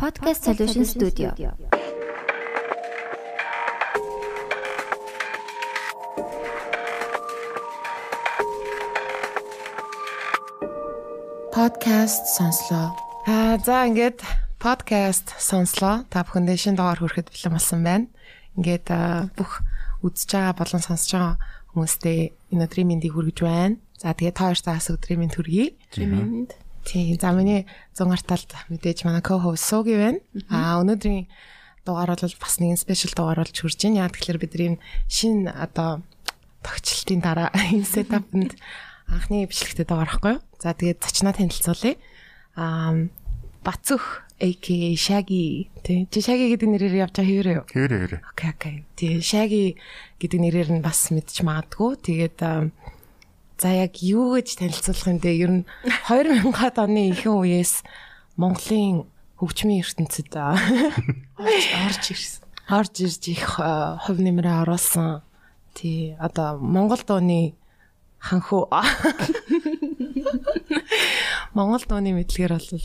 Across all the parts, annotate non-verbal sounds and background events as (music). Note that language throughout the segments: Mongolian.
Podcast Solution Studio. Podcast сонслоо. Аа за ингээд podcast сонслоо. Та бүхэндээ шин доор хүрэхэд бэлэн болсон байна. Ингээд бүх үзэж байгаа болон сонсож байгаа хүмүүстээ энэ өдрийн мэндийг хүргэж байна. За тэгээд та хоёртаас өдрийн мэнд хүргэе. Өдрийн мэнд. Тийм. За миний 100 арталт мэдээж манай co-host Сууги байна. Аа өнөөдрийн дугаар бол бас нэгэн спешиал дугаар болж хурж байна. Яг тэгэхээр бидний шинэ одоо тогтчлтын дараа (laughs) энэ сетапнд анхны бичлэгтээ байгаа байхгүй юу? За тэгээд зочноо танилцуулъя. Аа Бацөх AK Shaggy тий. Чи Shaggy гэдэг нэрээр явж байгаа хэвээрээ юу? Хэвээрээ хэвээрээ. Окей окей. Тэгээ Shaggy гэдэг нэрээр нь бас мэдчих магадгүй. Тэгээд За яг юу гэж танилцуулах юм бэ? Ер нь 2000-аад оны ихэнх үеэс Монголын хөгжмийн ертөнцид орж ирсэн. Орж ирж их хувь нэмрээ оруулсан. Тий, одоо Монгол дууны ханху (laughs) Монгол дууны мэдлэгээр бол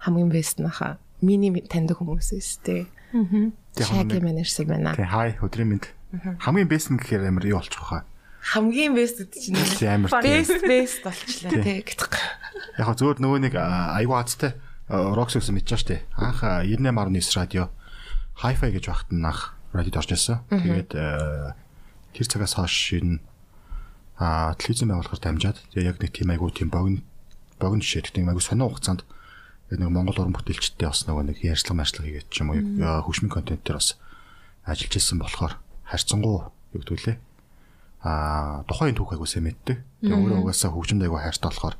хамгийн бэст наха. Миний таньдаг хүмүүс өстэй. Аа. Тэгээ манай ирсэн байна. Тэгээ хай өдрийн мэд. Хамгийн бэст нь гэхээр амар юу болчих واخа. Хамгийн бест гэдэг чинь амар бест бест болчлаа тий. Гэтг. Яг зөөр нөгөө нэг аюу хацтай рокс гэсэн мэдчихэж штэ. Анх 98.9 радио Hi-Fi гэж багт нь анх радиод орж ирсэн. Тэгээд тэр цагаас хойш энэ а телевизэн байгуулахаар дамжаад тэгээ яг нэг тийм айгуу тийм богино богино жишээ тийм айгуу сонио хугацаанд нэг Монгол уран бүтээлчтэй бас нөгөө нэг ярьцлага марцлага хийгээд ч юм уу хөгжмийн контент дээр бас ажиллаж ирсэн болохоор харьцангуй юу гэдгүүлээ а тухайн түүх айгуу сайн мэддэг. Тэгээ өөрөө угаасаа хөгжимд айгуу хайртай болохоор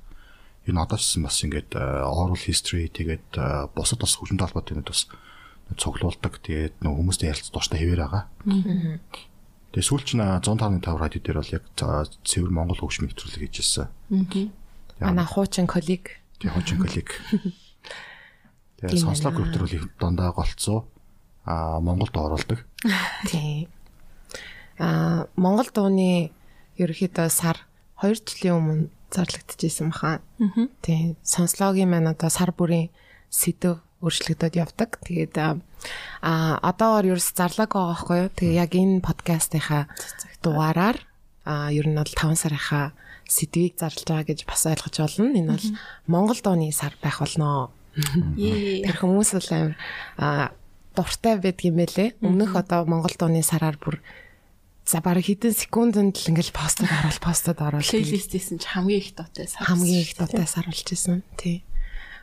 энэ одоо ч бас ингээд oral history тэгээд бусад бас хөгжмөд холбоотой юмуд бас цуглуулдаг. Тэгээд нөгөө хүмүүстэй ярилцах тууштай хэвээр байгаа. Тэгээ сүүлч нь 105.5 радио дээр бол яг цэвэр Монгол хөгжмийн нэвтрүүлэг хийжсэн. Манай хуучин коллег. Тэгээ хуучин коллег. Тэгээ сонслог групп төр бол дандаа голцоо а Монголд оруулдаг. Тий. А Монгол дууны ерөөхдөө сар 2 жилийн өмнө зарлагдчихсэн баха. Тий. Сонслогийн маань одоо сар бүрийн сэдв өөрчлөгдөд явдаг. Тэгээд а одоогор ерөөс зарлаг байгаа байхгүй юу? Тэгээ яг энэ подкастынхаа дугаараар а ер нь бол 5 сарынхаа сэдвийг зарлж байгаа гэж бас ойлгож байна. Энэ бол Монгол дууны сар байх болно. Тэр хүмүүс бол амар дуртай байдгийм байлээ. Өмнөх одоо Монгол дууны сараар бүр за баг хэдэн секундэд л ингээл постод оруулах, постод оруулах. Плейлистэйсэн ч хамгийн их дуутай сар. Хамгийн их дуутай сар болж исэн. Тий.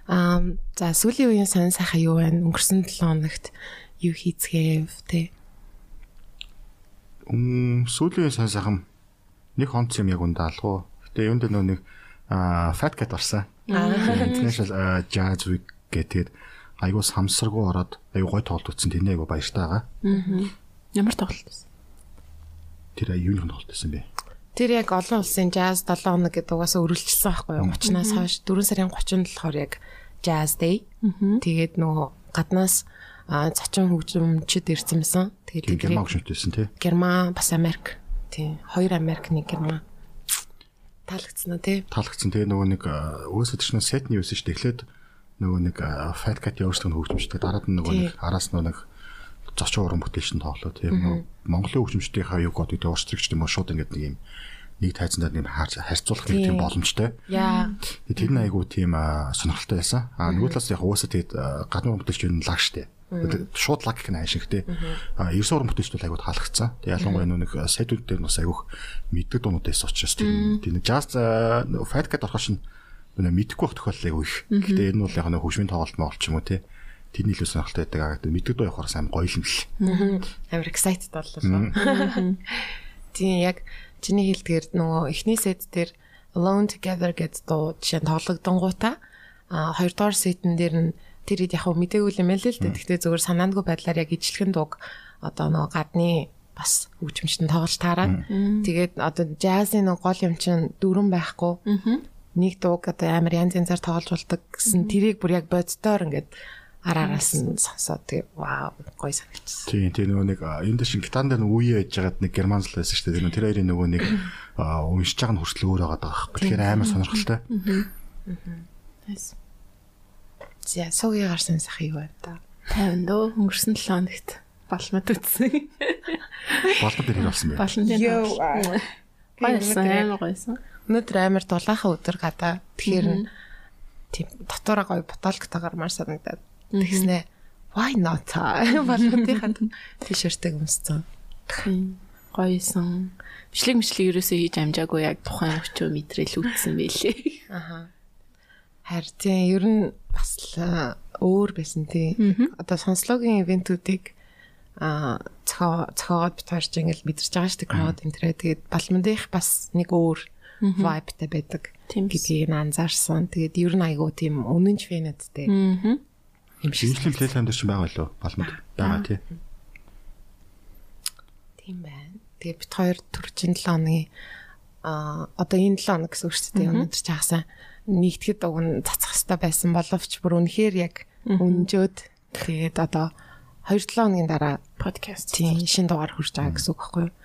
Аа за сүүлийн үеийн сонь сайхан юу байна? Өнгөрсөн 7 хоногт юу хийцгээв тий. Мм сүүлийн сонь сайхан нэг хонц юм яг ундаа алгуу. Гэтэ юунд нөө нэг Fat Cat орсон. International Jazz Week гэдэг айгуу самсаргуу ороод айгуу гой тоглолт утсан тэний айгуу баяртай байгаа. Аа. Ямар тоглолт вэ? Тэр юуны тоглолт байсан бэ? Тэр яг олон улсын jazz 7 хоног гэдэг угаасаа өрүүлчихсэн байхгүй юу? 30-наас хойш 4 сарын 30-нд болохоор яг jazz day. Тэгээд нөгөө гаднаас зочин хөгжимчд ирсэн байсан. Тэгээд герман хөгжимчдсэн тий. Герман бас Америк. Тий. Хоёр Америк нэг герман. Таалагдсан уу тий? Таалагдсан. Тэгээ нөгөө нэг өөсөө тийш нэг сетний юусэн шүү дээ. Эхлээд нөгөө нэг fat cat өөрсдөө хөгжимчтэй дараад нь нөгөө нэг араас нөгөө нэг зочин уран бүтээлч нь тоглоо тийм Монголын хөгжимчдийнхаа юу гэдэг нь уурчрагч юм уу шууд ингээд нэг юм нэг тайзандаа нэг харьцуулах нэг тийм боломжтой. Яа. Тэр нь айгу тийм сонирхолтой байсан. А нөгөө талаас яг уусаа тэгээд гадны уран бүтээлч нь лаг штэ. Шууд лаг гэх нь хайшигтэй. А 9 уран бүтээлч бол айгу таалагдсан. Тэгээд ялангуяа нэг сайтууд дээр бас айгу мэддэг дуунууд байсан учраас тийм тийм jazz fat cat орохош нь мэдэхгүй байх тохиолдол айгу их. Гэхдээ энэ бол яг нэг хөгжмийн тоглолт мөн болчих юм уу те тэрний илүү сонирхолтой байдаг. Аа гэдэг мэддэг дуу явахаар сайн гоё юм л. Амар excited боллоо. Тийм яг чиний хэлдгээр нөгөө эхний сет дээр Alone Together гэдэг дуу жишээ тоглогдонгуудаа а хоёрдугаар сетэн дээр нь тэр хэд яг мдэггүй юм л л дээ. Гэхдээ зөвхөн санаандгүй байдлаар яг ижлэгэн дууг одоо нөгөө гадны бас хөгжимчтэн тоглож таараад тэгээд одоо джазын нэг гол юм чинь дөрөн байхгүй. Нэг дууг одоо амар янз янзаар тоглож болдог гэсэн тэрийг бүр яг боддоор ингээд араараас нь сонсоод тэгээ вау гоё санагдчихсан. Тийм тийм нөгөө нэг энэ дэшин гитан дээр нөгөө үе яж байгаад нэг германс л байсан шүү дээ. Тэр хоёрын нөгөө нэг уншиж байгаа нь хүртэл өөр байгаа даа. Тэгэхээр амар сонирхолтой. Nice. За суугийн гарсан сах юу байна та? 50 дөө өнгөрсөн 7 хоногт балмад үтсэн. Болон дээр хэр болсон бэ? Балан дээр. Баярсан амар гойсон. Өнөөдөр амар дулаахан өдөр гадаа. Тэгэхээр тийм дотоороо гоё боталктайгаар мар санагдаад. Тэгснэ why not? (laughs) Балмадынхаа тишэртэг өмссөн. Гойсон. Бичлэг мичлэг ерөөсөө хийж амжаагүй яг тухайн өчөө мэдрэл үтсэн байлээ. Аха. Харин тийм ер нь бас л өөр байсан тий. Одоо сонслогийн ивентүүдийг а цохоо цохоогоод бит хоёрч ингээл мэдэрч байгаа шүү дээ crowd энтрээ тэгээд балмандих бас нэг өөр vibeтай байдаг Тийм биз. гэдгийг анзаарсан. Тэгээд ер нь айгуу тийм үнэнч фэнэттэй Аа. Юм шиг Шинжлэх плейлайм дээр ч байгаа лөө балмад байгаа тий. тийм байна. Тэгээд бит хоёр төрчин 7 хоногийн а одоо энэ 7 хоног гэсэн үг шүү дээ. Өнөөдөр ч хагасаа нэгтгэд уг нь цацах хэрэгтэй байсан боловч бүр үнэхээр яг өнжөөд тэгээд одоо 2-7 хоногийн дараа Подкаст. тийм шин дугаар хурж байгаа гэсэн үг байхгүй юу?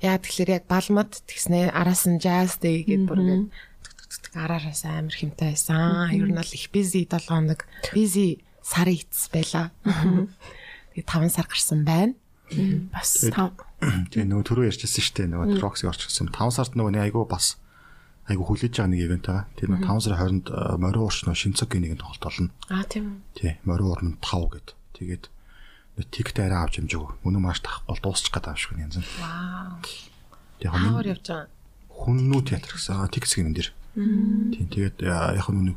Яа тэгэхээр яг балмад тэгснэ араас нь jazz day гэдээ бүр ингээд араараас амар хэмтэй байсан. Ер нь бол их busy 7 хоног busy сарын эц байла. Тэгээ 5 сар гарсан байна. Бас тав. Тэгээ нөгөө түрүү ярьчихсан шүү дээ. Нөгөө Roxy орчихсон. 5 сард нөгөө нэг айгүй бас айгүй хүлээж байгаа нэг ивент байгаа. Тэр нөгөө 5 сарын 20-нд э, Морио урш нөгөө Шинцогийн нэгэн тоглолт болно. Аа тийм үү. Тий, Морио урмын 5 гэд. Тэгээд тикт арай авч хэмжээгөө. Мөнө маш тахгүй дуусчих гээд байгаа шүү янз нь. Вау. Тэгээ хамгийн явж байгаа. хүннүү театр гэсэн. Тикс гэнэн дэр. Тийм тэгээд э, яг нь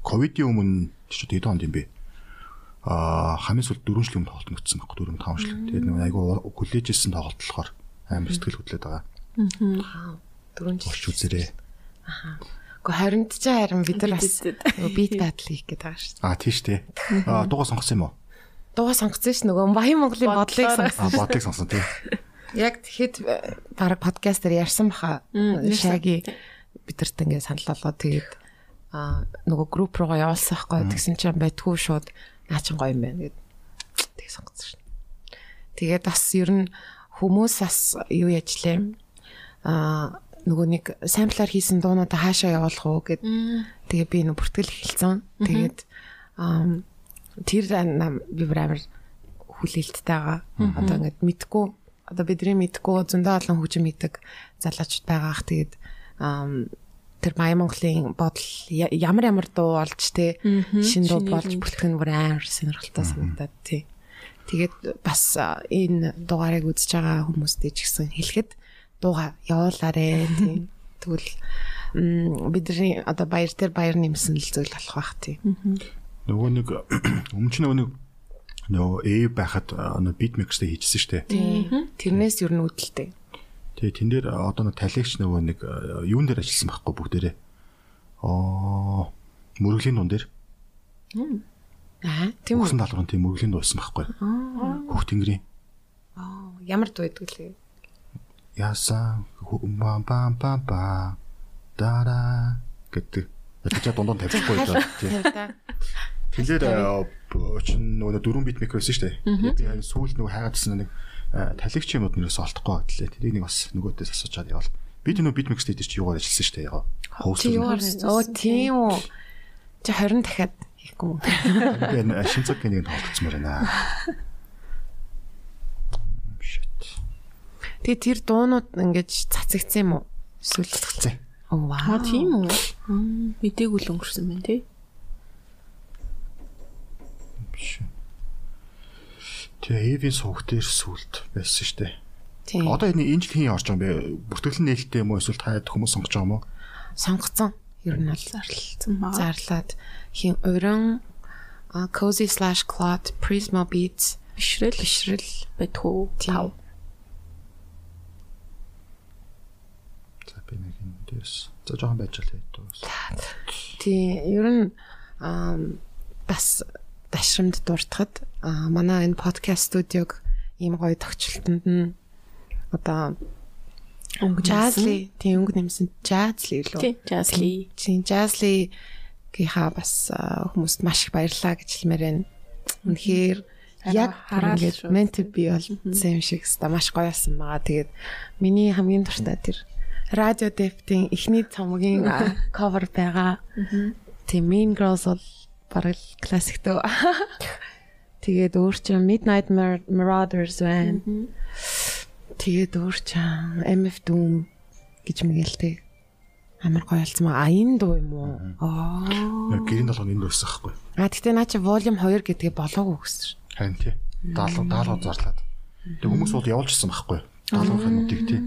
ковидын өмнө ч одоо 7 хонд юм бэ. Аа хамгийн сүүлд 4 жилийн өмнө тоглолт нүцсэн байхгүй 4 5 жил. Тэгээд нэг айгүй хүлээжсэн тоглолт болохоор амар сэтгэл хөдлөд байгаа. Вау. Дөрөв жил. Орч үзээрэй. Гэхдээ харин ч харин бид нар бас beat battle хийх гээд байгаа шүү дээ. Аа тийш дээ. Аа дуугаа сонгосон юм уу? Дуугаа сонгоцсон ш нөгөө Баян Монголын бодлыг сонгосон. Аа бодлыг сонсон тийм. Яг тэгэхэд баг подкастер ярьсан баха. Шаги бидэрт ингээд санал болгоод тэгээд аа нөгөө групп руугаа явуулсан байхгүй тэгсэн чинь байтгүй шууд наа чин гоё юм байна гэд тэг сонгоцсон шин. Тэгээд бас ер нь хүмүүс бас юу яжлаа аа нөгөө нэг самплаар хийсэн дуунуудаа хаашаа явуулах уу гэд тэгээ би нөгөө бүртгэл эхэлсэн. Тэгээд тэр би амар хүлээлттэй байгаа. Одоо ингээд мэдгүй одоо бидний мэдгүй зөндөө олон хөгжим хийдэг залуучууд байгаа ах тэгээд тэр Баян Монголын бодол ямар ямар дуу олж те шин дуу болж бүлэх нь бүр амар сонирхолтой санагдаад тий. Тэгээд бас энэ дугаарыг үзэж байгаа хүмүүстээ ч гэсэн хэлэхэд дууга явуулаарэ тий. (laughs) Тэгвэл бидний одоо баяр дээр баяр нэмсэн л зүйл болох бах тий. Нөгөө нэг (clears throat) өмнө ч нөгөө нэг нөгөө A байхад нөгөө mix-тэй хийжсэн. Тий. Тэрнээс ер нь үүдэлтэй. Тэгээ тэн дээр одоо нэг талигч нөгөө нэг юун дээр ажилласан байхгүй бүгдээрээ. Аа мөрөглийн дуун дээр Аа тийм үү. Өгсөн даалгаврын тийм мөрөглийн дуусан байхгүй. Хөх тэнгэрийн Аа, Ямар дуу гэдэг лээ. яасан бам бам бам ба дара гэдэг. Ятчаа дундаа тавьчихгүй. Тийм. Тэгэхээр очин нөгөө дөрвөн бит микро байсан шүү дээ. Тэгээд би харин сүүл нөгөө хайгаадсан нэг талигч юмуд нэрээс олдохгүй байтлаа. Тэрийг нэг бас нөгөөдөөс асууж чад явал. Би тэр нөгөө бит микс дээр чи юугаар ажилласан шүү дээ. Яг хост. Би? Оо тийм үү. Чи 20 дахиад хийхгүй. энэ шинцгийн нэг тоглоцмоор байна. Shit. Тэгээ тэр дуунууд ингэж цацагдсан юм уу? Эсвэл Цацсан. Оо Аа вау. тийм үү? Мм, Мэдээгүй л өнгөрсөн байна тий. Биш. Тэгээ Эвийн сувг дээр сүлд байсан шүү дээ. Тийм. Одоо энэ энэ жил хин орж байгаа юм бэ? Бүртгэлэн нээлттэй юм уу эсвэл таад хүмүүс сонгож байгаа юм уу? сонгоцсон. Ер нь бол Зарлалцсан маа. зарлаад хин өрөн cozy/cloud prisma beats Бишрэл бишрэл байтгүй тав. За би нэг энэ дээрс. За жоохон байж л хэвээр. тий ер нь ам, бас дашрамд дуртахад манай энэ подкаст студиог ийм гоё тогтчлолтод нь одоо Өнгө Жазли тийм өнгө нэмсэн Жазли лөө. Тий, Жазли. Тийм Жазли гиха бас хүмүүст маш их баярлаа гэж хэлмээр байна. Үнэхээр яг meant to be болсон юм шиг ста маш гоё болсон байгаа. Тэгээд миний хамгийн дуртай тэр радио дептийн эхний цомгийн (laughs) cover байгаа. Тийм Mean Girls бол бараг л классик дөө. (laughs) Тэгээд өөр чинь Midnight Mar- Marauders байна. Тэгээд өөр чинь MF Doom гэж мэгэлтэй. Амар гоё болсон маа. А энэ дуу юм уу? Аа. Гэрийн толгойн энэ байсан байхгүй. А тэгтээ наа чи volume 2 гэдгээ болоогүй гэсэн. Харин тий. 70 70 зарлаад. Тэг хүмүүс бол явуулчихсан байхгүй. 70 минутыг тий.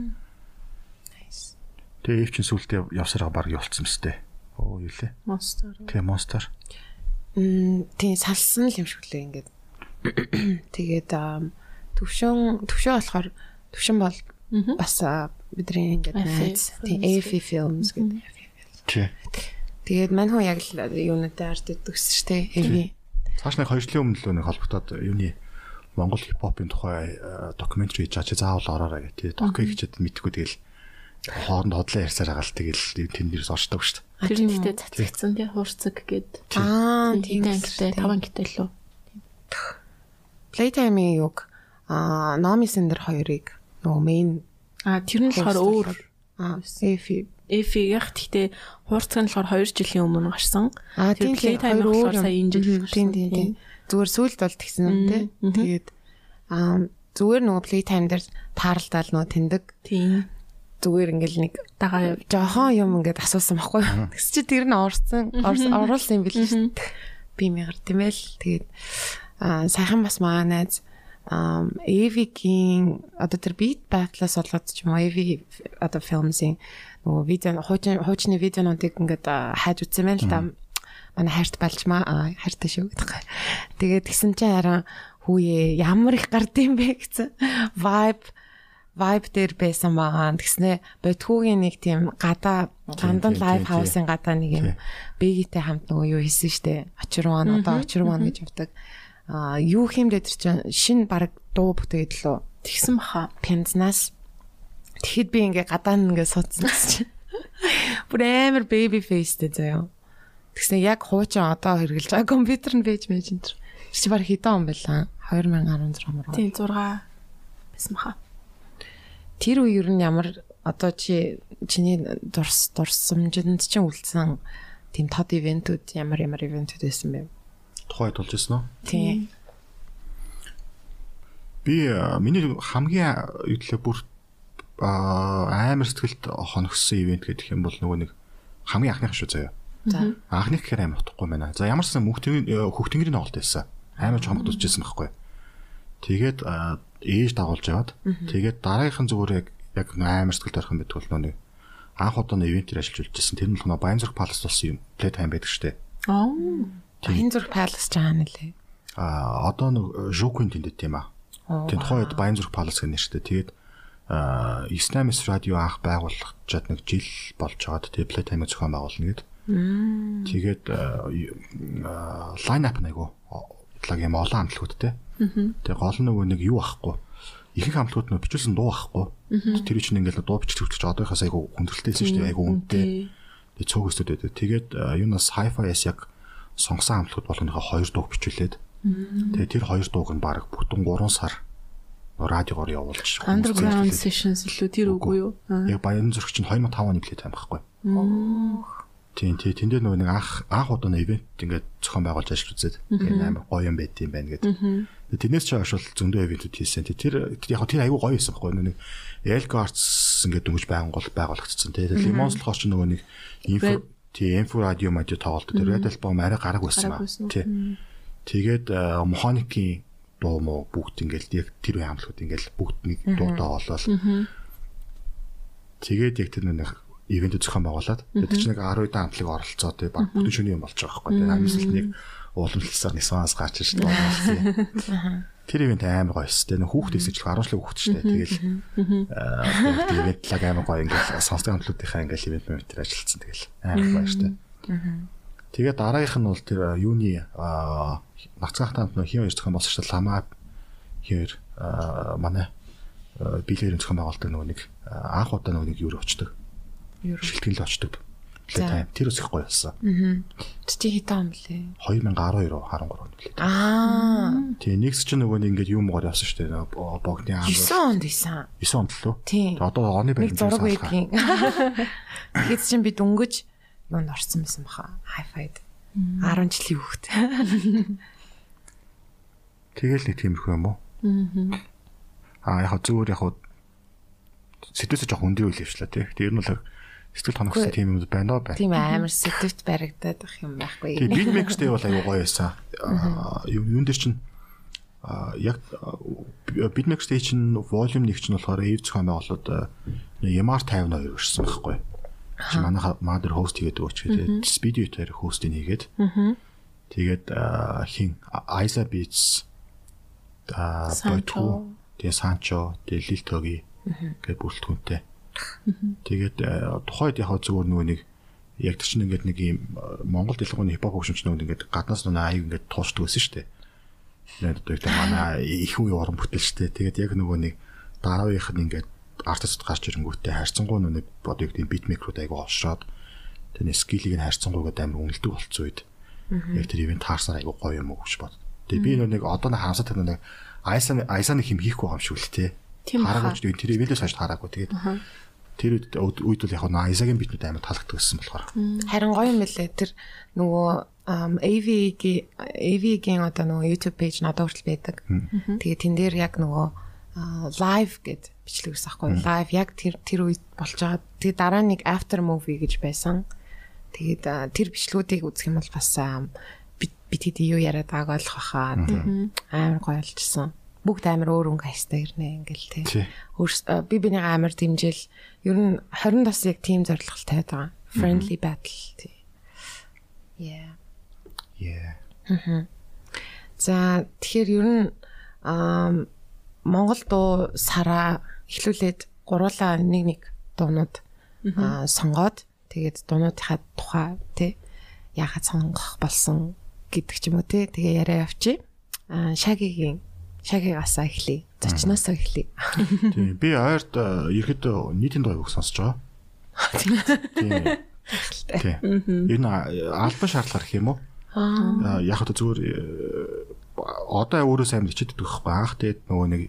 Тэгээ ив чин сүултээ явсараа баг явуулсан мэт. Оо юу лээ. Monster. Тий монстер. Мм тийм салсан л юм шиг лээ ингээд. (clears throat) Тэгээд аам, төвшөн төвшөө болохоор төвшөн бол бас бидний ингээд найз тийм films AF films гэдэг. Тэгээд мань хүн яг л юунуудтай арт өгсөн шүү дээ. AV. Цааш нэг 2 жилийн өмнө л нэг холбогдоод юуны Монгол хипхопын тухай докюментари хийж чаа чи заавал ороорой гэх. Тэгээ докю хийчихэд мэдхгүй тэгэл хооронд хотлоо ярьсаар байгаа л тэгэл тэнд дээрс орчдог шүү дээ. Тэр нь ихтэй цацгдсан тий хуурцаг гээд. Аа Тийм ангитай 5 ангитай лөө. Playtime-ийн юг аа Nomi Sender хоёрыг нөгөө main А тэр нь болохоор өөр аа AF Эфиг гэхдээ хуурцаг нь болохоор 2 жилийн өмнө гарсан. Аа Тэр тийм Playtime болохоор сая энэ жил гарсан. Тийм тийм тийм. Зүгээр сүлд бол тэгсэн юм те. Тэгээд аа зүгээр нөгөө Playtime дээр тааралдаал нөгөө тэндэг Тийм. Зүгээр ингээл нэг Дагаа яв. жоохон юм ингээд асуусан байхгүй юу. Тэгс чи тэр нь орсон орс- оруулсан юм билээ шүү дээ. Би мягар тийм ээ л тэгээд аа сайхан бас маа найз ам Эвигийн одоо тэр beat battle-аас болоод ч юм уу Эви одоо films-ийн нөгөө видео хуучин хуучны видеонуудыг ингээд аа, хайж үзсэн байна л да. Манай хайрт балжмаа аа, хайртай шүү гэдэг. Тэгээд тэгсэн чинь хараа хүүе ямар их гардыг бэ гэсэн vibe vibe дээр байсан байгаа. Тэгснэ бодхуугийн нэг тийм гадаа гандан тийм, хаусын гадаа нэг юм бэгитэй хамт нөгөө юу хийсэн штэ. Очирван одоо очирван гэж явдаг. Аа юу хиймдээ тэр чинь шин баг дуу бүтээгээд лөө Тэгсэн баха. пензнаас тэгэхэд би ингээ гадаа нь ингээ суудсан чинь. Бүр амар baby face дээ заяа. Тэгснэ яг хуучин одоо хэрглэж байгаа компьютер нь байж мэж энэ. Чи баг хэдэн он байлаа? 2016 мөр. Тийм 6 байсан баха. Тэр үе ер нь ямар одоо чи чиний дурс дурсамжинд чинь үлдсэн тийм тод ивентүүд ямар ямар ивентүүд байсан бэ? Тухайд болж ирсэн үү? Тийм. Би миний хамгийн юудлээ бүр аа, амар сэтгэлд хоногссон ивент гэдэг юм бол нөгөө нэг хамгийн анхных шүү заяа. За. Анхных гэхээр амар утгагүй байна. За ямар ч сан мөхтөний хөхтөнгөрийн тоглолт байсан. Амар чомд үзчихсэн байхгүй. Тэгээд ээж дагуулж яваад тэгээд дараагийнхан зүгээр яг яг амар сэтгэлд орох юм байдаг бол нэг анх удаа нэг ивентээр ажиллаж үлдсэн. Тэр нь бол нөгөө Баянзүрх Палас болсон юм. Playtime байдаг штэ. Аа. Баян зүрх палас ч аана лээ. Аа одоо нэг Жукын тэндэт тийм аа. Тэнд тухайд Баянзүрх Палас гэх нэртэй. Тэгээд аа Исламис радио анх байгуулагдаад нэг жил болж байгаад тэгээд Playtime зохион байгуулна гэд. Тэгээд лайн ап нэг лаг юм олон амтлагуудтэй. Тэгээд гол нь нөгөө нэг юу ахгүй. Ихэнх амтлагууд нөө бичүүлсэн дуу ахгүй. Тэр чинь ингээл дуу бичих хүч одоохоос айгу хүндрэлтэйсэн шүү дээ. Айгу үнэтэй. Тэгээд цөөхөстүүд байдаг. Тэгээд юунаас hi-fi-с яг сонгосон амтлагууд болгоныхоо хоёр дуу бичүүлээд тэгээд тэр хоёр дууг нь баг бүтэн 3 сар радиогоор явуулж Underground sessions илүү тэр үгүй юу? Яг Баян зүрх чинь 2005 оны тайм байхгүй. Тийм тий тэндээ нөгөө нэг анх анх удаа нэг ивент ингээд зохион байгуулж ажиллаж үзээд тэгээд амар гоё юм байт юм байна гэдэг. Тэрнээс ч хойш бол зөндөө ивентүүд хийсэн. Тэр яг хөө тэр аюу гоё байсан байхгүй нэг Elgo Arts ингээд дөнгөж байгуул байгуулагдсан. Тэгээд Lemons болохоор ч нөгөө нэг инфо тий инфо радио мадио тоглолт тэр Red Album арай гараг байсан ба. Тий. Тэгээд механикийн дуу мó бүгд ингээд яг тэр үе хамтлагууд ингээд бүгд нэг дуудаа олоод тэгээд яг тэр нэг ивент зохион байгуулад тэр чинь нэг 10 удаа хамтлаг оролцоо тий баг бүтэн шөнийн юм болж байгаа байхгүй тий амьсгалт нэг ууламжлалсаар нисваас гарч ирж байна. Тэр ивент амар гоё шүү дээ. Нэг хүүхдээс ч 10 шлэг хүүхд шүү дээ. Тэгэл ивент лаг амар гоё ингээд сонсдог хамтлагуудынхаа ингээд ивент мэтэр ажилласан тэгэл амар гоё шүү дээ. Тэгээд дараагийнх нь бол тэр юуны аа нагцгаахтай хамт нөх хин хоёр зохион дээ. Ламаа аа манай билээр зохион байгуулдаг нөгөө нэг анх удаа нөгөө нэг юу очдог. Шилтгэл очдог. Плей тайм тэр ус их гоё болсон. Чи хитэн юм блэ? 2012 13 оны плей. Аа. Тэгээ нэгс чинь нөгөө нэг ингээд юм гоор явсан шүү дээ. Богны аав 9 онд исэн. 9 онд л лөө. Тэгээ одоо оны Нэг баримт зураг байдгийн. (laughs) Тэгэхэд чинь би дөнгөж юунд орсон байсан баха. Hi-fi. 10 жилийн хүүхэд. (laughs) Тэгэл нэг тиймэрхүү юм уу? Аа яг хөө зүгээр яг сэтгэлээс жоох өндөр үйл явчлаа тий. Тэр нь бол сэтгэл тоногсон тийм юм байна уу байна. Тийм амар сэтгэвт баригдаад байх юм байхгүй. Тийм биг микстэй бол аюу гоё байсан. Аа юун дээр чинь яг бид нэгтэй чинь волюм нэг чинь болохоор эв зохион байгуулалт ямар 52 өрсөн байхгүй. Чи манайха мадер хост хийгээд өгч тэгээд спидио дээр хостыг хийгээд. Тэгээд хин Айса Beats а Бойтху тэгээ Санчо тэгээ Лилтоги гэдэг бүрэлдэхүүнтэй. Тэгээд тухайд яг зүгээр нөгөө нэг яг тэр чинь ингээд нэг юм Монгол дэлгүүрийн хипхоп хөгжимч нөгөө ингээд гаднаас нөгөө аяг ингээд туушдаг байсан шүү дээ. Тэгээд одоо их манай их үе уран бүтээлчтэй. Тэгээд яг нөгөө нэг дарааных нь ингээд артист гарч ирэнгүүтээ харьцангуй нэг бодё гэдэг бит микрод айгу олшоод тэр скиллийг нь харьцангуйгаа амар үнэлдэг болцсон үед яг тэр ивент таарсан айгу гоё юм гэж бод. Тэгээ би нэг одоо нэг харамсаад тань нэг айсан айсаны хим хийхгүй юм шиг л тээ. Хараагүй ч тэр ивентээс хойш хараагүй. Тэгээд тэр үед бол яг нэг айсагийн битнүүд амар таалагддаг гэсэн болохоор. Харин гоё юм лээ. Тэр нөгөө AV-гийн AV-гийн одоо нөгөө YouTube page надад хүртэл байдаг. Тэгээ тэн дээр яг нөгөө live гэд бичлэг ус ахгүй live яг тэр тэр үед болж байгаа. Тэгээ дараа нэг after movie гэж байсан. Тэгээд тэр бичлгүүдийг үзэх юм бол бас бид хэд юу яриад байгааг ойлгох хаа. Амар гоё болчихсон. Бүгд амар өөр өнгө хайстай ирнэ ингээл тий. Өөр би биний амар дэмжил ер нь 20 бас яг team зорилготой байгаа. Friendly battle тий. Yeah. Yeah. За тэгэхээр ер нь аа Монгол дуу сараа эхлүүлээд гуруулаа нэг нэг дуунууд аа сонгоод тэгээд дуунуудынхаа тухай тий яхад сонгох болсон гэдэг ч юм уу тий тэгээ яриа явчих. Аа шагигийн шагигасаа эхлэе. Зочноосоо эхлэе. Тийм би ойрт ерхэд нийтийн дуу сонсож байгаа. Тийм. Тийм. Энэ албан шаардлага гэх юм уу? Аа яг хөө зүгээр одоо өөрөөс амар хичээдэг байхгүй анх тэгээд нөгөө нэг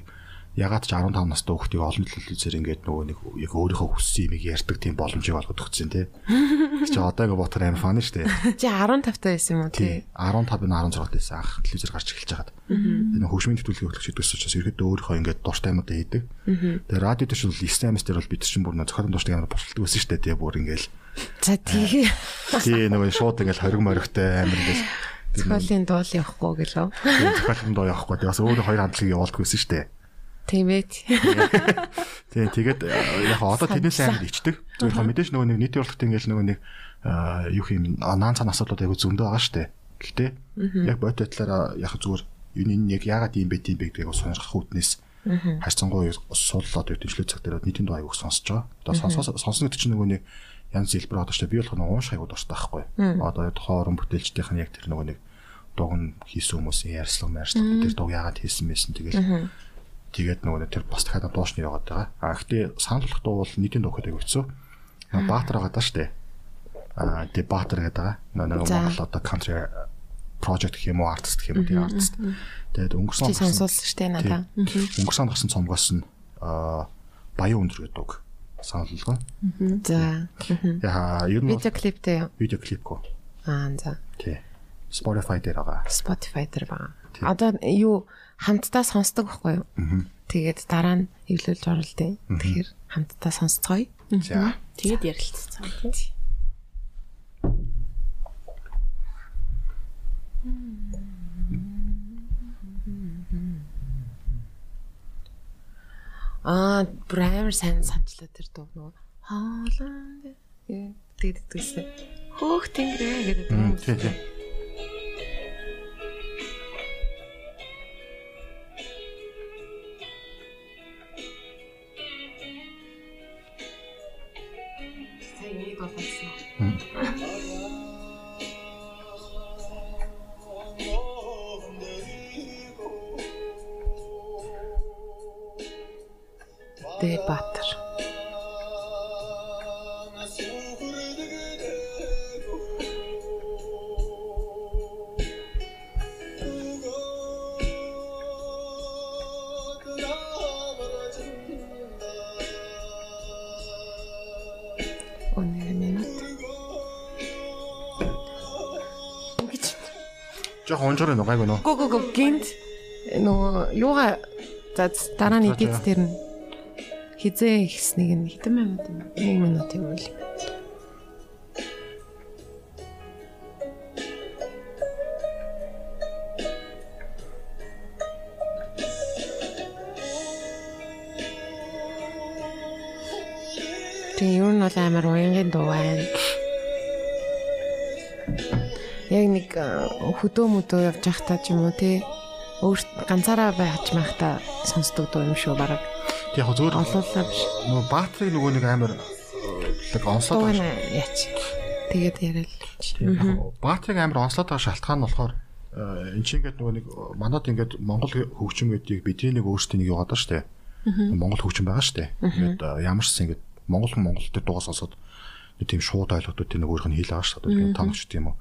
ягаад ч 15 настай хүүхдийг олон телевизээр ингээд нөгөө нэг яг өөрийнхөө хүссэн юмыг ярьдаг тийм боломжийг олгоод өгсөн тий. Чи одоо ингээ ботор амар фан шүү дээ. (laughs) Чи 15 таа байсан юм уу тий? 15 нь 16 байсан анх телевизээр гарч эхэлж байгаад. Энэ хөгжмийн төвлөрийн хөтлөгч идвэс учраас ерөөдөө өөрийнхөө ингээд дуртай юмудаа хийдэг. Тэгээ радио дэш бол SMS дээр бол бид чинь бүр зохиолын дууштай амар босолдог байсан шүү дээ тий бүр ингээл. За тий. Тий нөгөө шууд ингээл хориг моригтой амар ингээл Зохиолын дуул явахгүй гэлөө. Зохиолын дуул явахгүй. Тэгээс өөрөө хоёр хандлагыг явуулдаг байсан шүү дээ. Тийм ээ. Тийм тэгээд яг одоо тэрнээс амар ичдэг. Зөвхөн мэдээж нөгөө нэг нийтийн урлагт ингээл нөгөө нэг юу юм наан цан асуудлууд айгу зөндөө байгаа дээ. Гэхдээ яг бод байдлаараа яг зүгээр энэ яг яагаад ийм бэ тийм бэ гэдгийг сонирхох үүднээс хайцсангуй сууллаад дэвшлээ цаг дээр нийтийн дуу аяг сонсож байгаа. Одоо сонсоо сонсно гэдэг чинь нөгөө нэг янз хэлбэр одоо ч би болох нь уушх аяг дуртай байхгүй. Одоо хоорон бүтээлчдийнх нь яг тэр нөгөө нэг дуг нь хийсэн хүмүүсийн ярьслаг мэрслэг тэр дуг яагаад хийсэн мэсэн тэгэл тэгээд нөгөө тэр бас дахиад дуушны яваад байгаа. А гэхдээ санал болгох дуу бол нийтийн дуу гэдэг өгцөө. Баатар байгаа даа штэ. А тэгээ Баатар гэдэг байгаа. Нөгөө Монгол одоо country project гэх юм уу артист гэх юм уу тийм артист. Тэгээд өнгөрсөн он сонсуулсан штэ надаа. Өнгөрсөн гарсан цомгоос нь а баян өндөр гэдэг үг санал болгоо. За. Яа, ер нь видео клиптэй. Видео клип гоо. Аа за. Тий. Spotify дээр байгаа. Spotify дээр байгаа. Одоо юу хамтдаа сонсдог байхгүй юу? Тэгээд дараа нь эвлүүлж оруулдیں۔ Тэгэхээр хамтдаа сонсцгоё. За. Тэгээд ярилцсан тийм. Аа, брэймер сайн санчлаа тэр дуу нөгөө хаалаа гэдэг дээдсэн. Хөөх тэнгэрэ гэдэг дуу. Тийм тийм. Сайн нэг болсон. Дэ Батар. Өнөө Унжгаар нэг гайгүй нөө. Гү гү гү гинт нөгөө юугаа за дараа нь эдит дээр нь хизээ ихснийг нь хэдэн минут юм. 1 минут юм уу? Тэгээ юу нь бол амар уянгийн дуу байна. Яг нэг э, хөдөө мөдөө явж байхдаа ч юм уу те өөрт ганцаараа байж байхдаа сонсдог дуу юм шүү бараг. Тэг яг зүгээр Олуулаа биш. нөгөө баатрыг нөгөө нэг амар лэг онслоод Дуу байгаа нэ яач. Тэгээд яриад. Баатрыг амар онслоод байгаа шалтгаан нь болохоор э, эн чинь ингээд нөгөө нэг манад ингээд Монгол хөгжим гэдгийг бидний нэг өөрсдийн нэг яваад дээ. Монгол хөгжим байгаа шүү дээ. Ингээд э, ямар ч юм ингээд Монгол Монгол дээр дуугаа сонсоод тийм шууд ойлголтуудыг нэг өөрийнх нь хэл байгаа шүү дээ. Танагч тийм үү.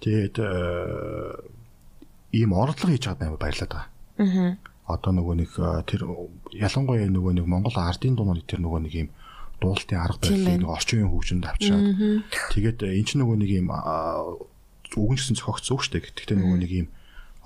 Тэгээд э, ийм оролдлого хийж байгаа амар баярлаад байгаа. Аа. одоо нөгөө нэг э, тэр ялангуяа нөгөө нэг Монгол ардын дуунууд тэр нөгөө нэг юм дуулалтын арга барилыг нэг орчин үеийн хөгжинд авчираад тэгээд э, эн чинь нөгөө нэг юм үгэнчсэн цогц зүг штэ гэхдээ нөгөө нэг юм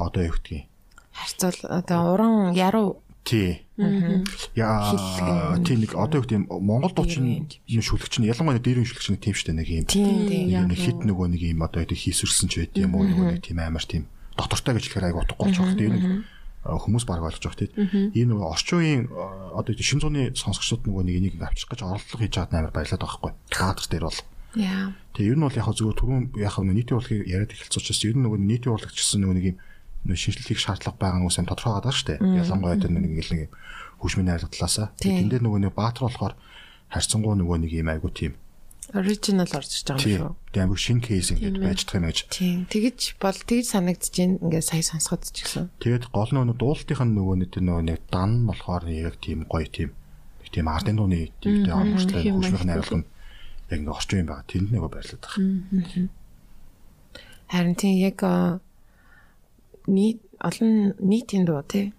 одоо юу гэдгийг? Харьцуул одоо уран яруу. Тий яа тий нэг одоо юу гэдэг Монгол дуучин юм шүлэгч нь ялангуяа дээрэн шүлэгч нь тийм штэ нэг юм тийм тийм. нэг хит нөгөө нэг юм одоо юу хийсвэрсэн ч байд юм уу нөгөө нэг тийм амар тийм доктортой гэж хэлэхээр айгу утгагүй болж байгаа. Тэгээд нэг хүмүүс баг ойлгож байгаа тийм. Энэ нөгөө орчин үеийн э, одоо юу шин зууны сонсогчдод нөгөө нэг энийг авчрах гэж оролдлого хийж байгаад амар баялаад байгаа хгүй. Баатар дээр бол. Тэгээ ер нь бол яг зүгээр түрүүн яг нийтийн урлагийг яриад эхэлцүүлчихсэн. Ер нь нөгөө нийтийн урлагч гэсэн нөгөө нэг юм шинжлэлийг шаардлага байгаа нь үсэн тодорхой байгаа шүү дээ. Ялангуяа тэр нэг нэг юм хөгжмийн найрлагдлаасаа. Тийм. Тэгээд тэндээ нөгөө нэг баатар болохоор харьцангуй нөгөө нэг юм айгу тийм. Original орж иж байгаа юм Тийм. шүү. Тэгээ амар шин кейс ингээд байж байгаа юм гэж. Тийм. Тэгэж бол тэгж санагдаж байна. Ингээд сая сонсоход ч гэсэн. Тэгээд гол нөгөө дуулалтынх нь нөгөө нэг тэр нөгөө нэг дан нь болохоор яг тийм гоё тийм нэг тийм ардын дууны тийм тийм тийм хөгжмийн найруулга нь яг нэг орчин юм байгаа. Тэнд нөгөө баярлаад байгаа. Харин тийм яг нийт олон нийтийн дуу тий.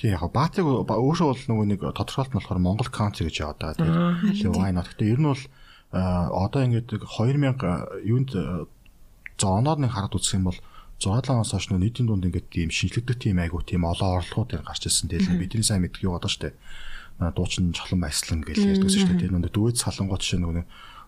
Тийм яг баатыг өөрөөсөө бол нөгөө нэг тодорхойлт нь болохоор Монгол country гэж яваад байгаа. Тэгээд why not. Гэтэ ер нь бол одоо ингээд 2000 юунд за оноод нэг хараад үзэх юм бол 6-7 оноос хойш нийтийн дунд ингээд тийм шинжлэгдэх тийм айгуу тийм олон орлогууд энэ гарч ирсэн. Тэгэл бидний сайн мэддэг юу гадаа штэ. Дуучин чолон байслан гэж ярьдагс штэ. Тэр нөгөө дүйд салангууд жишээ нөгөө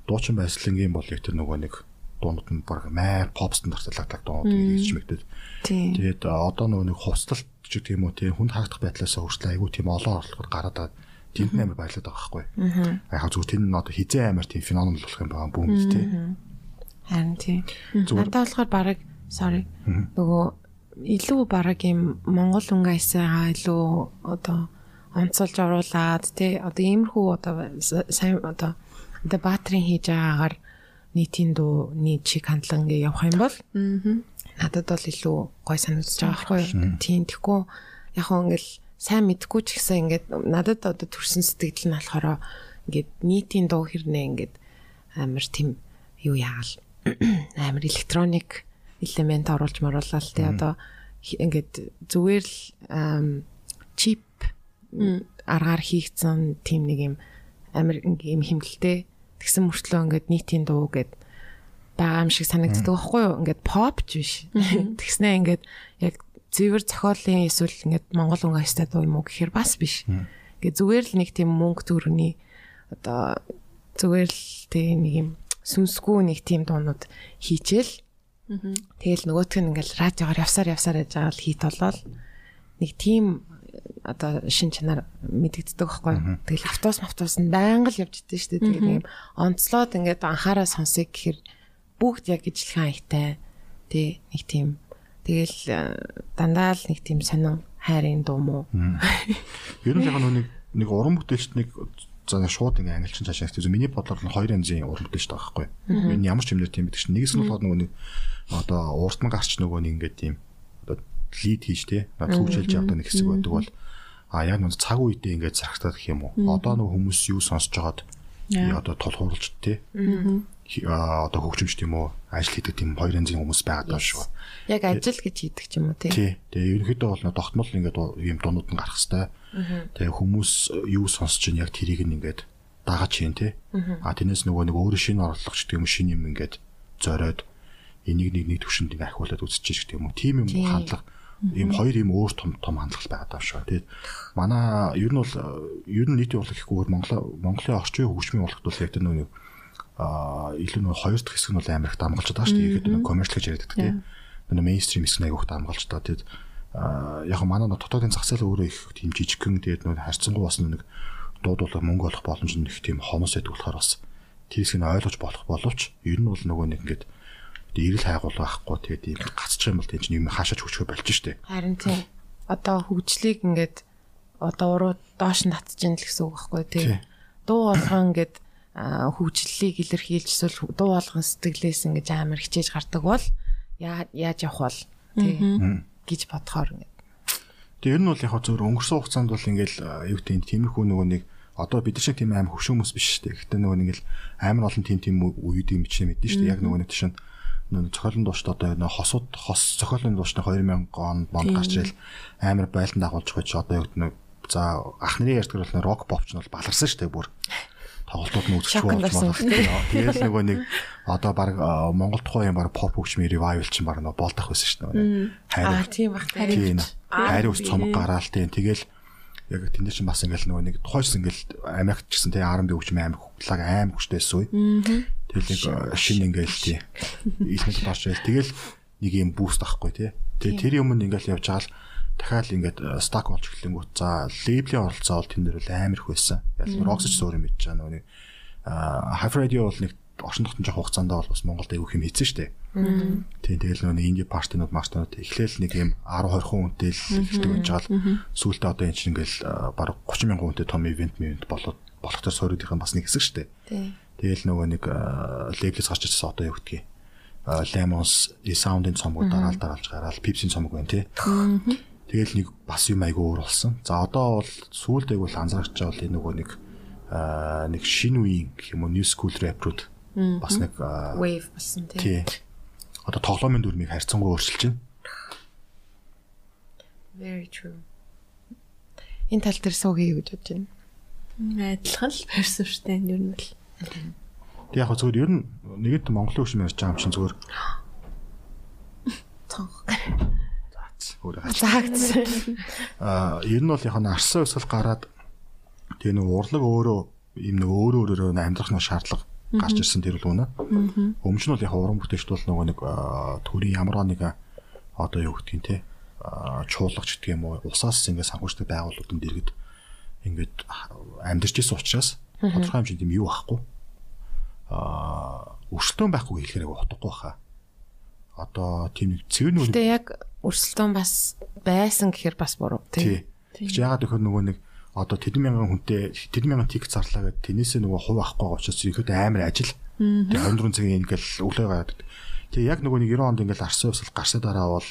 дуучин байслангийн бол яг тэр нөгөө нэг дуунууд нь баг маяр pop стандарталдаг дуунууд хийж мэгдэв. Тийм. Тэгээд одоо нөгөө нэг хувцалт ч гэх юм уу тийм хүнд харагдах байдлаас хүртэл айгүй тийм олон орлогод гараад байгаа. Тэнд амар баялаад байгаа. Аа. Яг зүгээр тэнд нь одоо хизээ амар тийм феномен болох юм байгаа бүүм гэж тийм. Харин. Зүгээр. Надад болохоор бараг sorry. Нөгөө илүү бараг юм Монгол өнгө айсаа илүү одоо онцолж оруулаад тий одоо иймэрхүү одоо сайн одоо одоо баатрин хийж байгаагаар нийтийн дууны чиг хандлан гээ явах юм бол надад бол илүү гой санагдаж байгаа байхгүй. Тийм тэгэхгүй яг хөө ингээл сайн мэдгүй ч гэсэн ингээд надад одоо төрсэн сэтгэл нь болохоор ингээд нийтийн дуу хэрнээ ингээд амар тийм юу яагаал? (clears throat) Амар электроник элемент оруулж моруулаад тий одоо ингээд зүгээр л чип аргаар хийгдсэн тийм нэг юм амар юм химгэлтэй тэгсэн мөртлөө ингээд нийтийн дуу гэд байгаа юм шиг санагддаг байхгүй юу? Ингээд pop ч биш. (laughs) Тэгснээ ингээд яг зэвэр зохиолын эсвэл ингээд монгол өнгө хайстай дуу юм уу гэхээр бас биш. Ингээд зүгээр л нэг тийм мөнгө төгрөний одоо зүгээр л тийм нэг юм сүнсгүй нэг тийм дуунууд хийчихэл Тэгэл нөгөөх нь ингээл радиогоор явсаар явсаар яж байгаа л хит болоод нэг тийм одоо шин чанар мэдэгддэг байхгүй. Тэгэл автобус автобус нь байнга л явж идэв шүү дээ. Тэгээд юм онцлоод ингээд анхаараа сонсъё гэхээр бүгд яг ижлэхэн аятай. Тэ нэг тийм тэгэл э, дандаа л нэг тийм сонин хайрын дуу мó. Ер нь яг нэг нэг уран бүтээлч нэг за нэг шууд ингээ англичин цаашаа хэлсэн. Миний бодлоор нь хоёр янзын уран бүтээлч. Ер нь ямар ч юмнэр тийм байдаг чинь. Нэгээс нь болохоор нөгөө нэг одоо ууртан гарч нөгөө нэг ингээ тийм лид хийж те. Түүжэлж явдаг нэг хэсэг байдаг бол а яг нэг цаг үедээ ингээ зарагтаад гэх юм уу. Одоо нөгөө хүмүүс юу сонсож байгаад одоо тул хууралж те. Одоо хөгжимч тийм үү ажил хийдэг тийм хоёр янзын хүмүүс байгаад байна шүү. Яг ажил гэж хийдэг ч юм уу тий. Тэгээ ерөнхийдөө бол тогтмол ингээд ийм дуунууд нь гарах хэвээр. Тэгээ хүмүүс юу сонсож ин яг тэрийг нь ингээд дагаж хийн тий. А тэрнээс нөгөө нэг өөрөө шинэ орлогч гэдэг юм шинэ юм ингээд зориод энийг нэг нэг төвшөнд ингээ ахиулаад үзчихэж гэх юм уу. Тим юм хандлага ийм хоёр ийм өөр том том хандлага байгаа даа шүү. Тэгээд манай ер нь бол ер нь нийтийн урлаг гэхгүйгээр Монгол Монголын орчин хөгжмийн урлагт бол яг тэр нэг а илүү нэг хоёр дахь хэсэг нь бол амар их дамгалж байгаа шүү дээ. Ихэд нэг коммерчл гэж яриад байдаг тийм. Нэг мейнстрим хэсэг нь айгүйх дамгалж байгаа. Тэгээд яг манай дотоодын зах зээл өөрөө их тийм жижигхэн тэгээд нэг харьцангуй бас нэг дуудуулах мөнгө олох боломж нь их тийм хомос байдаг болохоор бас тэр хэсгийг ойлгож болох боловч ер нь бол нөгөө нэг ингээд эрэл хайгуул байхгүй тэгээд ийм гацчих юм бол тийм чинь юм хаашаач хүчгүй болж штэ. Харин тийм. Одоо хөгжлийг ингээд одоо уруу доош нь татчихын л гэсэн үг байхгүй тий. Дуу болгоо ингээд хөгжлөлийг илэрхийлж эсвэл дуу болгон сэтгэлээс ингэж амар хичээж гардаг бол яаж явах бол тий гэж бодохоор ингээд. Тэр нь бол яг зөвөр өнгөрсөн хугацаанд бол ингээл юу гэдэг тиймэрхүү нөгөө нэг одоо бид шиг тийм аим хөвшөө хүмүүс биш шүү дээ. Гэхдээ нөгөө ингээл амар олон тийм тийм үед юм чинь мэдэн шүү дээ. Яг нөгөө нэг тийш нь цохиолын дуушд одоо нөө хосууд хос цохиолын дуушны 2000 он бонд гарч ирэл амар байлдан дагуулж байж одоо яг нэг за ах нарын ярьдаг бол рок попч нь бол баларсан шүү дээ бүр тоглолтууд нь үзэж болж байна. Тэгэл нөгөө нэг одоо баг Монгол тухайн юм баг pop хөгжмийн revival чинь баг нөгөө болдох байсан шүү дээ. Хайр. Аа тийм баг. Хайр ус цомог гараал тийм тэгэл яг тэнд чинь бас ингээл нөгөө нэг тухайс ингээл Америкт ч гэсэн тий R&B хөгжмийн амар хөглаг амар хөштэйсэн үе. Тэгэл нэг шинэ ингээл тий. Илмэл доош байл. Тэгэл нэг юм буст ахгүй тий. Тэгээ тэр юм ингээл явж байгаа л дахиад ингээд стак болж эхлэнгүүт за лейблийн оролцоо бол тэн дээр л амар их байсан. Яг Roxy ч өөр юм хийж байгаа нөгөө нэг Hype Radio бол нэг орчин тогтмол жоох хугацаанд бол бас Монголд аягүй хэм хийсэн дээ. Тийм тэгэл нөгөө инди партинууд мартинууд эхлээл нэг юм 10 20 хүн үнэтэй л эхэлдэг байж байгаа л. Сүүлдээ одоо энэ чинь ингээл баг 30 мянган хүнтэй том ивент мивент болоод болох төр суурийнхын бас нэг хэсэг дээ. Тэгэл нөгөө нэг лейблээс гарч ирсэн одоо юу гэдгийг Lemons, E-Sound-ын цомгууд дараал дараалж гараал, Pepsi-ийн цомог байна тий. Тэгэл нэг бас юм айгүй өөр болсон. За одоо бол сүүлдээ бол анзаарч байгаа бол энэ нөгөө нэг нэг шинэ үеийн гэх юм уу new school rap-рууд бас нэг wave болсон тий. Одоо тоглоомын дүрмийг харьцангуй өөрчилж байна. Very true. Энэ тал дээр суугий гэж бодож байна. Адилхан л барьсан шүү дээ ер нь бол. Тэг яг зөвөр ер нь нэгэд Монголын хөгжим ярьж байгаа юм чинь зөвөр цонх. Заагцсан. Аа ер нь бол яг нь арсан өсөл гараад тэгээ нэг урлаг өөрөө юм нэг өөр өөрөөр амьдрах нэг шаардлага гарч ирсэн тэр л үнэ. Өмнө нь бол яг уран бүтээлчд бол нөгөө нэг төрийн ямар нэг одоо юу гэдгийг те чуулгач гэдэг юм уу усаас ингээд санхүүждэг байгууллагууд дэргэд ингээд амьдарч исэн учраас тодорхой хэмжээнд юм юу ахгүй өрсөлдөөн байхгүй хэлэхээр утгагүй баха. Одоо тийм нэг цэвэр нүг Гэтэ яг өрсөлдөөн бас байсан гэхээр бас буруу тий. Тэгж яагаад гэхээр нөгөө нэг одоо тэдэн мянган хүнтэй тэдэн мянган тик зарлаа гэдэг тэрнээсээ нөгөө хувь авахгүй байгаа учраас ихэд амар ажил. Тэгээ 24 цагийн ингээл өглөө гараад. Тэгээ яг нөгөө нэг 90 онд ингээл арсын усал гарсаа дараа бол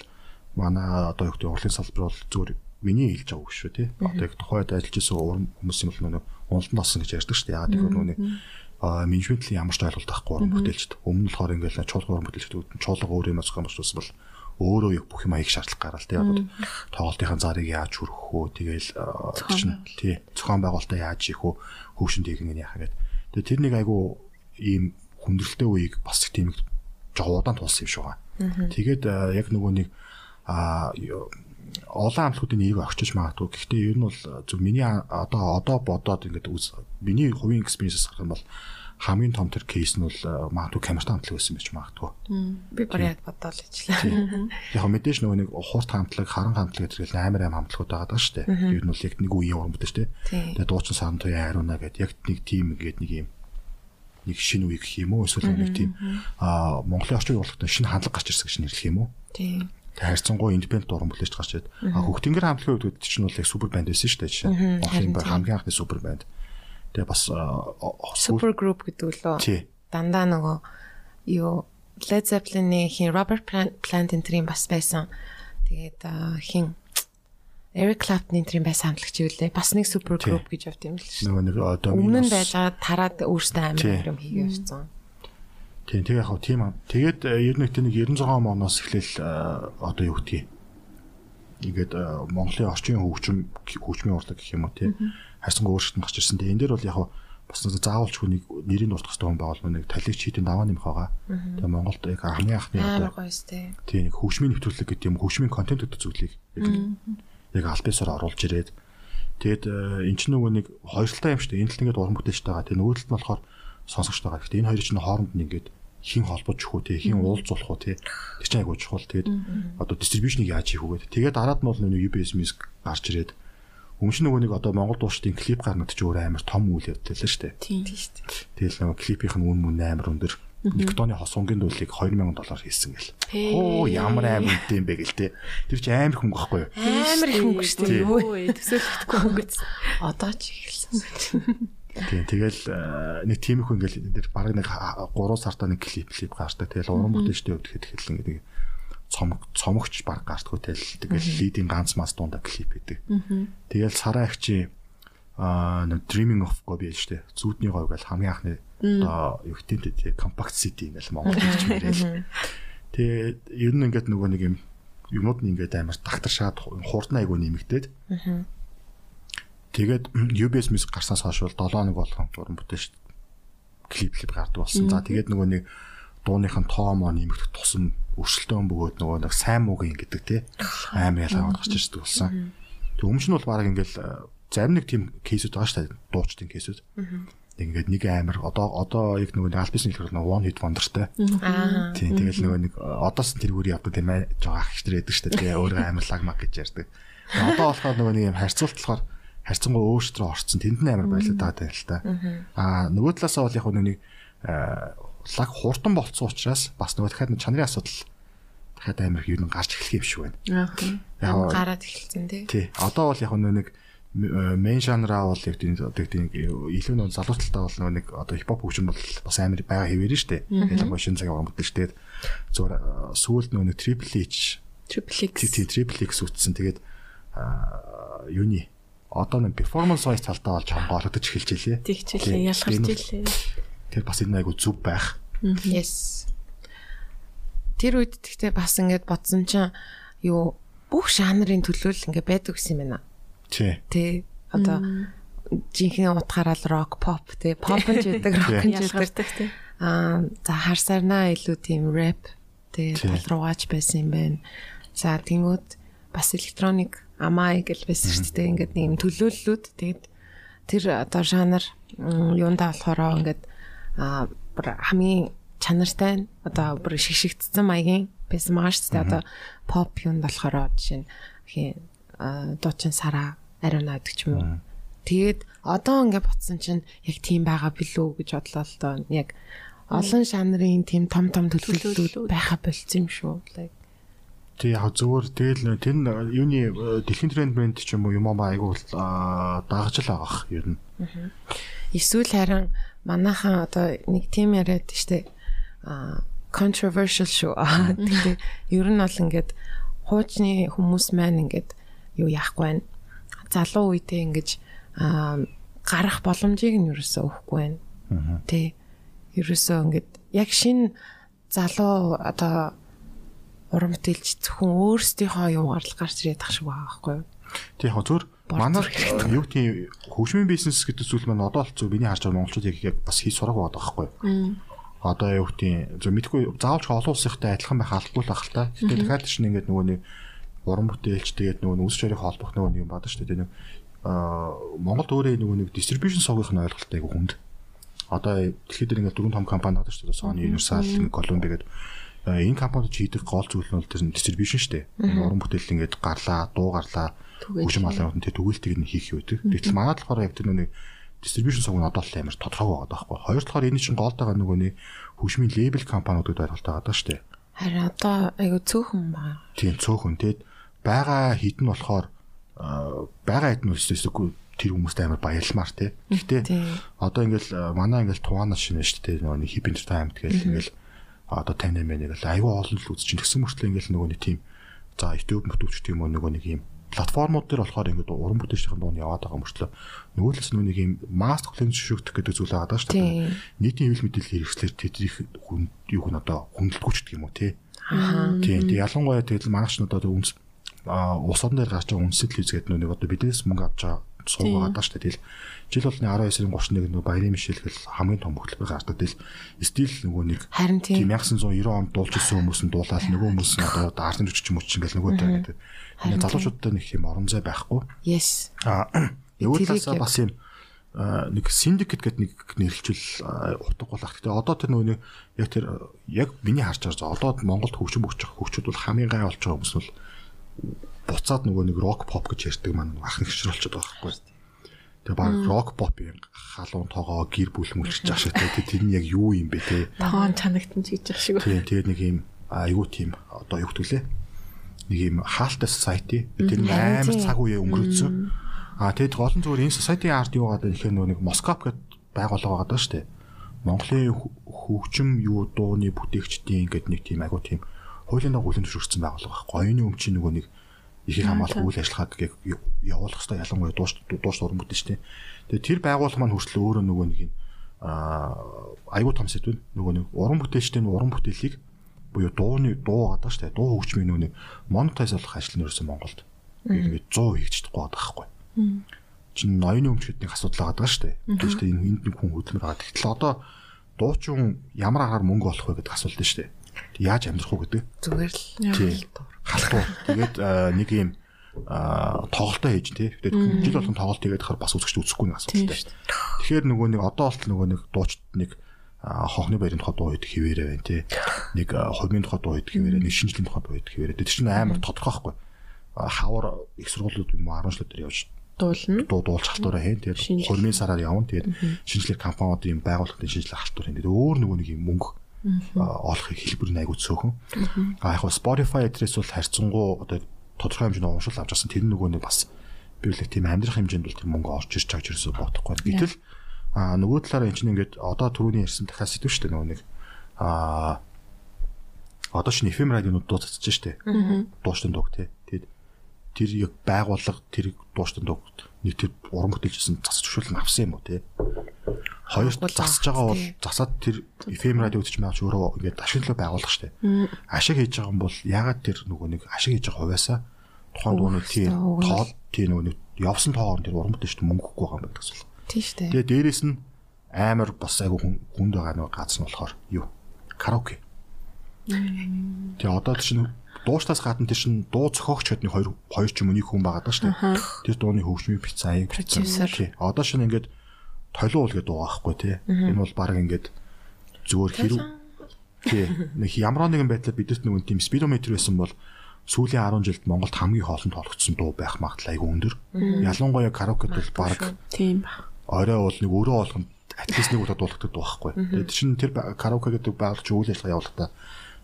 манай одоо юу гэдэг урлын салбар бол зүгээр миний хэлж байгаа шүү тий. Одоо яг тухайд ажиллаж уран хүмүүс юм бол нөгөө уналтанд олсон гэж ярьдаг шүү дээ. Яагаад гэвэл нөгөө а менежментлийн ямар ч ойлголт байхгүй уран бүтээлчд. Өмнө болохоор ингээл чуулган уран бүтээлчд чуулга өөр юм зохион байгуулсан бол өөрөө бүх юм аяг шаардлага гараал тий одоо тоглолтын зарыг яаж хүргэх үү тэгээл чинь тий зохион байгуулалтаа яаж хийх үү хөвшин нь яах гэдэг. Тэгээ тэр нэг айгу ийм хүндрэлтэй үеийг бас тийм жоо удаан тулсан юм шиг байгаа. Тэгээд яг нөгөө нэг а олон амлахуудын нэрийг огчиж магадгүй. Гэхдээ ер нь бол зөв миний одоо одоо бодоод ингээд миний хувийн экспириенсээс гарах юм бол хамгийн том тэр кейс нь бол э, магадгүй камертай хамтлаг байсан байж магадгүй. Би бүр яг бодоол ижлээ. (laughs) Яг мэдээж нөгөө нэг хурд хамтлаг, харан хамтлаг гэдэг л амар аим хамтлагууд байгаа даа шүү дээ. Ер нь бол яг нэг үеийн уран бүтээч дээ. Тэгээ дуучин саран туяа хариуна гэдэг яг нэг тим ингээд нэг юм нэг шинэ үе гэх юм уу эсвэл нэг тийм аа Монголын орчин урлагт шинэ хандлага гарч ирсэн гэж нэрлэх юм уу? Тийм. Тэгээ харьцангуй индипендент уран бүтээлч гарч ирээд а хөгтөнгөр хамтлагын үед чинь бол яг супер банд байсан шүү дээ жишээ. Монголын хамгийн анхны супер банд. Тэгээ бас супер групп гэдэг лөө. Дандаа нөгөө юу Led Zeppelin-ийн хин Robert Plant энтрийн бас байсан. Тэгээд хин Eric Clapton энтрийн байсан хамтлагч үлээ. Бас нэг супер групп гэж явд юм л шүү. Нөгөө нэг одоо өмнө нь байжгаа тараад өөртөө амар юм хийгээ явцсан. Тийм тэгээ яг тийм аа. Тэгээд ер нь нэг 96 оноос эхлээл одоо юу гэдгийг ингээд Монголын орчин хөгжим хөгжмийн урлаг гэх юм уу тий харьцангуй өөрчлөлт гарч ирсэн. Тэгээ энэ дээр бол яг бас заавалч хүнийг нэрийг дуртах хэрэгтэй хүн байвал нэг талиг чийдэн даваа нэмэх байгаа. Тэгээ Монголд яг хамгийн анхны одоо тийм нэг хөгжмийн нэвтрүүлэг гэдэг юм хөгжмийн контент гэдэг зүйлийг яг аль бисаар оруулж ирээд тэгээд эн чинь нөгөө нэг хоёр талтай юм шүү дээ. Энэ талд ингээд уран бүтээлчтэй байгаа. Тэгээд нөгөө талд нь болохоор сонсогч байгаа. Гэхдээ энэ хоёрын чинь хооронд нь ингээд хин холбож өгөх үү те хин уулзуулах уу те тэр чинь айгуу чухал тэгээд одоо дистрибьюшнийг яаж хийх үгээд тэгээд дараад нь бол нөгөө UBS Music гарч ирээд Өмнө нь нөгөө нэг одоо Монгол дуушдын клип гарнад ч өөр амар том үйл явдал л шүү дээ. Тийм. Тэгэл нөгөө клипийнх нь үн мөн амар өндөр. Нэг тооны хосонгийн дуулыг 2000 доллар хийсэн гэл. Оо ямар амар үнэтэй юм бэ гэл те. Тэр чи амар хүн байхгүй юу? Амар их хөнгө шүү дээ. Өө төсөөлөхдөггүй хөнгөц. Одоо ч ихэлсэн. Тийм тэгэл э, нэг тийм их хүн ингээл тэр баг нэг 3 сартаа нэг клип клип гардаг. Тэгэл уран бүтээлчтэй өвдөхэд хэлэн гэдэг цомог цомогч баг гартгүй тэл тэгэл лидийн ганц мас дундаа клип хийдэг. Тэгэл сараа их чи аа нэг dreaming of go биш штэ. Зүудний говь гал хамгийн анхны одоо юу гэдэг compact city ингээл Монгол хэлж мэрэл. Тэгээ ер нь ингээд нөгөө нэг юм юмуд нь ингээд амар тагтаршаад хурдан айгуу нэмэгдээд. Тэгээд (clears throat) UBS Music гарснаас хойш бол 7 хоног болгон уран бүтээш клип клип гардаг болсон. За тэгээд нөгөө нэг дууных нь тоо моо нэмэгдэх тусам өрсөлдөөн бөгөөд нөгөө нэг сайн муугийн гэдэг те амар ялгаа гарч ирдэг болсон. Тэг өмнө нь бол баг ингээл зарим нэг тийм кейсүүд байгаа шүү дээ. Дуучдын кейсүүд. Ингээд нэг амар одоо одоо яг нөгөө альбис хэлэх нэг one hit wonderтэй. Аа. Тийм тэгэл нөгөө нэг одоос нь тэргүүр явдаг тийм ээ жоо ах ихтер яадаг шүү дээ. Тэгээ өөрөө амар лаг маг гэж ярьдаг. Одоо болохоор нөгөө нэг юм харьцуулт болохоор харьцангуй өөртөө орцсон тэнд нь амар байлаа даа л та. Аа нөгөө талаасаа бол яг нэг лаг хурдан болцсон учраас бас нөгөө дахиад чанарын асуудал дахиад амар юу нэг гарч эхлэх юм шиг байна. Аа. Гараад эхэлсэн тий. Тий. Одоо бол яг нэг мейн жанраа бол яг тийм илүү нэг залуу талтаа бол нэг одоо хипхоп хөгжим бол бас амар байгаа хэвээр нь штэ. Ялангуяа шинэ цагийн уран бүтээлчтэй зүгээр сүүлд нөгөө Triple H Triple X. тий Triple X үтсэн. Тэгээд юуны одоо нэг performance wise талдаа болж хамгаалагдаж эхэлж илээ. Тэгчлээ ялгарч илээ. Тэр бас энэ айгу зүв байх. Yes. Тэр үед тэгтээ бас ингээд бодсон чинь юу бүх жанрын төлөөлөл ингээд байдаг гэсэн юм байна. Тий. Тэ одоо жинхэнэ утгаараа л рок, pop тэ pop ч байдаг, rock ч. Ялгардаг тий. Аа за харсарнаа илүү тийм rap тэ тал руугаач байсан юм байна. За тэнгууд бас электроник амай гэл байсан шүү дээ. Ингээд нэг юм төлөөллүүд тэгээд тэр одоо жанр юундаа болохоор ингээд аа хамгийн чанартай одоо бүр шигшигдсэн маягийн байсан маа шүү дээ. Одоо pop юунд болохоор жишээ нь хин дуучин сараа ариуна гэдэг ч юм уу. Тэгээд одоо ингээд ботсон чинь яг тийм байгаа билүү гэж бодлоо л доо. Яг олон жанрын тийм том том төлөвлөлтүүд байха болцсон юм шүү. Like Тий яг зөвөр тэгэл тэр юуны дэлхийн тренд брэнд ч юм уу юм аа айгу дагаж л байгаах ер нь. Эсвэл харин манайхан одоо нэг тийм яриад штэ а controversial шүү. Тэгээ ер нь бол ингээд хуучны хүмүүс маань ингээд юу яахгүй байна. Залуу үедээ ингэж гарах боломжийг нь ерөөсөө өгөхгүй байна. Тэ ерөөсөө ингээд яг шин залуу одоо уран бүтээлч зөвхөн өөрсдийнхөө юугаар л гарч ирээд ах шиг байгаа байхгүй юу? Тий яг зөвөр манай юу тийм хөгжмийн бизнес гэдэг зүйл маань одоо л зөв миний харж байгаа монголчууд яг яг бас хий сурах байгаа байхгүй юу? Одоо юу тийм зөв мэдгүй заавалч олон улсынхтай адилхан байх албагүй л ах л та. Гэтэ дахиад чинь ингээд нөгөө нэг уран бүтээлч тэгээд нөгөө нүс чарыг холбох нөгөө нэг юм бадаг шүү дээ. Нэг аа Монголд өөрөө нөгөө нэг дистрибьюшн сувгийнх нь ойлголт айгу хүнд. Одоо дэлхийд дээр ингээд дөрвөн том компани байдаг шүү дээ. Sony, Universal, Columbia гэдэг энэ компанид хийдэг гол зүйл нь бол тэр дистрибьюшн шүү дээ. Уран бүтээл ингээд гарлаа, дуу гарлаа, хөгжим алаанд тэр түгээлтийг нь хийх юу гэдэг. Тэгтэл манайд болохоор яг тэр нүг дистрибьюшн сувг нь одоо л амар тодорхой байгаа байхгүй. Хоёр талаар энэ чинь гол байгаа нөгөө нэг хөгжмийн лейбл компаниудад ойлголттой байгаа шүү дээ. Харин одоо айгу цөөхөн байна. Тийм цөөхөн тэгэд байгаа хитэн болохоор байгаа хитэн үлсэсгүй тэр хүмүүст амар баярламар тий. Гэхдээ одоо ингээл манай ингээл тугаанаас шинэ шүү дээ нөгөө хип entertainment гэл ингээл одоо тань нэмээ нэг л айгүй олон л үзчихин тэгсэн мөртлөө ингээл нөгөө нэг тийм за YouTube мөтөвч тийм нөгөө нэг юм платформуд дээр болохоор ингээд уран бүтээлчийн дуун яваад байгаа мөртлөө нөгөө талаас нөгөө нэг юм масс клиент шүргдэх гэдэг зүйл байгаа даа шүү дээ. Нийтийн хэвлэл мэдээлэл хэрэгслэр тэдрих хүн юу хүн одоо хүндэлгүүч гэдэг юм уу тий. Тийм. Тэг ялангуяа тэгэл манайч нь одоо үнс а усаан дээр гарч байгаа телевиз гэдэг нүг одоо биднээс мөнгө авч байгаа сууг байгаа даа шүү дээ. Тэгэл жил болны 19-ийн 31 нөгөө баярын мишэл гэл хамгийн том хөтөлбөр гардаг. Тэгэл стил нөгөө нэг тийм. 1990 онд дуулж ирсэн хүмүүс нь дуулаад нөгөө хүмүүс нь одоо ардын жүжигч юм уу ч ингээл нөгөө таа гэдэг. Энэ залуучуудтай нэг юм орон зай байхгүй. Yes. А нөгөө Тэрийг талаасаа бас юм нэг syndicate гэдэг нэг нэрлэлжил утга болох. Гэтэ одоо тэр нөгөө яг тэр яг миний харж байгаа одоо Монголд хөгжим өгч хөгчүүд бол хамгийн гай болж байгаа хүмүүс бол буцаад нөгөө нэг рок поп гэж ярьдаг маань ах болчиход байгаа байхгүй. Тэгээ баг рок попын халуун тоогоо гэр бүл мүлчж байгаа шиг тэгээ тэр нь яг юу юм бэ те. Тоон чанагтан ч гэж шиг. Тийм тэгээ нэг юм айгуу тийм одоо юу гэдгүүлээ. Нэг юм хаалттай society тэр нь амар цаг үе өнгөрөөсөн. А тэгээд голон зүгээр энэ society art юу гэдэг нөгөө нэг Москоп гэдэг байгууллага байгаа даа шүү дээ. Монголын хө- хөгжим юу дууны бүтээгчдийн ингээд нэг тийм айгуу тийм хуулийн дагуу хүлэн зөвшөөрсөн байгууллага. Оюуны өмчийн нөгөө нэг ихийг хамгаалах үйл ажиллагааг явуулах хэрэгтэй ялангуяа дууш дууш уран бүтээчтэй. Тэгээд тэр байгууллага маань хүртэл өөрөө нөгөө нэг аа айгуу том сэдвэн нөгөө нэг уран бүтээлчтэй уран бүтээлийг буюу дууны дуу гадаг штэ дуу хөгжмийн нөгөө нэг монетайз болох ажил ерөөсөн Монголд ингээд 100 хийж чадахгүй байхгүй. Чин ноёны өмч гэдэг нэг асуудал байгаа штэ. Тэгээд штэ энэ энд нэг хүн хөдөлмөр байгаа. Тэгтэл одоо дуучин ямар агаар мөнгө олох вэ гэдэг асуулт нь штэ. Яаж амьдрах уу гэдэг. Зүгээр л Тийм халах. Тэгээд э, нэг юм э, тоглолтоо хийж тий. Тэгээд жил болгон тоглолт хийгээд хахаар бас үзэгч үзэхгүй нэг асуудалтай. Тэгэхээр нөгөө нэг одоо болтол нөгөө нэг дуучт нэг э, хонхны баярын тухай дуу хэд хിവэрэ байна тий. Нэг хувийн тухай дуу хэд хിവэрэ, нэг шинжлэх тухай дуу хэд хിവэрэ. Тэр чинь амар тодорхой байхгүй. Хавар их сургуулиуд юм уу 10 жилээр явж дуулна. Дуу дуулж халтураа хийн. Тэгээд хувийн сараар явна. Тэгээд шинжлэх компаниуд юм байгууллагын шинжлэх халтур хийн. Тэгээд өөр нөгөө нэг юм мөнгө олохыг хэлбэр нь айгуу цөөхөн. А яг Spotify адрес бол харьцангуй одоо тодорхой хэмжээний уушрал авч авсан тэр нөгөө нэг бас би л тийм амьдрах хэмжээнд бол тэр мөнгө орж ирж чагж ирсэн бодохгүй. Гэтэл а нөгөө талаараа эн чинь ингээд одоо түрүүний ярьсан дахиад сэдв шүү дээ нөгөө нэг а одоо ч FM радионууд дуу цацж штэ. Дууштай дууг тий. Тэгээд тэр яг байгууллага тэр дууштай дууг нэг тэр уран бүтээлчсэн засаж хөшөөлн авсан юм уу тий. Хоёр Байгууллага засаж байгаа бол тий. засаад тэр FM радио үзэж байгаа ч өөрөө ингээд ашиглал байгуулах штэ. Ашиг хийж байгаа юм бол ягаад тэр нөгөө нэг ашиг хийж байгаа хувьяасаа тухайн дууны тий тоол тий нөгөө нэг явсан тоогоор тэр уран бүтээлчд мөнгө өгөхгүй байгаа юм гэсэн. шүү дээ. Тэгээ дээрэс нь амар бас айгу хүн хүнд байгаа нэг газар нь болохоор юу? Караоке. Тэгээ одоо чинь дуустаас гадна тэр чинь дуу зохиогч гэдний хоёр хоёр ч юм уу нэг хүн байгаа даа шүү дээ. Тэр дууны хөгжмийн бицэн аяг. Тий. Одоо шинэ ингээд толиул гэдэг дуу байхгүй тий. Энэ бол баг ингээд зүгээр хэрэг тий. Нэг ямар нэгэн байдлаар бидэрт нэг тийм спидометр байсан бол сүүлийн 10 жилд Монголд хамгийн хоолн тоологдсон дуу байх магадлал айгүй өндөр. Ялангуяа караокед бол баг Тийм ба. орой бол нэг өөрөө болгонд атлист нэг удаа дуулдаг дуу байхгүй. Тэгээд чинь тэр караоке гэдэг байгууллагч үйл ажиллагаа явуулахдаа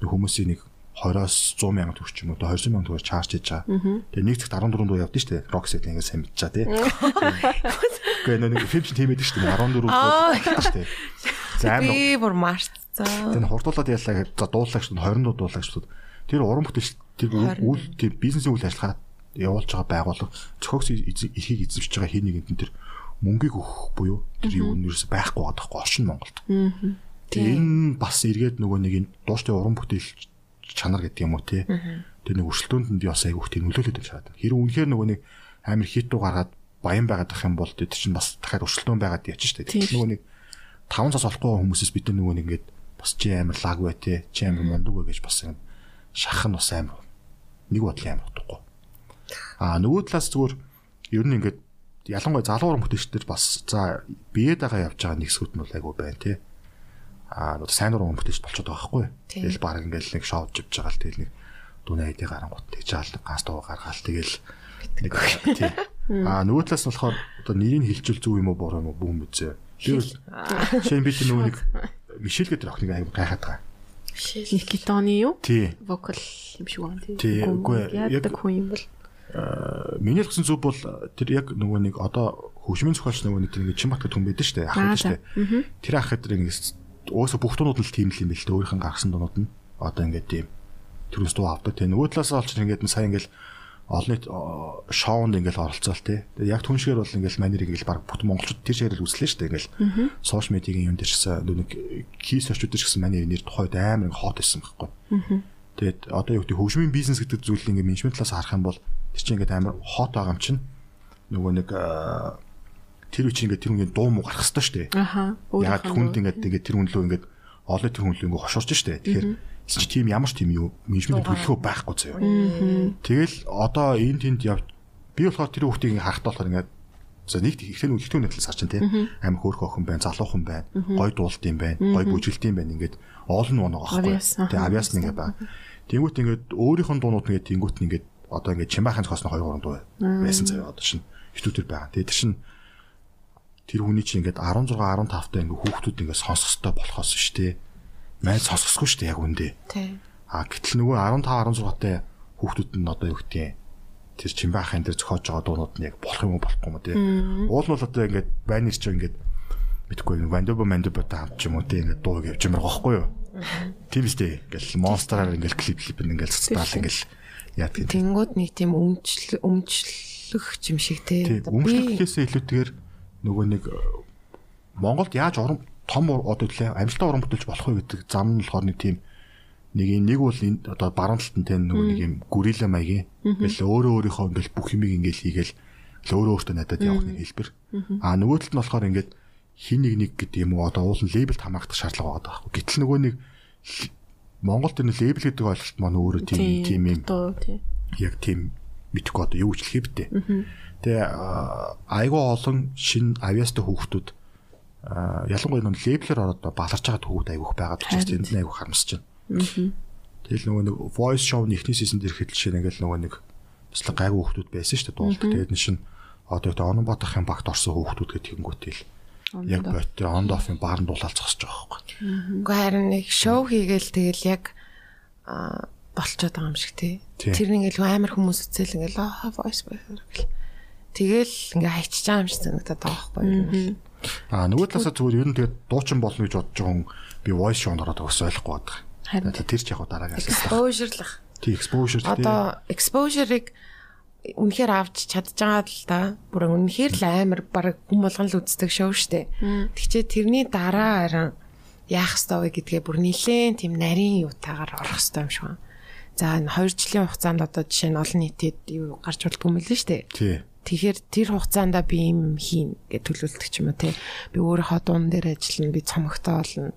хүмүүсийн нэг 20-оос 100 мянган төгрөг ч юм уу 200 мянган төгрөг чарж хийж байгаа. Тэгээд нэг цагт 14 дуу явдсан шүү дээ. Rock set ингээд сайн мэдчихаа тий. Гэхдээ нэг фильм чинь тийм байдаг шүү дээ. 14 дуу явдсан шүү дээ. За Би бүр марцсан. Тэн хурдуулаад яллаа гэж за дуулаа гэж 20 дуу дуулаа гэж бодод. Тэр уран бүтээлч тэр үйл- тэр бизнесийн үйл ажиллагаа явуулж байгаа байгууллага цохогс эрхийг эзэмшиж байгаа хин нэгэнд нь тэр мөнгийг өгөх буюу тэр юу нь ерөөсөй байхгүй байгаа тахгүй оршин Монголд. Тэгээ энэ бас эргээд нөгөө нэг энэ дууштай уран бүтээлч чанар гэдэг юм уу те. Тэр нэг өршөлтөөнд нь би бас айгүйх тийм нөлөөлөд байж байгаа. Хэрэг үнэхээр нөгөө нэг амир хит дуу гаргаад баян байгаад ах юм бол тэр чинь бас дахиад өршөлтөөн байгаад яач штэ. Тэгэхээр нөгөө нэг 5 цас олохгүй байгаа хүмүүсээс бид нөгөө нэг ингээд бас чи амир лаг бай те. Чи амир мундаг бай гэж бас юм шахах нь бас амир нэг бодлын амир утгагүй. Аа нөгөө талаас зүгээр ер нь ингээд ялангуяа залуу уран бүтээлчдэр бас за биед байгаа явж байгаа нэг хэсгүүд нь бол айгу байна те. Аа сайн уран бүтээлч болчиход байгаа. Тийм. Тэгэл баг ингээд нэг шоуд живж байгаа л тэгэл нэг дүнэ айдыг гарангууд тэгж аалдаг ганц дуу гаргаал тэгэл нэг (laughs) тий. Аа нөгөө талаас нь болохоор одоо нэрийг хилчүүл зүг юм уу буруу юм уу бүгэн мэдээ. Тэр шинэ би тэр нөгөө нэг Мишель гэдэг охиныг айгу гайхаад байгаа. Никитоны юу? Тий. Вокал юм шиг байна тий. Тий, үгүй яг- хүн юм бол. Миний л гэсэн зүг бол тэр яг нөгөө нэг одоо хөгжмийн зохиолч нөгөө нэг тэр нэг Чимбат гэдэг хүн байдаг шүү дээ. Ах Аа, байдаг шүү дээ. Тэр ах гэдэг ингэж өөсө бүх дуунууд нь л тийм л юм бэл дээ. Өөрийнх нь гаргасан дуунууд нь одоо ингээд тийм төрөөс дуу авдаг. Тэгээ нөгөө талаас олж ингээд сайн ингээд олон нийт шоунд ингээд оролцоол тий. Яг түн шигээр бол ингээд манерыг ингээд баг бүх монголчууд тэр шигээр л үзлээ шүү дээ. Ингээд сошиал медиагийн юм дээр чсэн нөгөө нэг кейс очууд дээр чсэн манер нэр тухайд амар хот байсан байхгүй. Тэгээд одоо юу гэдэг хөгжмийн бизнес гэдэг зүйлийг ингээд менежмент талаас харах юм бол тэр чинь ингээд амар хот байгаа юм чинь нөгөө нэг тэр үчи ингээд тэр үнгийн дуу муу гарах хэрэгтэй шүү дээ. Аха. Яг хүнд ингээд ингээд тэр хүн лөө ингээд олон тэр хүн лөө ингээд хошуурч штэ. Тэгэхээр чи тийм ямар ч тийм юу менежмент төлөвлөгөө байхгүй заяа. Тэгэл одоо энэ тэнд яв би болохоор тэр хүүхдийг харахтаа болохоор ингээд за нэг ихтэй ихтэй нэтлээс харчин тий амар хөөрхөн охин байна, залуухан байна, гой дуулт юм байна, гой бүжилт юм байна ингээд олон байхгүй. аха. Тэгээ авиас нэг байна. Тэнгүүт ингээд өөрийнх нь дуунууд ингээд тэнгүүт нь ингээд одоо ингээд чимаахан цохосно 2 3 дуу байсан заяа одоо шин хитүүдэр байгаа. Тэгээ тэр шин тэр хүний чинь ингээд 16 15 та ингээд хүүхдүүд ингээд сонсох хэрэгтэй болохоос шүү дээ. Май сонсохгүй шүү дээ яг үндэ. Тий. А гэтэл нөгөө 15 16 та хүүхдүүд нь одоо юу гэдэг тэр чимбаахын дээр зохиож байгаа дуунууд нь яг болох юм уу болохгүй юм тий. Уул нь бол одоо ингээд байнер ч ингээд мэдхгүй вандоба мандоба та хамт ч юм уу тий ингээд дуу явж юмар гохгүй юу. Тийм үстэй ингээл монстраар ингээл клип клип ингээл цацдаал ингээл яадаг. Тэнгүүд нэг тийм өмчлө өмчлөх юм шиг тий. Тийм өмчлөхөөсөө илүүтэйгээр нөгөө нэг э, Монголд яаж уран том одоо төлөө амжилттай уран бүтээлч болох вэ гэдэг зам нь болохоор нэг тийм нэг нэг бол одоо баруун талд нь тийм нөгөө нэг юм гүрилэ маягийн ингээл өөрөө өөрийнхөө ингээл бүх юмыг ингээл хийгээл өөрөө өөртөө надад явах нэг хэлбэр. А нөгөө талд нь болохоор ингээд хин нэг нэг гэдэг юм уу одоо уул нь лейблд хамгаагдах шаардлага байгаа байхгүй. Гэтэл нөгөө нэг Монголд энэ лейбл гэдэг ойлголт маань өөрөө тийм тийм юм. яг тийм мэдхгүй одоо юу ч хэлхий бтэ. Тэгээ айгүй олон шин авиастай хүүхдүүд ялангуяа нэг лейблэр ороод баларч байгаа хүүхд айгүйх байгаа учраас тэнд айгүй харамсаж байна. Тэгэл нөгөө нэг voice show-ны эхний дээр ихэд жишээ нь ингээл нөгөө нэг бас л гайгүй хүүхдүүд байсан шүү дээ дуулдаг. Тэгээд энэ шин одоо их онон батахын багт орсон хүүхдүүд гэдэг тэгэнгүүтэл яг бот тэр on off-ын баар нь дуулаад зогсож байгаа байхгүй. Уу харин нэг шоу хийгээл тэгэл яг болцоод байгаа юм шиг тий. Тэр нэг л амар хүмүүс үзэл ингээл аа voice boy гэл. Тэгэл ингээ хайчиж байгаа юм шиг санагдаад байгаа байхгүй юу? А нөгөө талаасаа зүгээр ер нь тэгээд дуучин болно гэж бодож байгаа хүн би voice show-нд ороод бас ойлгохгүй байдаг. Харин Тэр ч яг дараагаар Exposure-лах. тий exposure тий. Одоо exposure-ыг үнэхээр авч чадж байгаа л да. Бүр үнэхээр л амар баг хүм болгон л үздэг шоу штэ. Тэгчээ тэрний дараа харин яах ёстой вэ гэдгээ бүр нилээн тийм нарийн юутаагаар орох ёстой юм шиг байна. За энэ 2 жилийн хугацаанд одоо жишээ нь олон нийтэд юу гарч болдгоо юм л нь штэ. Тий. Тэгэхээр тэр хугацаанд би юм хийн гэж төлөвлөлдөг ч юм уу те. Би өөрийнхөө дуун дээр ажиллана, би цомогтой болно.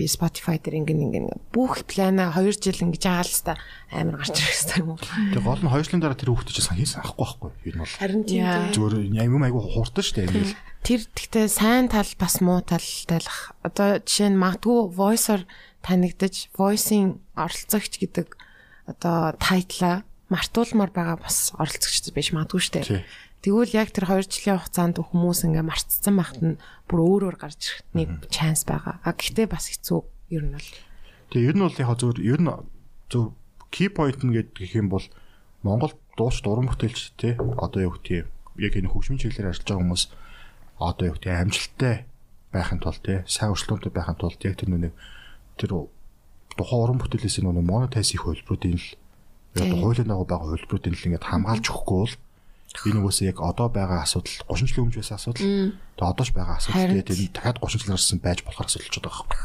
Би Spotify дээр ингэн ингэн бүх плана 2 жил ингэж байгаа л та амар гарч ирэх хэрэгтэй юм уу? Тэгээ гол нь хоёр жилийн дараа тэр хүүхдээ чинь хийсэн ахгүй байхгүй юу нь бол Харин тийм дээ. зүгээр юм айгу хууртан штэ ингээл Тэр гэхдээ сайн тал бас муу тал тайлах. Одоо жишээ нь магадгүй voice-оор танигдаж, voice-ийн оролцогч гэдэг одоо тайтлаа мартуулмаар байгаа бас оролцогчд биш магадгүй шүү Тий. дээ. Тэгвэл яг тэр 2 жилийн хугацаанд хүмүүс ингээ мартцсан байхад нь бүр өөр өөр гарч ирэх нэг шанс байгаа. А гэхдээ бас хэцүү ер нь бол. Тэгээ ер нь бол яг зөв ер нь зөв key point нь гэдэг юм бол Монгол дууч дуран бүтээлч те одоо юу юм яг энэ хөгжмийн чиглэлээр ажиллаж байгаа хүмүүс одоо юу гэх амжилттай байхын тулд те сайн өршлөөнтэй байхын тулд яг тэр нүг тэр тухайн уран бүтээлээс нүг монетайз хийх хөлбөрүүдийн л яг Тийм. хуулийн дагуу байгаа хөлбөрүүдийн л ингээд хамгаалж өгөхгүй бол энэ угсаа яг одоо байгаа асуудал 30 жил өмнө байсан асуудал тэгээ одоо ч байгаа асуудал тэгээд энэ дахиад 30 жил гарсан байж болохоор асуудалч байгаа байхгүй.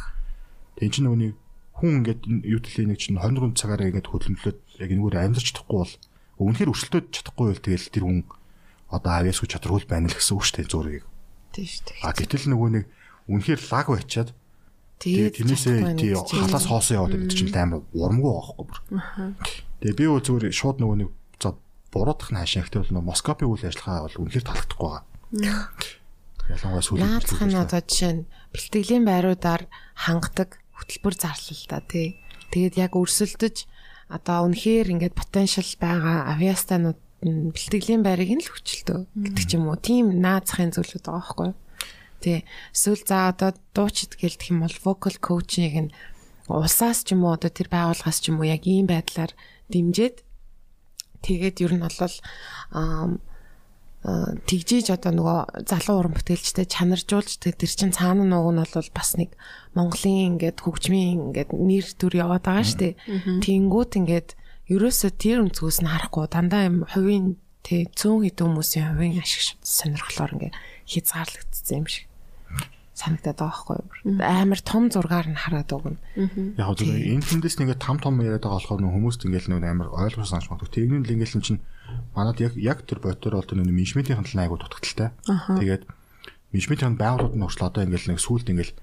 Тэг чинь нөгөөний хүн ингээд энэ юу төлөө нэг чинь 24 цагаараа ингээд хөдөлмөрлөөд яг энэгээр амьдарч чадахгүй бол өмнөхөр өршөлтөд чадахгүй бол тэгэл тэр хүн одоо авьяасгүй чадваргүй байна л гэсэн үг шүү дээ зургийг. Тийм шүү дээ. А гэтэл нөгөө нэг үнэхээр лаг байчаад Тэгээд тэгээ тэрнээсээ тий халаас хоосон яваад гэдэг чинь амар урамгүй байхгүй бүр. Тэгээ би өөр зүгээр шууд нөгөө нэг за буруудах нь хаашаа ихтэй бол Москвын үйл ажиллагаа бол үнэхээр таалагдахгүй байгаа. Ялангуяа сүүлийн Наадах нь одоо жишээ нь бэлтгэлийн байруудаар хангадаг хөтөлбөр зарлал та тий. Тэгээд яг өрсөлдөж одоо үнэхээр ингээд потенциал байгаа авиастанууд нь бэлтгэлийн байрыг нь л хүчилтөө гэдэг ч юм уу. Тим наазахын зүйлүүд байгаа байхгүй юу? Тий. Эсвэл за одоо дуучид гэлдэх юм бол vocal coaching нь улсаас ч юм уу одоо тэр байгууллагаас ч юм уу яг ийм байдлаар дэмжиж тэгээд ер нь бол тэгжиж одоо нөгөө залуу уран бүтээлчтэй чанаржуулж тэр чин цаана нууг нь бол бас нэг Монголын ингээд хөгжмийн ингээд нэр төр яваад байгаа штэ. Тэнгүүт ингээд ерөөсө тэр өнцгөөс нь харахгүй дандаа юм хувийн тэг цөөн хэдэн хүмүүсийн хувийн ашиг сонирхлоор ингээд хязгаарлагдсан юм шиг. Санагдаад байгаа байхгүй амар том зургаар нь хараад өгнө. Яг зөв энэ хүндээс нэгээ там том яриад байгаа болохоор нөх хүмүүст ингээл нэг амар ойлгох санаж магадгүй. Тэгнэн л ингээл чинь манад яг яг тэр ботор бол тэр нэг менежментийн талын айгуу дутагдaltaй. Тэгээд менежментийн байгууллагууд нь хүртэл одоо ингээл нэг сүулт ингээл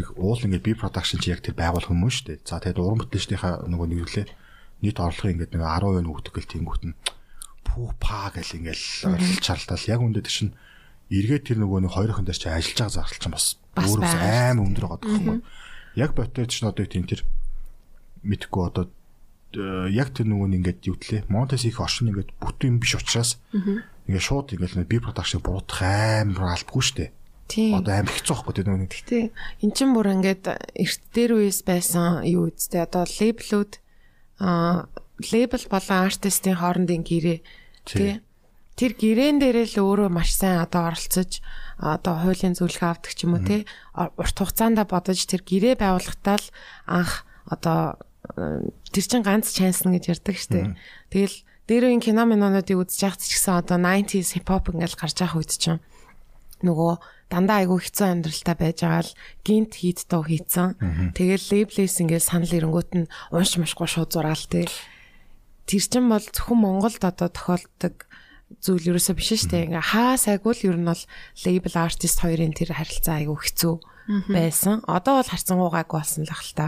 нэг уул ингээл би production чи яг тэр байгуулах юм шүү дээ. За тэгээд уран бүтээлчдийнхаа нөгөө нэглээ нийт орлогын ингээд нэг 10% нөгдөг гэл тэнгуут нь пүү па гэл ингээл орилж чарлтал яг үндэ тэр чинь эргээд тэр нөгөө нэг хоёрын дээр чи ажиллаж байгаа зардал чинь бас өөрөө аим өндөр байгаа гэх юм. Яг ботор чинь одоо тийм тэр мэдхгүй одоо э, яг тэр нөгөө нэг ингээд юу тлээ Монтес их оршин ингээд бүтэн юм биш учраас ингээд шууд ингээд би продакшн буруудах амар албагүй штэ. Тийм. Одоо амар хэцүү байхгүй нөгөө нэг Гэтэ эн чин бүр ингээд эрт дээр үес байсан юу үстэй одоо лейблүүд аа лейбл болон артистийн хоорондын гэрээ тий. Тэр гэрээн дээрээ л өөрөө маш сайн одоо оролцож одоо хуулийн зөвлөгөө авдаг ч юм уу тий. Урт хугацаанд бодож тэр гэрээ байгуулахтаа л анх одоо тэр чин ганц чансан гэж ярьдаг штэ. Тэгэл дээр үеийн кино минонуудыг үзэж явах ч гэсэн одоо 90s hip hop ингээл гарч явах үед чинь нөгөө дандаа айгүй хэцүү амьдралтай байж байгаа л гинт хийд дөө хийцэн. Тэгэл лейблээс ингээд санал ирэнгүүт нь унш мушгүй шууд зураал тий. Тэр чин бол зөвхөн Монголд одоо тохиолддог зүйл ерөөсөө биш шүү дээ. Ингээ хаа сайгүй л ер нь бол лейбл артист хоёрын тэр харилцаа айгүй хэцүү байсан. Одоо бол харцангуугайг болсон л ах л та.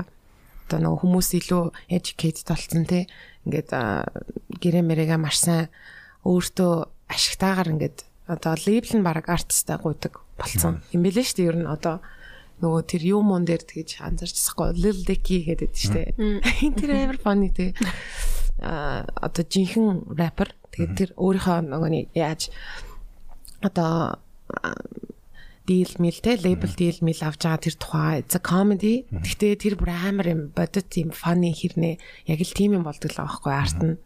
Одоо нөгөө хүмүүс илүү educated болсон тий. Ингээд гэрээ мэрэгээ маш сайн өөртөө ашигтайгаар ингээд одоо лейбл нь баг артистаа гуйдаг болцсон юм бэлээ шүү дээ. Ер нь одоо нөгөө тэр юу мон дээр тэгж анзаарчихсахгүй Lil Dicky гэдэг шүү дээ. (laughs) Тэр амар funny тий. Одоо жинхэнэ рэпер. Тэгээд тэр өөрийнхөө нөгөө нэг яаж одоо дийл мил те лейбл дийл мил авч байгаа тэр тухай. A comedy. Гэхдээ тэр бүр амар юм бодит юм funny хэрнээ яг л тийм юм болдог л байгаа байхгүй арт нь.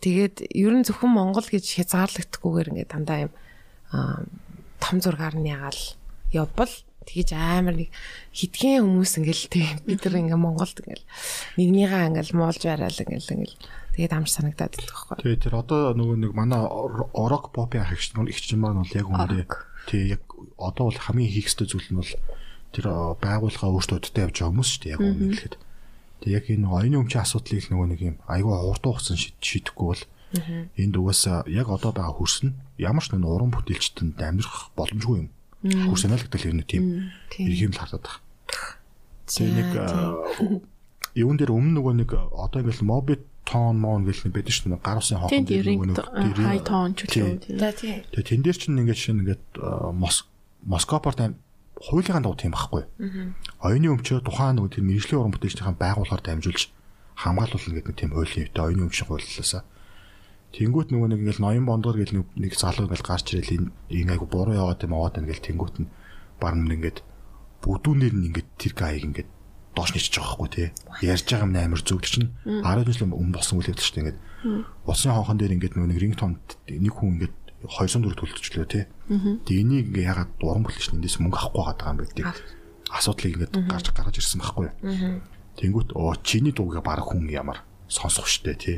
Тэгээд ер нь зөвхөн Монгол гэж хязгаарлагдахгүйгээр ингээд дандаа юм том зургаар нь ягаал явбал тэгэж амар нэг хитгэн хүмүүс ингээл тийм бид нар ингээ Монголд ингээл нэгнийгаа ингээл муулж барайл ингээл ингээл тэгээд амж санагдаад идэх байхгүй. Тэгээ тэр одоо нөгөө нэг манай орок попын хагч нар их чимээр нь бол яг үүндээ тий яг одоо бол хамгийн хийх ёстой зүйл нь бол тэр байгууллага өөртөө өдөртөө явж байгаа хүмүүс шүү дээ яг үнэ хэлэхэд. Тэг яг энэ оюуны өмчийн асуудлыг нөгөө нэг юм айгүй хурдан хугацаанд шийдэхгүй бол энд угаасаа яг одоо байгаа хөрс нь ямар ч нэг уран бүтээлчтэнд амьдрах боломжгүй юм. Хөрс аналагдал ер нь тийм юм л хардаад байна. Тэгээ нэг э, юун дээр өмнө нөгөө нэг одоо ингээл мобит тон мон гэл нэг байдаг шүү дээ. Гар усын хоохон Тийм дээр нөгөө нэг тийм хай тоон ч үү. За тий. Тэгээ тэн дээр чинь ингээд шинэ ингээд э, мос Москопорт аим хуулийнхаа дагуу тийм байхгүй. Оюуны өмчөө тухайн нөгөө тэр мэрэгжлийн уран бүтээлчдийн байгууллагаар дамжуулж хамгаалуулна гэдэг нэг тийм хуулийн үетэй оюуны өмчийн хуулиулаасаа. Тэнгүүт нөгөө нэг ингээл ноён бондгор гэл нэг- залуу ингээл гарч ирэл энэ айгу буруу яваад юм аваад байна гэл тэнгүүт нь баг нь ингээд бүдүүнээр нь ингээд тэр гайг ингээд доош нэрч байгаа байхгүй тий. Ярьж байгаа юм амар зүг чинь 10 жил өмнө болсон үйл явдал шүү дээ ингээд. Усын хонхон дээр ингээд нөгөө нэг рингтонд нэг хүн ингээд 200 төгрөг төлтөжлөө тий. Тэгээ энийг ингээ ягаад уран бүлэгч эндээс мөнгө авахгүй байгаа юм бэ гэдэг асуудлыг ингээд гарч гаргаж ирсэн байхгүй. Тэнгүүт оо чиний дуугаа баг хүн ямар сонсох штэ тий.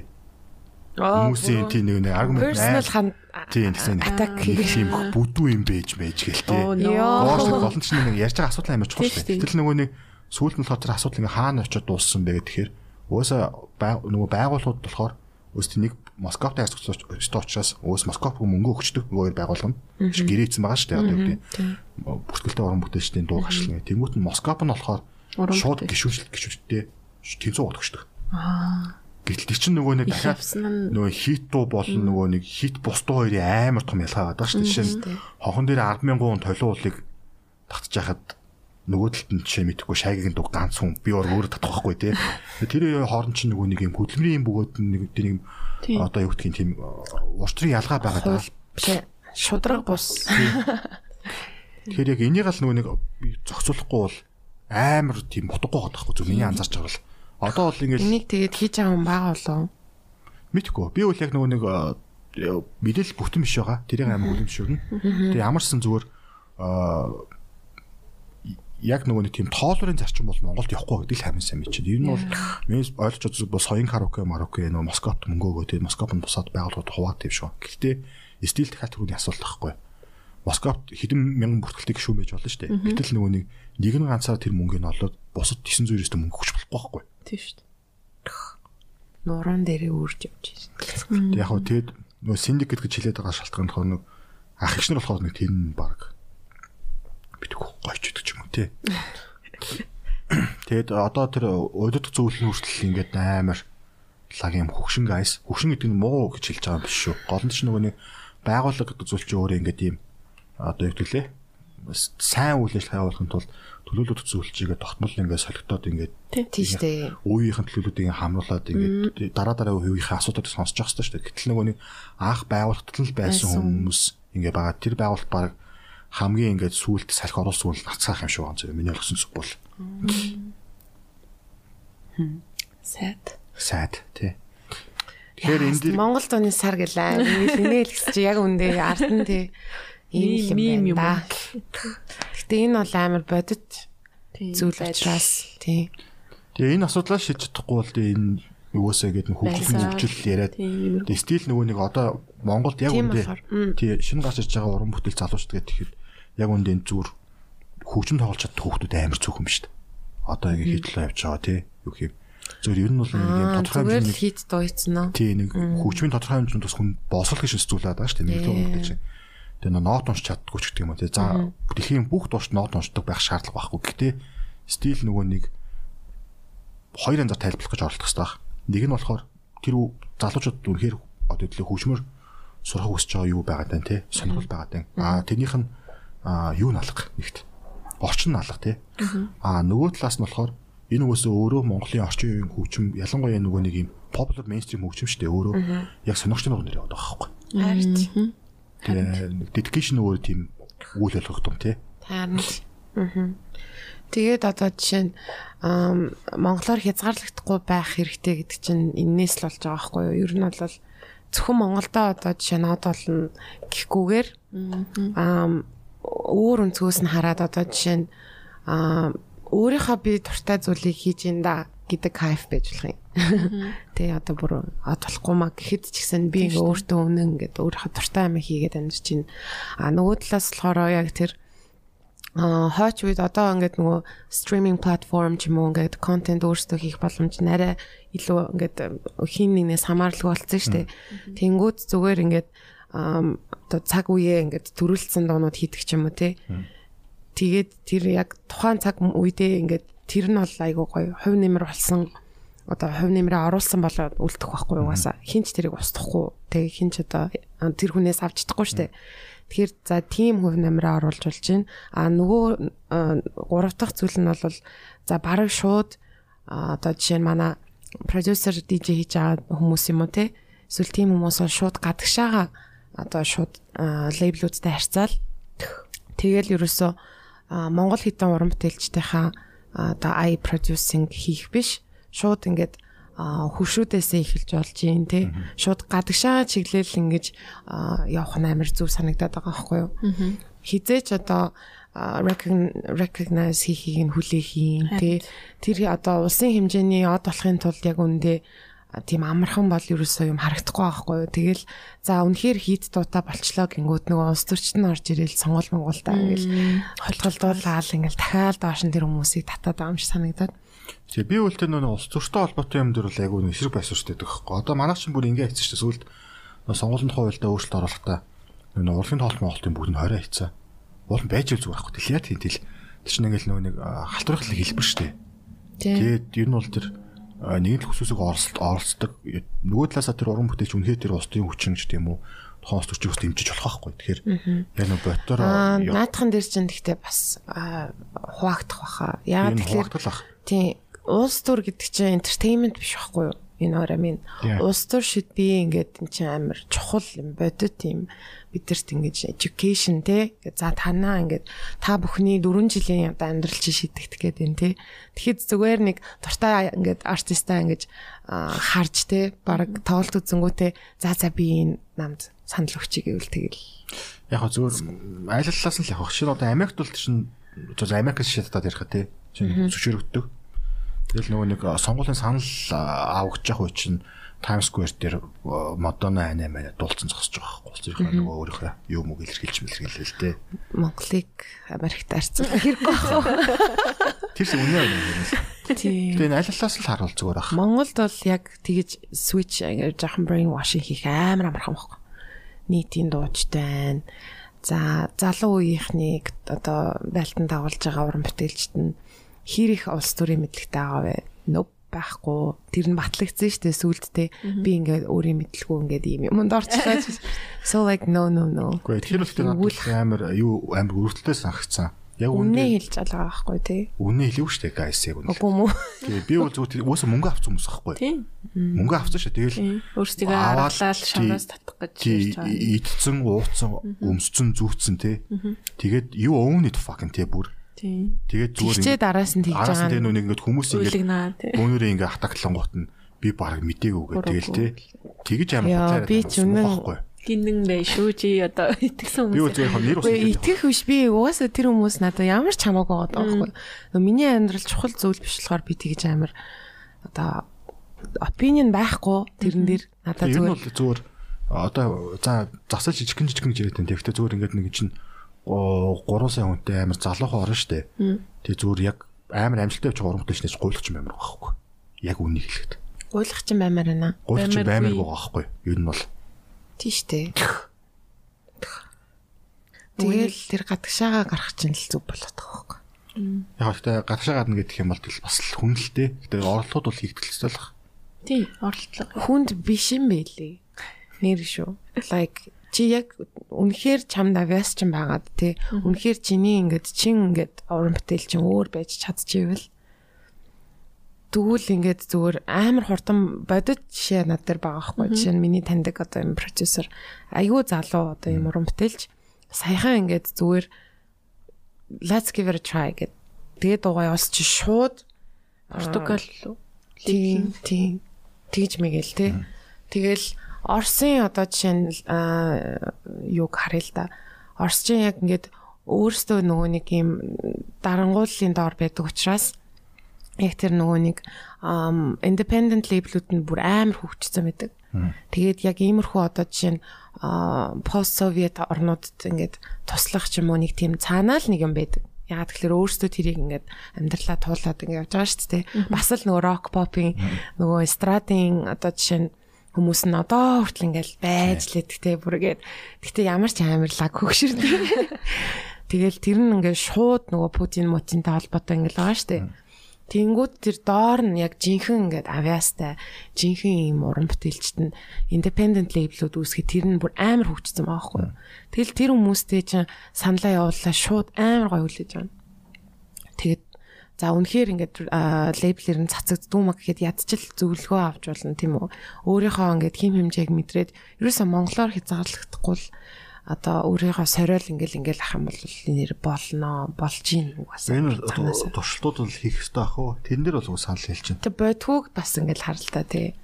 Хүмүүсийн тий нэг нэг аргумент Personal хан тий гэсэн attack тийм бүдүү юм байж байж гэл тий. Оо Йоо. Гоош болон чинь нэг ярьж байгаа асуудал амар чухал шүү. Гэтэл нөгөө нэг сүүлд нь болохоор асуудал ингээ хаана очиод дууссан бэ гэхээр уусаа нөгөө байгууллагууд болохоор өөстэй нэг Москватай харьцуулж учраас өөс Москваг мөнгө өгчдөг нөгөө байгууллага нь гэрээцсэн байгаа шүү дээ одоо гэдэг бүртгэлтэй уран бүтээлчдийн дуу хашлага. Тэнгүүт нь Москвап нь болохоор шууд бүтээл. гişүүнчлэлт гişүүдтэй тэнцүү бодогчдөг. Аа. Гэтэл тэр чинь нөгөө нэг дахиад нөгөө хит дуу болон нөгөө нэг хит бус дуу хоёрын амар том ялгаа байдаг шүү дээ. Жишээ нь хохон дээр 100000 хүн толиулыг татж яхад нөгөө талд нь жишээ мэдхгүй шайгийн дуг ганц хүн би өөр өөрөө татах байхгүй тий. Тэр хооронд чинь нөгөө нэг юм хөдөлмөрийн бөгөөд нэг Тийм. одоо юу гэдгийг тийм уртрын ялгаа байгаа даа. биш шудраг бус. Тэгэхээр яг энийг л нөгөө нэг зохицуулахгүй бол амар тийм утгагүй байхгүй зөв миний анзаарч байгаа бол одоо бол ингээл Энийг тэгээд хийж байгаа хүн байгаа болов. Мэдгүй. Би бол яг нөгөө нэг мэдээлэл бүтэн биш байгаа. Тэрийг амар хүлэмжшүүлнэ. Тэгээ ямарсан зүгээр яг нөгөө нэг тийм тоолрын зарчим бол Монголд явахгүй гэдэг л хамын сайн мэдчихэд. Ер нь бол миний ойлгож байгаа бол соён караоке, марокко нөгөө Москвад мөнгө өгөө тийм Москвад бусаад байгууллагууд хуваад тийм шүү. Гэхдээ стил дахиад түрүүний асуулт байхгүй. Москвад хэдэн мянган бүртгэлтэй гişүүн байж болно шүү дээ. Гэтэл нөгөө нэг нэг нь ганцаар тэр мөнгөний олоод бусад 900-өөс мөнгө өгч болохгүй байхгүй. Тийм шүү дээ. Нуруунд дээрээ үрж явж байна. Тэг яг хөө тэгэд нөгөө синдикет гэж хэлээд байгаа шалтгаан нь нэг ах эгч нар болохоор нэг тэр нь баг битгүү гойч идэх юм уу те. Тэгэд одоо тэр удирдах зөвлөлийн хүртэл ингээд амар лаг юм хөгшин гайс. Хөгшин гэдэг нь муу гэж хэлж байгаа юм биш шүү. Гол нь ч нөгөө нэг байгууллага гэдэг зүйл чинь өөрөө ингээд юм одоо юу гэлээ сайн үйл ажиллагаа явуулахын тулд төлөөлөлт зөвлөлчийгээ тогтмол ингээд солигдоод ингээд Тийм шүү дээ. үеийнхэн төлөөлөлтийг хамруулад ингээд дараа дараа үеийнхээ асуудлыг сонсож явах хэрэгтэй шүү дээ. Гэтэл нөгөө нэг анх байгууллагт л байсан хүмүүс ингээд байгаа. Тэр байгууллага баг хамгийн ингээд сүулт салхи оруулсан үйл нацгаах юм шиг байна зэрэг миний ойлгосон зүг бол. Сайд. Сайд тий. Тэгэхээр энэ Монгол дууны сар гэлээ. Инээл гэсэн чи яг үндэ ард нь тий. Ийм юм юм аа. да. Гэтэ энэ бол амар бодит зүйл учраас тий. тэгээ энэ асуудлаа шийдэж чадахгүй бол энэ юусаа гэдэг нь хөгжил Байсан. хөгжил яриад тэгээ стил нөгөө нэг одоо Монголд яг үндэ тий шинэ гарч ирж байгаа уран бүтээл залуучд гэдэг тэгэхэд яг үндэ энэ зүгээр хөгжим тоглож чаддаг хүмүүс амар цөөхөн биш үү? Одоо яг хитлээ явж байгаа тий юу гэв. Зүгээр ер нь бол нэг юм Аа тодорхой зүгээр л хэмжээний хийд дуйцсан уу? тий нэг хөгжмийн тодорхой хэмжээнд бас хүн босрол гэж зүйлээд байгаа шүү дээ. Нэг том гэдэг чинь. Тэгээ нөө нот унш чаддгүй ч гэдэг юм уу тий. За дэлхийн бүх дуушд нот уншдаг байх шаардлага байхгүй. Гэхдээ стил нөгөө нэг хоёр янзаар тайлбарлах гэж оролдох хэрэгтэй баг. Нэг нь болохоор тэр ү- залуучууд үнэхээр одоо төлөө хөгжмөр сурах хүсэж байгаа юу байгаа даа тий. Сонирхол байгаа даа. Аа тэрнийх нь аа юу нь алга нэгт. Орчин нь алга тий. Аа нөгөө талаас нь болохоор энэ үгөөсөө өөрөө Монголын орчин үеийн хөгжим ялангуяа нөгөө нэг юм popular mainstream хөгжим шүү дээ өөрөө яг сонирхч нар нэр яваад байгаа байхгүй. Тэгээ нэг dedication өөрөө тийм үйл болгох юм тий. харин. Аа. Тэгээд одоо жишээ нь монголоор хязгаарлагдахгүй байх хэрэгтэй гэдэг чинь энээс л болж байгаа байхгүй юу? Ер нь бол зөвхөн Монголдоо одоо жишээ нь од болно гэхгүйгээр ам өөр өнцгөөс нь хараад одоо жишээ нь ам өөрийнхөө би дуртай зүйлийг хийж ин да гэдэг кайф байж болох юм. Тэгээ одоо бүр од болохгүй маа гэхэд ч гэсэн би ингээ өөртөө үнэн ингээд өөрийнхөө дуртай юм хийгээд амьдч чинь а нөгөө талаас болохоор яг тэр а хойч үед одоо ингээд нөгөө стриминг платформ ч юм уу ингээд контент өөрсдөө хийх боломж нарай илүү ингээд хин нэгнээс хамааралгүй болсон шүү дээ. Тэнгүүд зүгээр ингээд одоо цаг үеэ ингээд төрүүлсэн дуунууд хийдэг ч юм уу те. Тэгээд тэр яг тухайн цаг үедээ ингээд тэр нь бол айгуу гоё хувь нэмэр болсон одоо хувь нэмрээ оруулсан болоод үлдэх байхгүй угаасаа хинч тэрийг устгахгүй тэгээ хинч одоо тэр хүнээс авч чадахгүй штэ тэгэхээр за тийм хувь нэмрээ оруулж болж байна. А нөгөө гурав дахь зүйл нь бол за бараг шууд одоо жишээ нь манай продюсер DJ хийж байгаа хүмүүс юм уу те? Эсвэл тийм хүмүүс бол шууд гадагшаага одоо шууд лейблүүдтэй харьцаал. Тэгэл ерөөсөө Монгол хэдэн уран бүтээлчдийнхаа а, одоо ай producing хийх биш. Шууд ингээд а, хөшрүүдээсээ эхэлж болж юм те. Шууд гадагшаа чиглэл ингэж явах нь амар зүв санагдаад байгаа байхгүй юу? Хизээч одоо recognize хийхийг нь хүлээх юм те. Тэр одоо улсын хэмжээний од болохын тулд яг үндэ тийм амархан бол ерөөсөө юм харагдахгүй байхгүй юу. Тэгэл за үнэхээр хийд дуута болчлоо гингүүд нөгөө улс төрчд нь орж ирэл сонгол монголтаа ингээл холтголдуулаад ингээл дахиад доош нь тэр хүмүүсийг татаад байгаа юм шиг санагдаад. Тэгээ би үлдээ нөгөө улс төртэй холбоотой юм дөр бол айгүй нэг эсрэг байсуур штэ гэхгүй. Одоо манайх чинь бүр ингэ хийсэн штэ сүлд сонгуулийн хувьдаа өөрчлөлт оруулахдаа нөгөө урлагийн тоолт монголтын бүгд нь 20 хийцээ. Уул нь байж зүгээр байхгүй. Дэлхийд хийдэл. Тэр чинь ингээл нөгөө нэг халдварлах хэлбэр штэ. Тэгээд ер нь бол тэр нэгэн л хүсүсэг оролцолт оролцдог. Нөгөө талаасаа тэр уран бүтээч үнхээр тэр устын хүчин ч тийм үү. Ус төрчийг ус дэмжиж болох байхгүй. Тэгэхээр яг нэг ботоор Аа наадхан дээр чинь гэхдээ бас аа, хуваагдах баха. Яагаад тэгэхээр. Тийм улс төр гэдэг чинь entertainment биш байхгүй юу? Энэ what I mean. Улс төр should be ингээд эн чинь амар чухал юм бодит тийм бидэрт ингэж education те. За танаа ингээд та бүхний 4 жилийн одоо амьдрал чи шийдэгдэх гээд байна те. Тэгэхэд зүгээр нэг дуртай ингээд артистаа ингэж харж те. Бараг тоглолт үзэнгүүтээ за за би энэ намд санал өгчий гэвэл тэгэл Яг хөө зүгээр айл талаас нь л явах. Шинэ одоо Америкт бол чинь зөв Америкээс шатаад ярих тий. Чинь зөвшөөрөгддөг. Тэгэл нөгөө нэг а, сонгуулийн санал а, авах гэж явах үе чинь Times Square дээр Madonna ань амаа дуулцсан зогсож байгаа байхгүй. Зэрэг нөгөө өөрийнхөө юу мөг илэрхийлж мэлэрхийлээ л дээ. Монголыг Америкт арцсан хэрэг байна. (laughs) Тэр чинь үнэ үнэ. Тийм. Тэгээ энэ аль талаас л харуул зүгээр ах. Монголд бол яг тэгэж switch жоохон brain washing хийх амар амархан байхгүй. Нийтийн дуучтай байна. За залуу үеийнхнийг одоо байлтан дагуулж байгаа уран бүтээлчд нь хэр их улс төрийн мэдлэгтэй байгаа вэ? Nope байхгүй. Тэр нь батлагдсан шүү дээ сүултдээ. Би ингээд өөрийн мэдлгүй ингээд ийм юмд орчлоо. (laughs) So like no no no. Гэхдээ тэр бол тэр надад амар юу амар өрөвдөлтөө санагцсан. Яг үнэ хэлж байгаа байхгүй тий. Үнэ хэлээв штэ guys яг үнэ. Үгүй мүү. Тэгээ би бол зүгээр өөсө мөнгө авсан хүмүүс байхгүй. Тийм. Мөнгө авсан шүү. Тэгэл өөрсдөө аргалал шамраас татах гэж хийж байгаа. Идцэн, ууцсан, өмсцэн, зүүцсэн тий. Тэгээд юу own it fucking тий бүр. Тийм. Тэгээд зүгээр Тэгчээ дараас нь тэгж араас нь байгаа. тэгээ нүг ингээд хүмүүс ингээд бөөнөрөө ингээд хатагтлангуут нь би баг мдэггүй тэгэл тий. Тэгэж амар Яа, хутлаарай. би ч үнэн-. Гинэн бай шүү чи одоо (laughs) итгэсэн Би хүмүүс. үзээ яг нэр ус. Үгүй итгэх биш би угаасаа тэр хүмүүс надад ямар ч хамаагүй байгаа байхгүй. Миний амьдрал чухал зүйл биш болохоор би тэгж амар одоо opinion байхгүй тэрэн дээр надад Тэр зүгээр бол зүгээр одоо за засал жижигэн жижигэн гэж яриад энэ. Тэгвэл зүгээр ингээд нэг чинь 3 сая хүнтэй амар залуухан орно штэ. Тэгээ зүгээр яг амар амжилттай явж байгаа уран бүтээлчнээс гуйлах юм амар байхгүй. Яг үнийг хэлэхэд. гуйлах чинь баймаар байна. Гуйлах Баймааргүй. баймаар байгаа байхгүй. Юу нь бол Тийш дээ. (laughs) Тэгэл тэр гадагшаага гарах чинь л зүг болоод байгаа байхгүй. яг гэхдээ гадагшаа гадна гэдэг юм бол тэгэл бас л хүнэлтэй. Гэтэ орлогууд бол хийгдэлцтэй л баг. Тийм оролдлого. Хүнд биш юм байлээ. Нэр шүү. Like чи яг үнэхээр чамд авиас чинь байгаад тий. Үнэхээр чиний ингээд чин ингээд уран бүтээл чинь өөр байж чадчихвэл Тэгвэл ингээд зүгээр амар хурдан бодит жишээ над дээр байгаа байхгүй. Жишээ нь миний таньдаг одоо юм продюсер айгүй залуу одоо юм уран бүтээлч саяхан ингээд зүгээр let's give it a try гэд тэгээд дугаа явуулч шууд Португал лөө. тийм тийм тэгж мэгэл те. Тэгэл Орсын одоо жишээ нь аа, юуг харъя л да. Орсчин яг ингээд өөрсдөө нөгөө нэг юм дарангууллын доор байдаг учраас яг тэр нөгөө нэг ам, independent label-ууд нь бүр амар хөгжсөн байдаг. Тэгээд яг иймэрхүү одоо жишээ нь пост совет орнуудад ингээд туслах ч юм уу нэг тийм цаанаа л нэг юм байдаг. Ягаад тэгэхээр өөрсдөө тэрийг ингээд амьдралаа туулаад ингээд явж байгаа шүү дээ. Бас л нөгөө рок попын нөгөө эстрадын одоо жишээ нь хүмүүс нь одоо хүртэл ингээд байж лээ гэхдээ бүргээд гэхдээ ямар ч амар лаг хөгшөрдөө. (laughs) Тэгэл тэр нь ингээд шууд нөгөө Путин мутинтай холбоотой ингээд байгаа шүү дээ. Тэнгүүд тэр доор нь яг жинхэнэ ингээд авиастай жинхэнэ юм уран бүтээлчт нь independent label-ууд үүсгэж тэр нь бүр амар хөгжсөн байгаа байхгүй. Тэгэл тэр хүмүүстэй чинь саналаа явууллаа шууд амар гоё хүлээж байна. За үнэхээр ингээд лейблэр нь цацагддгүй маа гэхэд ядчил зөвлөгөө авч болно тийм үү. Өөрийнхөө ингээд хим хэмжээг мэдрээд ерөөсөө монголоор хязгаарлагдахгүй л одоо өөрийнхөө сориол ингээл ингээл ах юм бол нэр болно болж ийн угаасаа. Энэ туршилтууд бол хийх хэрэгтэй ах уу? Тэрэн дээр бол санал хэлж чинь. Тэг бодхууг бас ингээл харалтаа тий.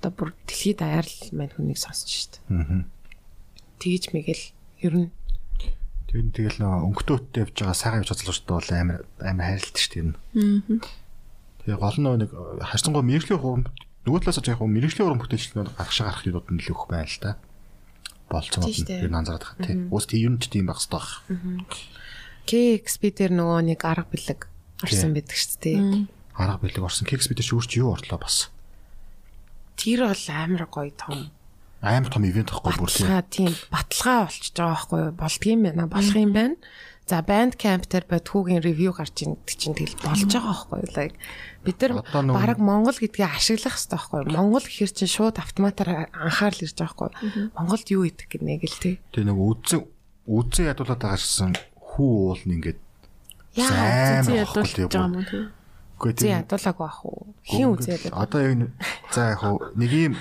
Одоо бүр дэлхийд даяарл мань хүнийг сонсч шít. Аа. Тэгж мэгэл ер нь Тэр нь тэгэл нөө өнгөтөөттэй явж байгаа сайхан явж байгаа залуучтай бол амар амар хайрлалт шүү дээ. Аа. Тэгээ гол нь нэг харьцангуй мэрэгжлийн хурам нөгөө талаас яг хөө мэрэгжлийн хурам бүтээлчлүүд гаргашаа гарах юмуд нь л өгөх байна л та. Дээ. нь энэ анзаараад байгаа тий. Уус тийм юм ч тийм байх хэрэгтэй баг. KXP дээр нөгөө нэг арга бэлэг орсон байдаг шүү дээ. Арга бэлэг орсон кекс бид чи юу орлоо бас. Тэр бол амар гоё том. Амар том ивент байхгүй бүр тий. Баталгаа тийм баталгаа болчихж байгаа байхгүй юу? болдгийм байна. Болох юм байна. За Bandcamp дээр бодхуугийн ревю гарч ийн гэдэг чинь тэгэл болж байгаа байхгүй юу? Like бид нар баг Монгол гэдгийг ашиглах хэрэгтэй байхгүй юу? Монгол гэхэр чинь шууд автоматар анхаарал ирж байгаа байхгүй юу? Монголд юу идэх гэнэ гэл тээ. Тэгээ нэг үдсэн үдсэн ядуулаад байгаа шсэн хүү уул нь ингээд Яа, авахгүй ядуулж тий. байгаа юм тий. Үгүй тийм ядуулаагүй ах уу? Хин үзээ ядуулаа. Одоо яг за яг нэг юм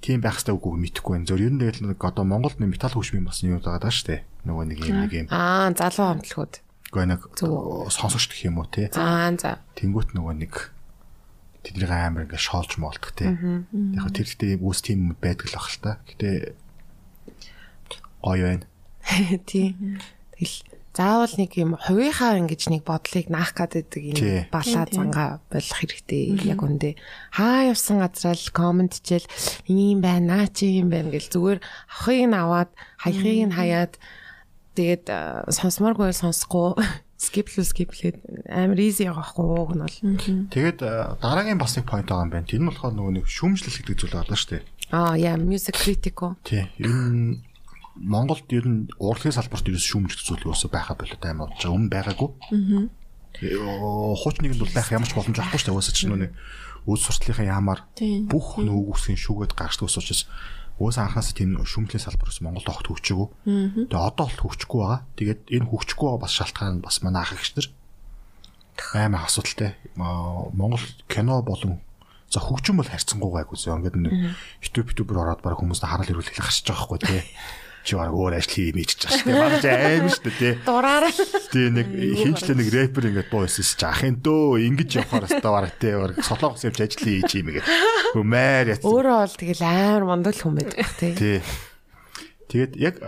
тийм байх хэрэгтэй үгүй мэдэхгүй байна. Зөв ер нь тэгэл нэг одоо Монголд нэг металл хөгжмийн бас юм байгаа даа штэ. Нөгөө нэг юм нэг юм. Аа, залуу хамтлагууд. Үгүй нэг Зөв. сонсогч гэх юм уу те. Аа, за. Тэнгүүт нөгөө нэг тэднийг амар ингээ шоолж моолдог те. Яг хөө тэр ихтэй үүс тийм юм байдаг л бах л та. Гэтэ гоё байна. Тийм. Тэгэл заавал нэг юм хувийнхаа ингэж нэг бодлыг наах гэдэг энэ балаа зангаа болох хэрэгтэй яг үндэ. Хаа явсан газраа л комент хичээл ийм байна наа чи юм байна гэл зүгээр авахыг нь аваад хаяхыг нь хаяад тэгээд сонсомооргүй сонсохгүй. (laughs) Скиплүү скиплээд амар easy явахгүй уг нь бол. Тэгээд дараагийн бас нэг point байгаа юм байна. Тэр нь болохоор нөгөө нэг шүүмжлэл гэдэг зүйл байна шүү дээ. аа яа music critical Тий. Нь Монголд ер нь урлагийн салбарт ерөөс шүүмжлэх зүйл юусоо байха болоод амар болж байгаа. Өмнө байгаагүй. Аа. Хуучныг бол байх ямар ч боломж авахгүй шүү дээ. Уусаа чинь нэг үс суртлынхаа яамаар бүх нөгөө үсгийн шүүгээд гарчдаг ус учраас уусаа анханасаа тийм шүүмжлэлийн салбараас Монголд огт хөгжөөгүй. Тэгээ одоо бол хөгжихгүй байгаа. Тэгээд энэ хөгжихгүй байгаа бас шалтгаан нь бас манай ах эгч нар амар асуудалтай. Монгол кино болон за хөгжим бол харьцангуй гайгүй зөө. Ингээд нэг YouTube YouTube-ээр ороод баг хүмүүст харал ирүүлэх гарч байгаа байхгүй тий. (laughs) Чи баг өөр ажил ичж байгаа шүү дээ. Баг аим шүү дээ тий. дураараа Тий нэг хинчлээ нэг рэпер ингээд буусан чи ахын дөө ингэж явахаар өстой баг тий. Баг солонгос явж ажил хийж юм ингээд. Хөмээр яц. өөрөө бол тэгэл амар мондол хүн байдаг тий Тий. Тэгээд яг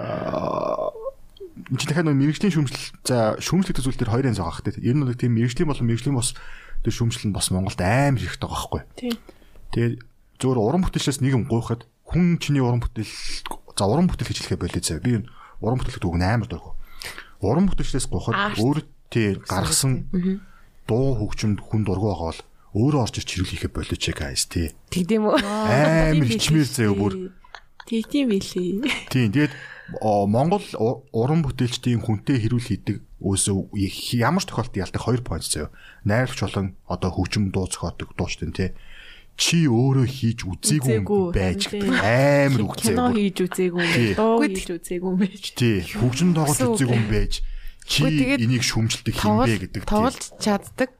чи дахиад нэг мэрэгжлийн шүүмжлэл за шүүмжлэх зүйл төр хоёрын зогоох тий. Ер нь нэг тийм мэрэгжлийн болон мэрэгжлийн бос тэр шүүмжлэл нь бас Монголд амар хэрэгтэй байгаа байхгүй. Тийм. Тэгээд зөвөр уран бүтээлчээс нэг юм гуйхад хүн чиний уран бүтээл за уран бүтээл хийж хэлэхэ болоо зав. Би энэ уран бүтээлд үг амар дургу. Уран бүтээлчээс Арт. өөр тий гаргасан дуу хөгжимд хүн дургу байгаа бол өөрөө орж ирч хэрүүлэхэ болоо ч guys тий. тэгдэм үү Амар ичмээр заяа бүр. Тэг тийм билий. Тийм. Тэгээд Монгол уран бүтээлчдийн хүнтэй хэрүүл хийдэг өөсөө ямар ч тохиолдолд ялдаг хоёр point заяа. Найруулагч болон одоо хөгжим дуу зохиодог дуучдын тий. Чи өөрөө хийж үзээгүй байж Тийм. амар үг Кино заяа. хийж үзээгүй юм дуу хийж үзээгүй юм байж. Тий. Хөгжим тоглож үзээгүй юм байж чи энийг шүмжилдэг юм тоглож бэ гэдэг. тоглож чаддаг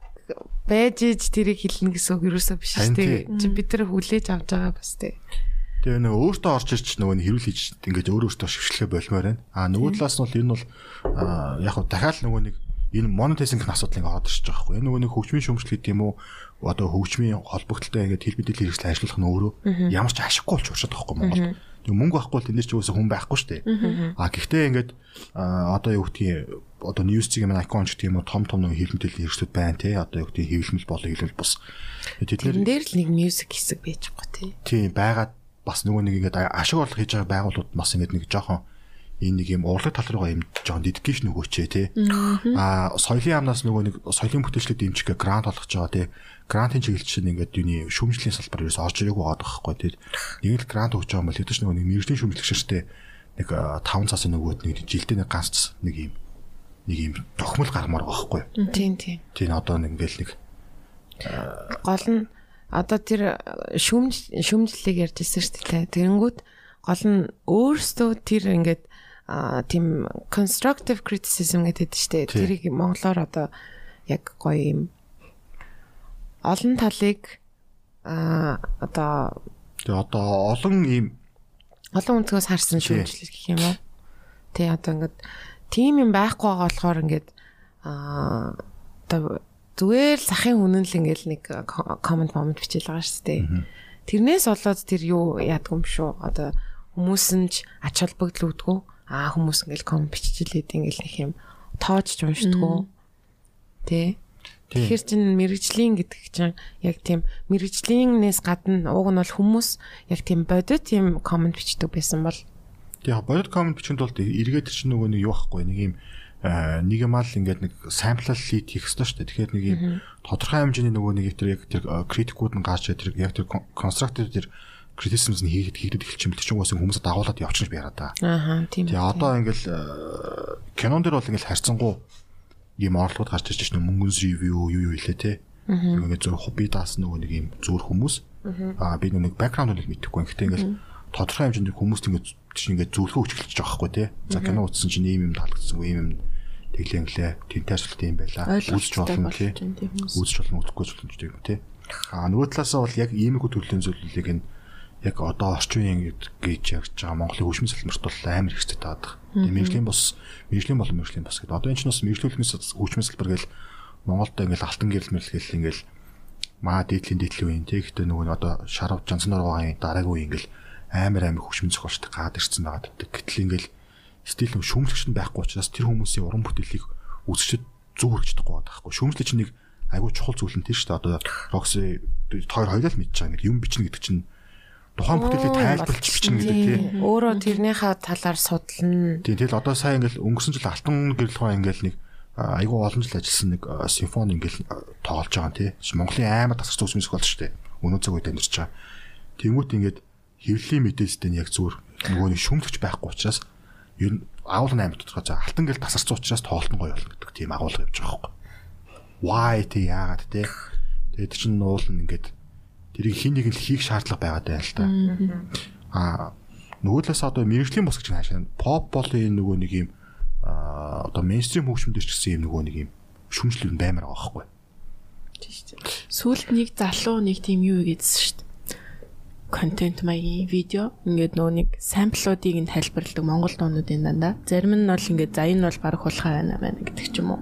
байж иж тэрийг хэлнэ гэсэн үг ерөөсөө биш тий. дээ. Чи бид нар хүлээж авч байгаа бас тий. Тэгээ нэг өөртөө орж ирч нөгөө нэг хэрүүл хийж ингээд өөр өөртөө шившлээ болмоор байна. А нөгөө талаас нь бол энэ бол аа, яг хав дахиад нөгөө нэг энэ монетизинг асуудал ингээд орж ирж байгаа хгүй. Энэ нөгөө нэг хөгжмийн шүүмжлэл гэдэг юм уу? Одоо хөгжмийн холбогдлолтой ингээд хэл мэдээлэл хэрэгсэл ажиллах нь өөрөө ямар ч ашиггүй болж уршаад байгаа хгүй Монголд. Тэг мөнгө байхгүй бол тэнд ч юусаа хүн байхгүй шүү дээ. А гэхдээ ингээд одоо юу гэдгийг одоо ньюсциг юм icon ч юм уу том том нэг хэл мэдээлэл хэрэгслүүд байна те. Одоо юу гэдгийг хэвлэмэл болоо хэлбэл бас тэд Тэрэн дээр л нэг music хэсэг байж байгаа тий. Тийм байгаад бас нөгөө нэг ингээд ашиг орлого хийж байгаа байгууллагууд бас ингээд нэг жоохон энэ нэг юм урлаг тал руугаа юм жоохон дедикейшн өгөөч тий. Аа соёлын яамнаас нөгөө нэг соёлын бүтээлчлэг дэмжих гэ грант олгож байгаа тий. Грантын чиглэл чинь ингээд юуны шүүмжлэлийн салбар ерөөс орж ирээгүй байгаа байхгүй тий. Нэг л грант өгч байгаа юм бол хэдэж нөгөө нэг мэрэгжлийн шүүмжлэгчтэй нэг 5 цагийн нөгөөд нэг жилдээ нэг ганц нэг юм нэг юм тохимол гармаар байгаа байхгүй. Тийм тийм. Тийм одоо нэг ингээл нэг Гол нь одоо тэр шүмж шүмжлэлийг ярьж ирсэн шүү дээ. Тэрэнгүүт гол нь өөрсдөө тэр ингээд тийм constructive criticism гэдэг шүү дээ. Тэрийг монголоор одоо яг гоё юм олон талыг а одоо тэгээ одоо олон ийм олон өнцгөөс харсан шүүмжлэл гэх юм уу. Тий одоо ингээд тим юм байхгүй байгаа болохоор ингээд аа одоо зүгээр л сахын үнэн л ингээд нэг комент момент бичиж байгаа шүү дээ. Тэрнээс болоод тэр юу яадаг юм шүү. Одоо хүмүүс нь ч ач холбогдол үүдгүй. Аа хүмүүс ингээд комент биччихлээд ингээд нэг юм тоочж уншдаггүй. Тэ. Тийм. Тэгэхээр чин мэрэгжлийн гэдэг чинь яг тийм мэрэгжлийнээс гадна ууг нь бол хүмүүс яг тийм бодит тийм комент бичдэг байсан бол Яг бодит комент бичинд бол эргээд чинь нөгөө нэг юу байхгүй нэг юм аа, нэг юм аа л ингээд нэг самплал лид хийх хэрэгтэй шүү дээ. Тэгэхээр нэг юм тодорхой хэмжээний нөгөө нэг тэр яг тэр критикууд нь гарч тэр яг тэр конструктив тэр критицизмс нь хийхэд хийгдэж эхэлчих юм л чинь уус хүмүүсээ дагуулад явчихна би яриа та. ааха тийм Тэгээ одоо ингээл аа, кинон дээр бол ингээл харьцангуй ийм орлогод гарч ирж чинь мөнгөн ревю юу юу хэлээ те. Ингээд зөв хобби даас нөгөө нэг ийм зөөр хүмүүс. Аа би нэг бэкграунд нь мэдэхгүй. Гэхдээ ингээл тодорхой хэмжээнд хүмүүст ингээд чинь ингээд зөвлөгөө өгч эхэлж байгаа байхгүй те. За кино үзсэн чинь ийм юм таалагдсан ийм юм тэглээ инглээ. Тэнтэрсэлт юм байла. Үзэж болно те. Үзэж болно үзэхгүй болно юм те. Аа нөгөө талаасаа бол яг иймэрхүү төрлийн зүйлийг нь яг одоо орчин үеийн гэж ярьж байгаа Монголын хөгжмийн салбарт бол амар хэрэгтэй таад. Тэгээ мэрэгжлийн бос мэрэгжлийн болон мэрэгжлийн бос гэдэг. Одоо энэ ч бас мэрэгжлүүлнээс хөгжмийн салбар гэл Монголд ингээл алтан гэрэл мэрэл ингээл маа дээдлийн дээдлийн үеийн тэг ихтэй нөгөө нь одоо шарав жанцнаар байгаа дараагийн үе ингээл амар амар хөгжмийн зохиолчтой гад ирсэн байгаа гэдэг. Гэтэл ингээл стил нэг шүүмжлэгч нь байхгүй учраас тэр хүмүүсийн уран бүтээлийг үзэгчд зөв хөргөж чадахгүй байгаа байхгүй. Шүүмжлэгч нэг айгүй чухал зүйл нь тэр шүү дээ. Одоо Roxy тоор хоёулаа л мэдж байгаа нэг юм бичнэ гэдэг чинь тухайн бүтээлийг тайлбарлаж бичнэ гэдэг тийм. Өөрөө тэрнийхээ талаар судална. Тийм тэгэл одоо сайн ингээл өнгөрсөн жил алтан гэрэл ухаан ингээл нэг айгүй олон жил ажилласан нэг симфони ингээл тоглож байгаа тий. Монголын аймаг тасгар зүс мөсөх болж штэ. Өнөө цаг үед амьдарч байгаа. Тэнгүүт ингээд хэвлэлийн мэдээлэлтэй яг зүгээр нөгөө нэг шүмлэгч байхгүй учраас ер нь агуулгын аймагт тодорхой за алтан гэрэл тасарсан учраас тоглолт нь гоё болно гэдэг тийм агуулга явж байгаа байхгүй. Why тий яагаад тий. Тэгээд чинь нуулна ингээд тэрийг хин нэг л хийх шаардлага байгаад байна л та. Аа нөгөө талаас одоо мэрэгжлийн бос гэж хаашаа pop болын нөгөө нэг юм аа одоо мейнстрим хөгжмөд ч гэсэн юм нөгөө нэг юм шүмжлэл баймаар байгаа байхгүй. Тийм шүү дээ. Сүүлд нэг залуу нэг тийм юу гэдсэн шүү дээ. Контент маягийн видео ингээд нөгөө нэг самплуудыг нь тайлбарладаг монгол дуунуудын дандаа. Зарим нь бол ингээд за энэ бол баг хулхаа байна байна гэдэг ч юм уу.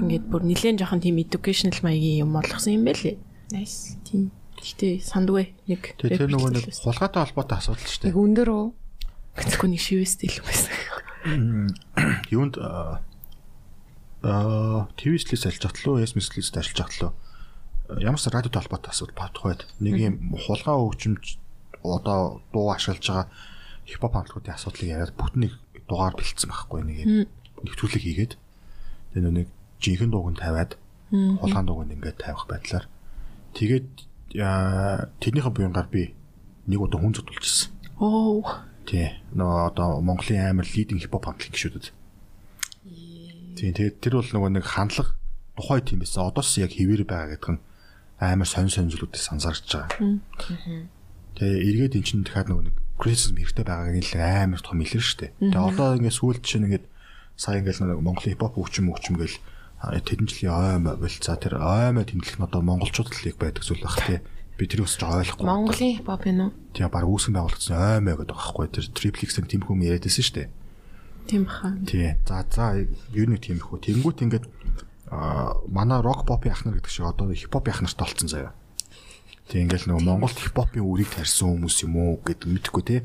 Ингээд бүр нэлээд жоохон тийм educational маягийн юм болгосон юм байлээ. Nice. Тийм. Гэтэ сандгүй нэг Тэгээ тэр нөгөө нэг хулгайтай холбоотой асуудал шүү Нэг дээ. өндөр үү? гэхгүй нэг шивэстэй л байсан. Юунд аа ТV-слээс ажиллаж татлуу, SMS-лээс ажиллаж татлуу. Ямар ч радио толботой асуудал бодхойд нэг юм хулгай хөгжимж одоо дуу ашиглаж байгаа хипхоп хамтлагуудын асуудлыг яриад бүтнийг дугаар бэлдсэн байхгүй нэг юм нэвтрүүлэг хийгээд тэр нэг жинхэнэ дууг нь тавиад хулгаан дууг нь ингээд тавих байдлаар тэгээд тэрнийхээ буянгаар би нэг удаа хүн зодулжсэн. Оо. Тий. Нөө одоо Монголын амар лидинг хипхоп хамтлаг гişүүдэд. Тий, тэгээд тэр бол нөгөө нэг хандлага тухай тийм байсан. Одоос яг хэвээр байгаа гэдэг нь амар сонь сонь зүйлүүдээс анзаарч байгаа. Тэгээ эргээд эн чинь дахиад нөгөө нэг критицизм хэрэгтэй байгааг нь л амар том илэр штэ. Тэгээ одоо ингээд сүүлд чинь ингээд сая ингээд нэг Монголын хипхоп хөгжим хөгжим гэл тэдэн жилийн ойм бэл за тэр оймоо тэмдэглэх нь одоо монголчуудад л яг байдаг зүйл баг тий. Би бас жоо ойлгохгүй. Монголын хипхоп юм уу? Тийм баг үүсгэн байгуулагдсан оймоо гэдэг байхгүй тэр триплекс-ийн тэм хүм яриадсэн штэ. Тийм баха. Тий. За за ер нь тийм их үү. Тэнгүүт ингээд аа манай рок попын ахнар гэдэг шиг одоо хипхоп ахнарт толцсон заяа. Тий ингээл нөгөө Монголд хипхопын үрийг тарьсан хүмүүс юм уу гэдэг мэдэхгүй те.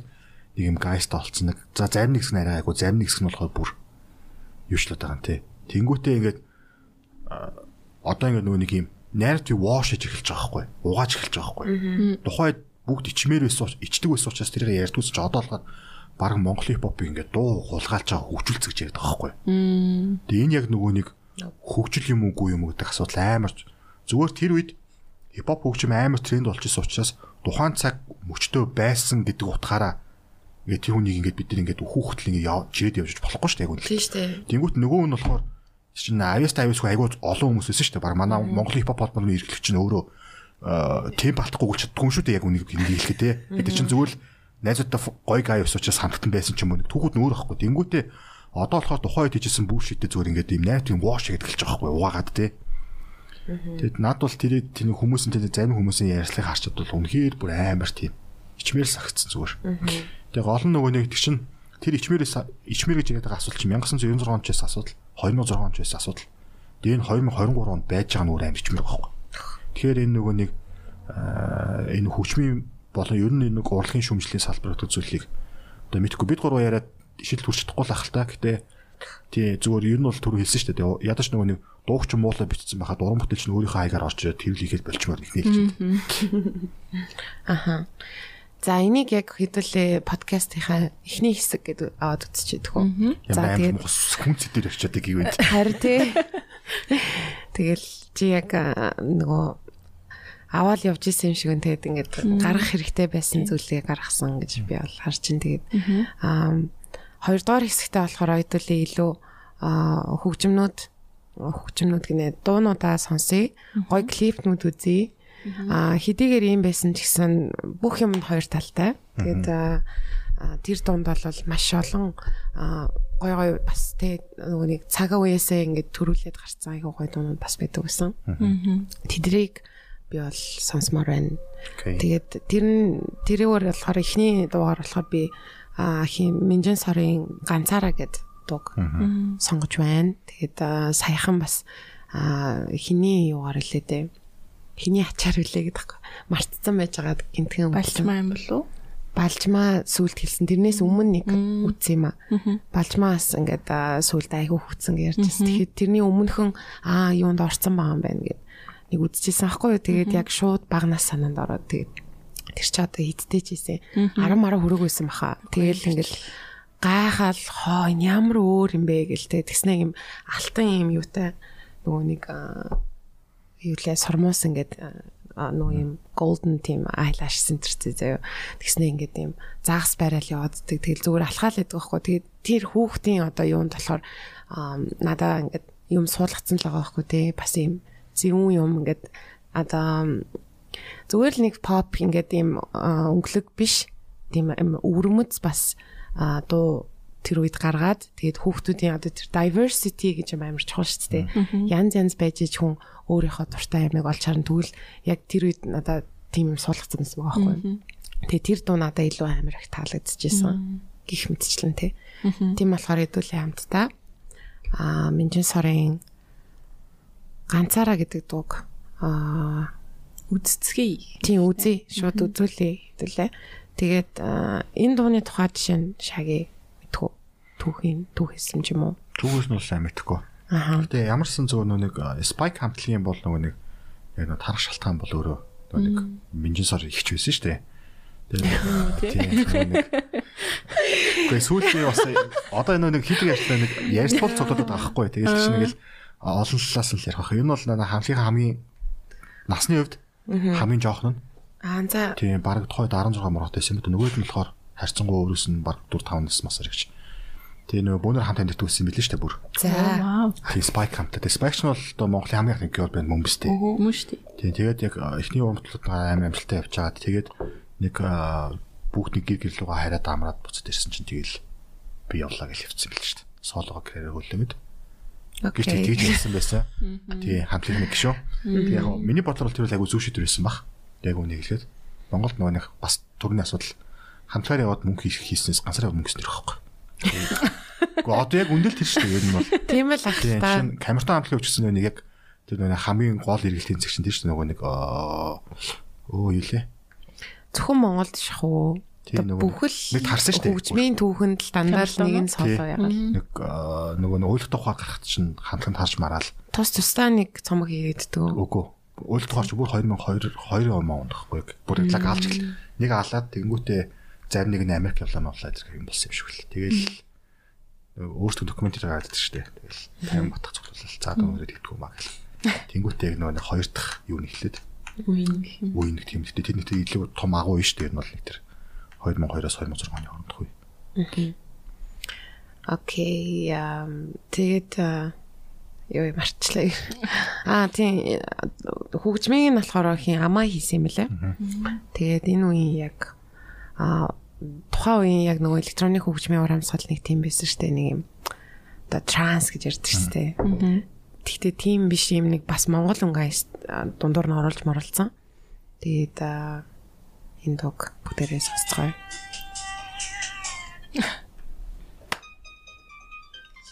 Нэг юм гайст толцсон нэг. За зарим нэг хэсэг нь арай айгу зарим нэг хэсэг нь болохоор бүр юучлаад байгаа юм те. Тэнгүүтээ ингээд одоо ингээд нөгөө нэг юм narrative wash хийж эхэлж байгаа байхгүй. Угааж эхэлж байгаа байхгүй. Тухайд бүгд ичмээр байсан ичдэг байсан учраас тэрийг ярьдгүйс ч одоо л баг Монгол хипхопыг ингээд дуу хулгайлж байгаа хөгжүүлцэж ярьдаг байгаа байхгүй. Тэгээ энэ яг нөгөө нэг хөгжил юм уугүй юм уу гэдэг асуудал амар ч- зүгээр тэр үед хипхоп хөгжим амар тренд болчихсон учраас тухайн цаг мөчтөө байсан гэдэг утгаараа ингээд тэр хүнийг ингээд бид нар ингээд хүүхдэл ингээд явж ирээд явж болохгүй шүү дээ яг үнэ. Тийм шүү дээ. Тэнгүүт нөгөө нь болохоор чинь авьяас тавьяасгүй айгуу олон хүмүүс байсан шүү дээ. Баг манай Монгол хипхоп холбооны эрхлэгч чинь өөрөө э, темп алдахгүй гүйл чаддгүй юм шүү дээ яг үнийг хэлэхэд те. Бид чинь зүгээр л найзуудтай гой гай ус учраас хамтан байсан ч юм уу. Түүхүүд нөөр ахгүй. Тэнгүүтээ одоо болохоор тухайн үед хийжсэн бүшитээ зүгээр ингээд юм найт юм вош гэдэг хэлж байгаа байхгүй угаагаад те. Тэгэд над бол тэр тэр хүмүүсийн тэр зарим хүмүүсийн ярьслыг харчад бол үнэхээр бүр амар тийм ичмээр сагцсан зүгээр. Тэгээ гол нь нөгөө нэг чинь тэр ичмээрээс ичмээр гэж яриад байгаа асуудал чинь 1996 онд ч байсан асуудал 2006 онд байсан асуудал. Тэгээ энэ 2023 онд байж байгаа амар ичмээр байхгүй. Тэгэхээр энэ нөгөө нэг энэ хөгжмийн болон ер нь нэг урлагийн шүмжлийн салбар гэдэг зүйлийг одоо мэдхгүй бид гурав яриад шийдэл хүрч чадахгүй л ах л та. Гэтэ тий зүгээр ер нь бол түр хэлсэн шүү дээ. Ядаж нөгөө нэг дуугч муулаа бичсэн байхад уран бүтээлч нь өөрийнхөө хаягаар орж ирээд тэрл хийхэд болчмоор их нийлж байна. Аха. За энийг яг хэдүүлээ подкастынхаа эхний хэсэг гэдэг аваад үзчихэдэг хөө. За тэгээд амар хүн зэдэр явчихад их юм. (laughs) харин тий. Тэгэл чи яг нөгөө аваад явж исэн юм шиг нь тэгээд ингээд гарах хэрэгтэй байсан зүйлээ гаргасан гэж би бол харж ин тэгээд аа хоёрдугаар хэсэгтээ болохоор хэдүүлээ илүү хөгжмнүүд хөгжмнүүд гинэ дуунуудаа сонсъё. Гой клипнүүд үзье. А хэдийгээр юм байсан ч гэсэн бүх юм хоёр талтай. Тэгээд тэр дунд бол маш олон гой гой бас тэ нөгөө нэг цагаа үеэсээ ингээд төрүүлээд гарцсан айгуу гой дуунууд бас байдаг гэсэн. Тэдрийг би бол сонсомоор байна. Тэгээд тэр нь тэрээр болохоор эхний дуугаар болохоор би хин Минжин сарын ганцаараа гэд дууг сонгож байна. Тэгээд саяхан бас хиний юугаар хэлээ дээ. Хиний ачаар үлээ гэдэг. Мартцсан байж байгаа гинтгэн Балчмаа юм болов уу? балжмаа сүлд хэлсэн. Тэрнээс өмнө нэг үтсэн юм аа. Балжмаас ингээд сүлд айгүй хөвцөн гэж ярьжсэн. Тэгэхээр тэрний өмнөхөн аа юунд орцсон байгаа юм байна гэд нэг үдчихсэн аахгүй юу. Тэгээд яг шууд багнаас санаанд ороод тэгээд тэр чи одоо ч ийсэн. 10 мараа хүрээгүйсэн баха. Тэгэл ингээд гайхал хоо ямар өөр юм бэ гэлтэй тэгснэ юм алтан юм юутай нөгөө нэг юу лээ сормоос ингээд аа, нөгөө юм golden team eyelash center зөө. Тэгснэ ингээд юм заагс барайл явааддаг. Тэгэл зүгээр алхаал байдаг байхгүй. Тэгээд тэр хүүхдийн одоо юунд болохоор аа, надаа ингээд юм суулгацсан л байгаа байхгүй те. Бас юм зүүн юм ингээд одоо зүгээр л нэг pop ингээд юм өнгөлөг биш. Тийм өвөрмөц бас дуу тэр үед гаргаад тэгээд хүүхдүүдийн одоо тэр diversity гэж юм амар чухал шүү дээ. Янз янз байж ич хүн өөрийнхөө дуртай ямиг олж харна тэгвэл яг тэр үед надад тийм юм суулгацсан байсан байгаа байхгүй. Тэгээд тэр дуу надад илүү амар их таалагдчихсэн. Гэх мэтчлэн тий. Тийм болохоор хэдүүлээ хамтдаа а Минжин сарын ганцаараа гэдэг дууг а Үздцгээе. тийм үзье шууд үзүүлээ хэдүүлээ. Тэгээд энэ дууны тухай жишээ нь шаги мэдхүү түүхийн түүхээсэн ч юм уу. Түүгээс нь бол сайн мэдэхгүй. Аа. Гэтэ ямарсан зөв нэг spike хамтлагийн бол нэг яг нэг тарах шалтгаан бол өөрөө нэг минжин сар ихч байсан шүү дээ. Тэгээд Гэхдээ сүүлийн бас одоо энэ нэг хийдэг ажлаа нэг ярьцуул цогтолдог байхгүй. Тэгээд чи нэг л олон талаас нь л ярих байх. Энэ бол нэг хамтлагийн хамгийн насны хувьд хамгийн жоох нь. Аа за Тийм баг тухайд 16 морот байсан мэт нөгөөд нь болохоор харьцангуй өөрөөс нь баг 4 5 нас масар гэж. Тэгээ нөгөө бөөнөр хамт амьд төссөн билээ штэ бүр. за. Тийм spike хамттай. Тэгээ spike нь бол одоо Монголын хамгийн их геол банд мөн бистэй. Мөн шүү дээ. Тийм тэгээд яг эхний урамтлууд амар амжилттай явж байгаа. Тэгээд нэг бүгд нэг гэр гэрлүүгээ хараад амраад буцаад ирсэн чинь тэгэл би явлаа гэж хэвчсэн бил штэ. Солого гэрээр хөлөөд. Гэж окей. тэгж хэлсэн байсан. Тийм хамтлаг нэг шүү. Тэгээ яг миний бодлоор тэр айгу зүү шийдвэр байсан баг. Яг үнийг хэлээд Монголд нөгөө нэг бас төрний асуудал хамтлагаар яваад мөнгө хийх хийснээс ганцаар яваад мөнгө өснөр байхгүй. Гэхдээ одоо яг үндэл тэр шүү дээ. Ер нь бол Тийм л ах та. камертон хамтлаг явуулсан нэг яг тэр нэг хамгийн гол эргэлтийн зэг чинь тийм шүү нөгөө нэг өө юу лээ. Зөвхөн Монголд шахуу. Бүхэл нэг харсан шүү дээ. Хөгжмийн түүхэнд л дандаа л нэг нь солоо ягаад. Нэг нөгөө нэг уйлах тухай гарахт чинь хамтлагт харж мараал. Тус тусдаа нэг цомог хийгээддэг. Үгүй. Уйлах тухай чи бүр 2002 2 он онд гэхгүй. Бүр лаг алж гэл. Нэг алаад тэнгүүтээ зарим нэг нь Америк явлаа моолаа зэрэг юм болсон юм шиг л. Тэгэл өөртөө докюментэр гараад шүү дээ. Тэгэл тайван батгах цуглуулал цаад өнөрөд итгэв маа гэл. Тэнгүүтээ яг нөгөө нэг хоёр дахь юу нэхлээд Үин гэх юм. үе нэг тийм дээ. Тэр нэг тийм илүү том агуу биш дээ. Энэ бол нэг тэр 2002-оос 2006 оны хооронд үе. Окей. Тэгээд юу марчлаа. Аа тийм хөгжмийн нь болохоор хин амаа хийсэн юм лээ. Тэгээд энэ үеийн яг а тухайн үеийн яг нөгөө электроник хөгжмийн ур амьсгал нэг тийм байсан шүү дээ. Нэг юм оо транс гэж ярьдаг шүү дээ. Тэгтээ тийм биш юм нэг бас монгол өнгө дундуур нь оруулж моролцсон. Тэгээд энэ дог бүгдээрээ сонсцгоё.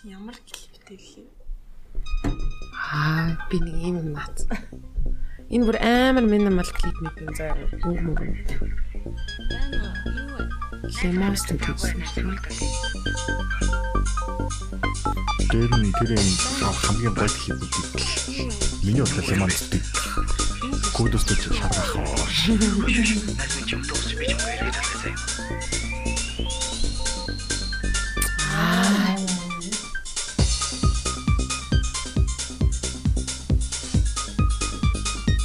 Ямар клиптэй гэх юм. Аа би нэг юм наац. Энэ бүр амар минимал клип мэт юм заа. Үг мөг. Лемон студио. Тэр нь тэр юм хамгийн гол хэлбэл миний шаргах.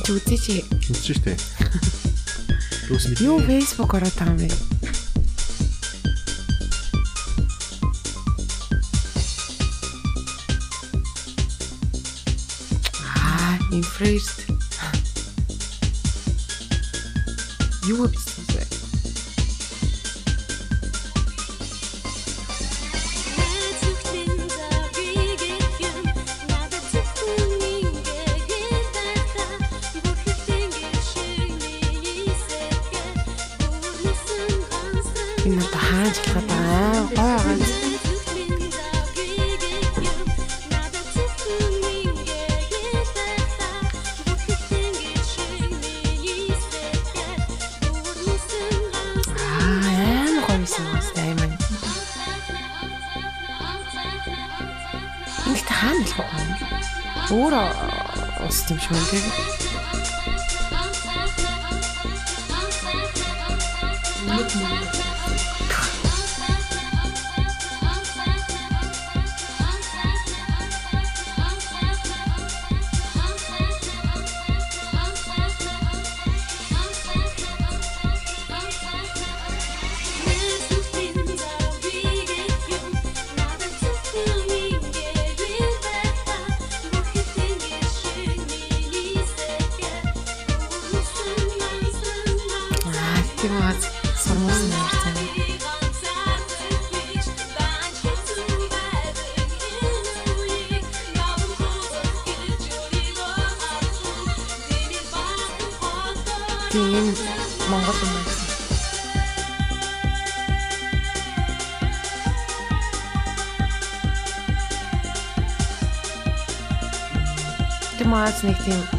Зүгтээ чи Үзсэн шүү дээ. Дөөс мэд. юу Facebook ороод байгаа юм бэ? Аа, Тийм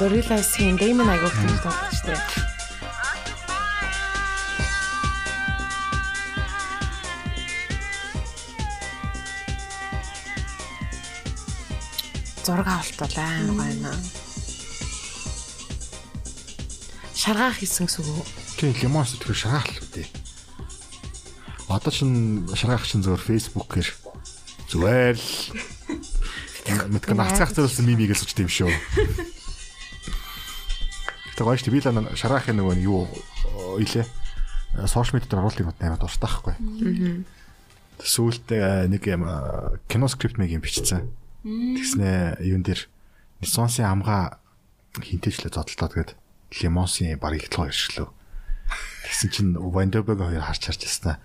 Gorillaz-ийн Damon айгуух дурдсан шүү дээ. зураг авалт бол амар байна. Шаргаах хийсэн гэсэн үг. Тийм лимон сэтгэр шаргаал үү. Одоо чин шаргаах чин зөвөр фейсбүүкээр зүгээр л (laughs) мэдгүй нацгаах зөвлөсөн мимиг л сучд юм шүү. Гэтэ гоё шүү. Би л шаргаахын нөгөө нь юу илээ. Сошиал медиа дээр оруулах юм амар дуртай байхгүй. Сүүлдээ нэг юм кино скрипт мэг юм бичсэн. Тэгснэ юун дээр Нисонсын амгаа хинтэжлээ зодтолтоод гээд лимонсын баг их толгой иршлөө. Тэгсэн чинь Вандобег хоёр харж харж яснаа.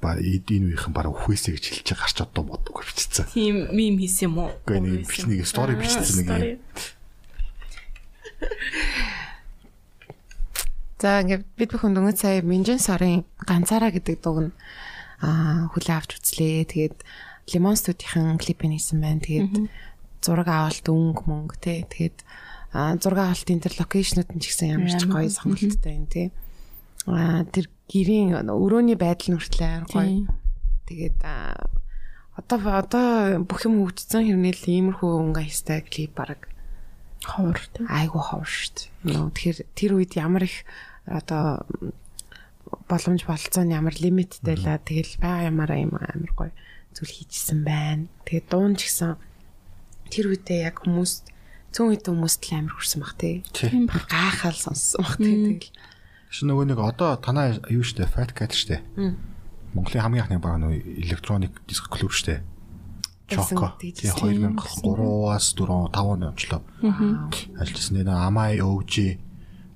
Ба энэ үеийнхэн баг үхвэсэ гэж хэлж гарч одоо бодгоо бичсэн. Тийм мим хийсэн юм уу? Гэхдээ нэг бич нэг стори бичсэн нэг юм. За ингээд бид бүхэн дөнгөж сая Минжин сарын ганцаараа гэдэг дууг нь аа хүлээ авч үзлээ. Тэгээд Лимон студийн клипийг хийсэн байна. Тэгээд зураг авалт өнгө мөнгө тий. Тэгээд аа зураг авалтын тэр локейшнууд нь ч гэсэн ямар ч гоё сонголттой юм тий. Аа тэр гэрийн өрөөний байдал нь хүртэл гоё. Тэгээд аа одоо одоо бүх юм хөгжсөн хэрнээл иймэрхүү өнгө аястай клип баг Ховор тий. айгу ховор штт. Тэгэхээр тэр үед ямар их одоо боломж болцоо нь ямар лимиттэй л тэгэл байгаа ямаараа юм амар гоё зүйл хийжсэн байна. Тэгээд дуун ч гэсэн тэр үедээ яг хүмүүс цөөн үед хүмүүст л амар хүрсэн баг тий. Тийм Гайхал сонссон баг тий. Тэгэл Шин нөгөө нэг одоо танаа юу штэ Fat Cat штэ. Монголын хамгийн анхны баг нөгөө электроник диск клуб штэ. Байсан Тэгээ гэж 2003-аас 4 5 он онцлоо. Альчсан нэ Amai OG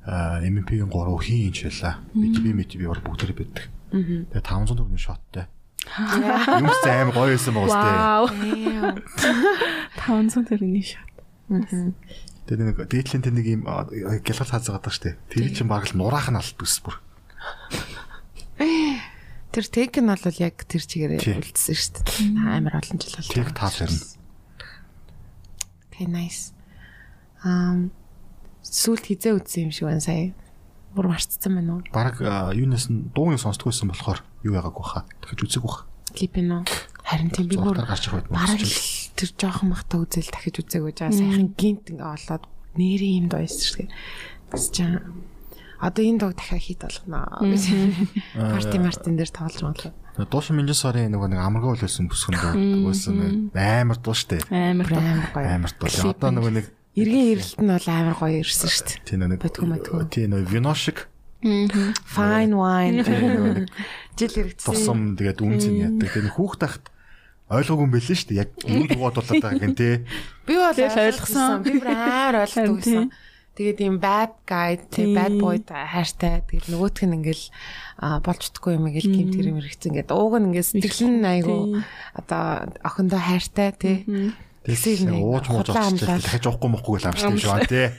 а MP-ийн 3 хийн ч байлаа. BTB MTB бол бүгд тэр биддэг. Тэгээ 500 төгрөгийн шоттой. Юм ч аим гоё байсан байгаа сте. Вау. Damn. 500 төгрөгийн шат. Тэгээ нэг дээдлийн тэр нэг юм гялгал цааз байгаа штэ. Тэр чинь баг л нураах нь алт үс бүр. (laughs) Тэр тег нь бол яг тэр чигээр Тий. үлдсэн дээ. Амар олон жил болж Тэг байгаа. таа ширнэ. Okay, nice. Um сүлд хизээ үтсэн юм шиг байна сая. Бүр марцсан байна уу? Бараг юунаас нь дуугийн сонсдог байсан болохоор юу яагааг баха. Дахиж үзег баха. Клип нь уу? Харин тийм би бүр бараг тэр жоохон махта үзэл дахиж үзээг гэж байгаа. Сайхан гинт ингээ олоод нэрийн юм дойс шүү дээ. Бас чам одоо энэ дог дахиад хит болгоно гэж. Парти (laughs) мартин дээр тоглож байгаа. Дуушин Минжин сарын нөгөө нэг амаргаа үлээсэн бүсгүн дуусан амар дуу штэ. Амар гоё. Амар дуу. Одоо нөгөө нэг Иргэн ирэлт нь бол амар гоё ирсэн шүү дээ. тийм нэг Бэтгүү мэдгүү. тийм нэг вино шиг Fine wine. Жил тусам хэрэгцсэн. тэгээд үнцэн яддаг. Тэгээд хүүхд тахт ойлгоогүй юм билээ шүү дээ. Яг юу болоод байгаа гэн те. Би бол ойлгосон. Би бүр амар ойлгодог гэсэн. Тэгээд ийм bad guy, тэг bad boy хайртай. Тэгээд нөгөөх нь ингээл болж чадахгүй юм ингээл гимт гэрэмэр ихсэн ингээд ууг нь ингээд сэтгэл нь айгу одоо охиндоо хайртай тий. Тэгсийг нэг ууж мууж амлаад. Дахиж уухгүй мохгүй л амжтай юм шиг байна те.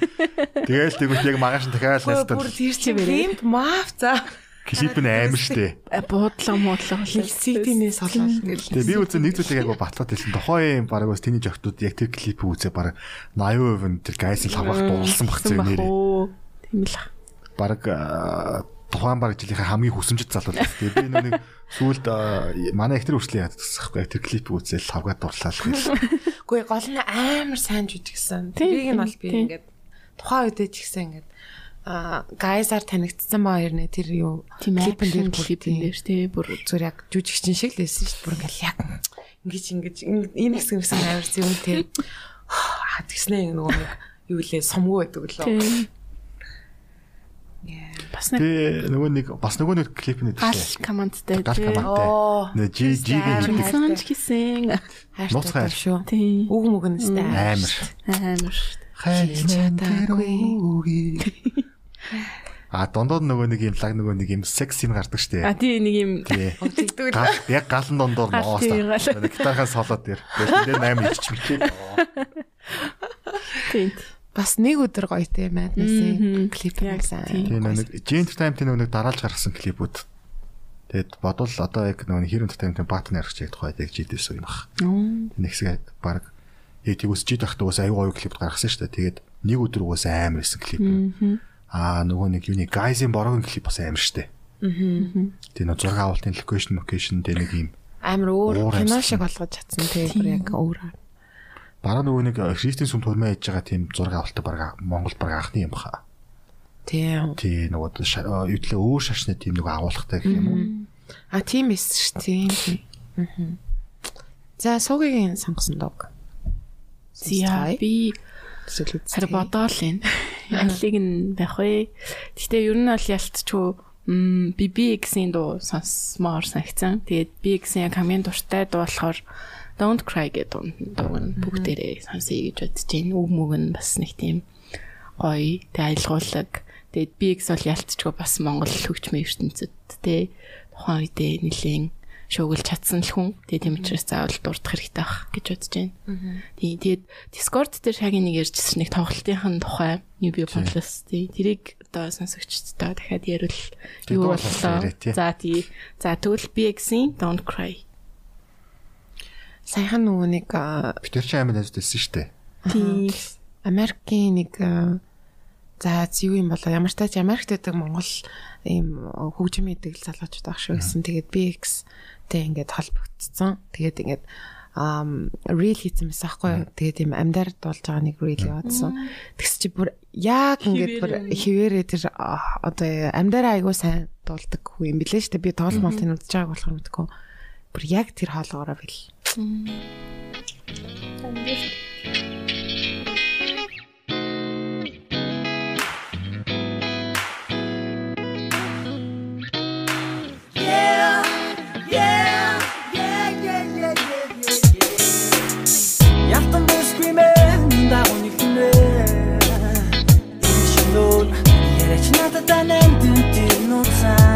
Тэгэл тэгвэл яг магаш нь дахиад Бүр настал тэр чинь гимт маав за. клип нь аим штэ. буудлага муудлага CD-нээс олоод ингээл. Тэгээ би үзэн нэг зүйлийг яг батлаад хэлсэн. Тухайн баг бас тэний жогтууд яг тэр клипийг үзээ баг 80% нь тэр гайсын лавгах дуулсан баг зөө нэрээ. Тийм л. Баг тухайн баг жилийнхээ хамгийн хүсэмжит залуу л. Тэгээ би нүг сүүлд манай ихтер хүртэл яадаг гэсэхгүй тэр клипийг үзэл лавгаад дурлаа л гэл. Гэхдээ гол нь амар сайн жүжигсэн. Тийм, Тэрийг нь бол би тийм. ингээд тухайн үедээ ч гэсэн ингээд а гайсаар танигдсан ба хэрнээ тэр юу Тийм клипэн дээр клипэн тийм. дээр тий бүр зүгээр яг жүжигчин шиг л байсан шүү дээ. Бүр ингээл яг ингэж ингэж ингэ- энэ хэсэг гэсэн амар зүг тийм. (sighs) Аа тэгснэ нөгөө нэг юу лээ сумгуу байдаг лөө. Бас нэг Тэгээ нөгөө нэг бас нөгөө нэг клип нь гал командтай Гал тий командтай. Оо. Нэ жи Амар хийдэг. сонч гисэн Хайртай шүү. тий Үг мөгнөстэй Амар. амар шүү Хайртай. А дондоо нөгөө нэг юм лаг нөгөө нэг юм секс юм гардаг штэ. а тий нэг юм Гал яг галан дондоор ноос. Гитархаа солоод. Тэгээд нээр 8 ичч мичээ. тий Бас нэг өдөр гоё те Madness-ийн клип байсан. тийм. Тэгээ нэг Gent Time тийм нөгөө нэг дараалж гаргасан клипүүд. Тэгэд бодвол одоо яг нөгөө хэр entertainment партнер гэж яг тухайд яг жидээс юм бах. Нэг хэсэг баг яг тийм үсчид байхдаа уус аюу аюу клип гаргасан шүү дээ. Тэгээд нэг өдөр уус амар байсан клип. Аа нөгөө нэг юуны Guys-ийн борогийн клип бас амар штэ. Аа. Тэгээ нөгөө зураг авалтын location location дээр нэг юм Амар өөр кино шиг болгож чадсан бүр яг өөр. Бараа нөгөө нэг Христийн сүм турмаа хийж байгаа тийм зураг авалтаа баг Монголд баг анхны юм баха. Тийм. Тий нөгөө ша- юудлээ өөр шашны тийм нөгөө агуулгатай гэх юм уу? А тийм эс шүү тийм. Мгм. За суугийн сонгосон дог. зя би харин бодоол энэ (laughs) алиг нь байх вэ гэтээ ер нь бол ялцчихгүй м BBX-ийн дуу сонсмоор санагцсан тэгээд BBX-ийн хамгийн дуртай дуу болохоор Don't Cry гэдэг дуу нь бүгдээрээ сонсъё гэж бодож байна үг мүг нь бас нэг тийм гоё тэг аялгуулаг тэгээд BX бол ялцчихгүй бас Монгол хөгжмийн ертөнцид тэ тухайн үедээ нэлээд шуугилж чадсан л хүн. Тэгээ тийм учраас заавал дурдах хэрэгтэй байх гэж бодож байна. Тийм тэгээд Discord дээр шагийн нэг ярьжсэн нэг тоглолтын тухай new bio plus тий тэрийг одоо сонсогчдоо дахиад ярил юу боллоо. За тий. За тэгвэл BX-ийн Don't Cry. Саяхан нөгөө нэг а, Би тэр чинь амар найзтай шүү дээ. Тийм. Америкийн нэг за юу юм болоо ямар ч тач Америкт байдаг Монгол ийм хөгжим мэдэг залуучууд байх шүү гэсэн. Тэгээд BX тэг ингээд холбогдсон. Тэгээд ингээд ам рил хийсэн байсан байхгүй юу. Тэгээд ийм амьдар дуулж байгаа нэг рил яваадсан. Тэгс чи бүр яг ингээд бүр хിവэрээ тэр одоо амьдараа айгуу сайн дуулдаг хүү юм билээ шүү дээ. Би тоол молтын үзэж байгааг болохоор мэдгүй. Бүр яг тэр хоолоогоороо бил. Ялтан бүсгүй мэн дагуу нэг хүнэ Энэ шинүүд яриач надад нэмдэн тэр нууцаа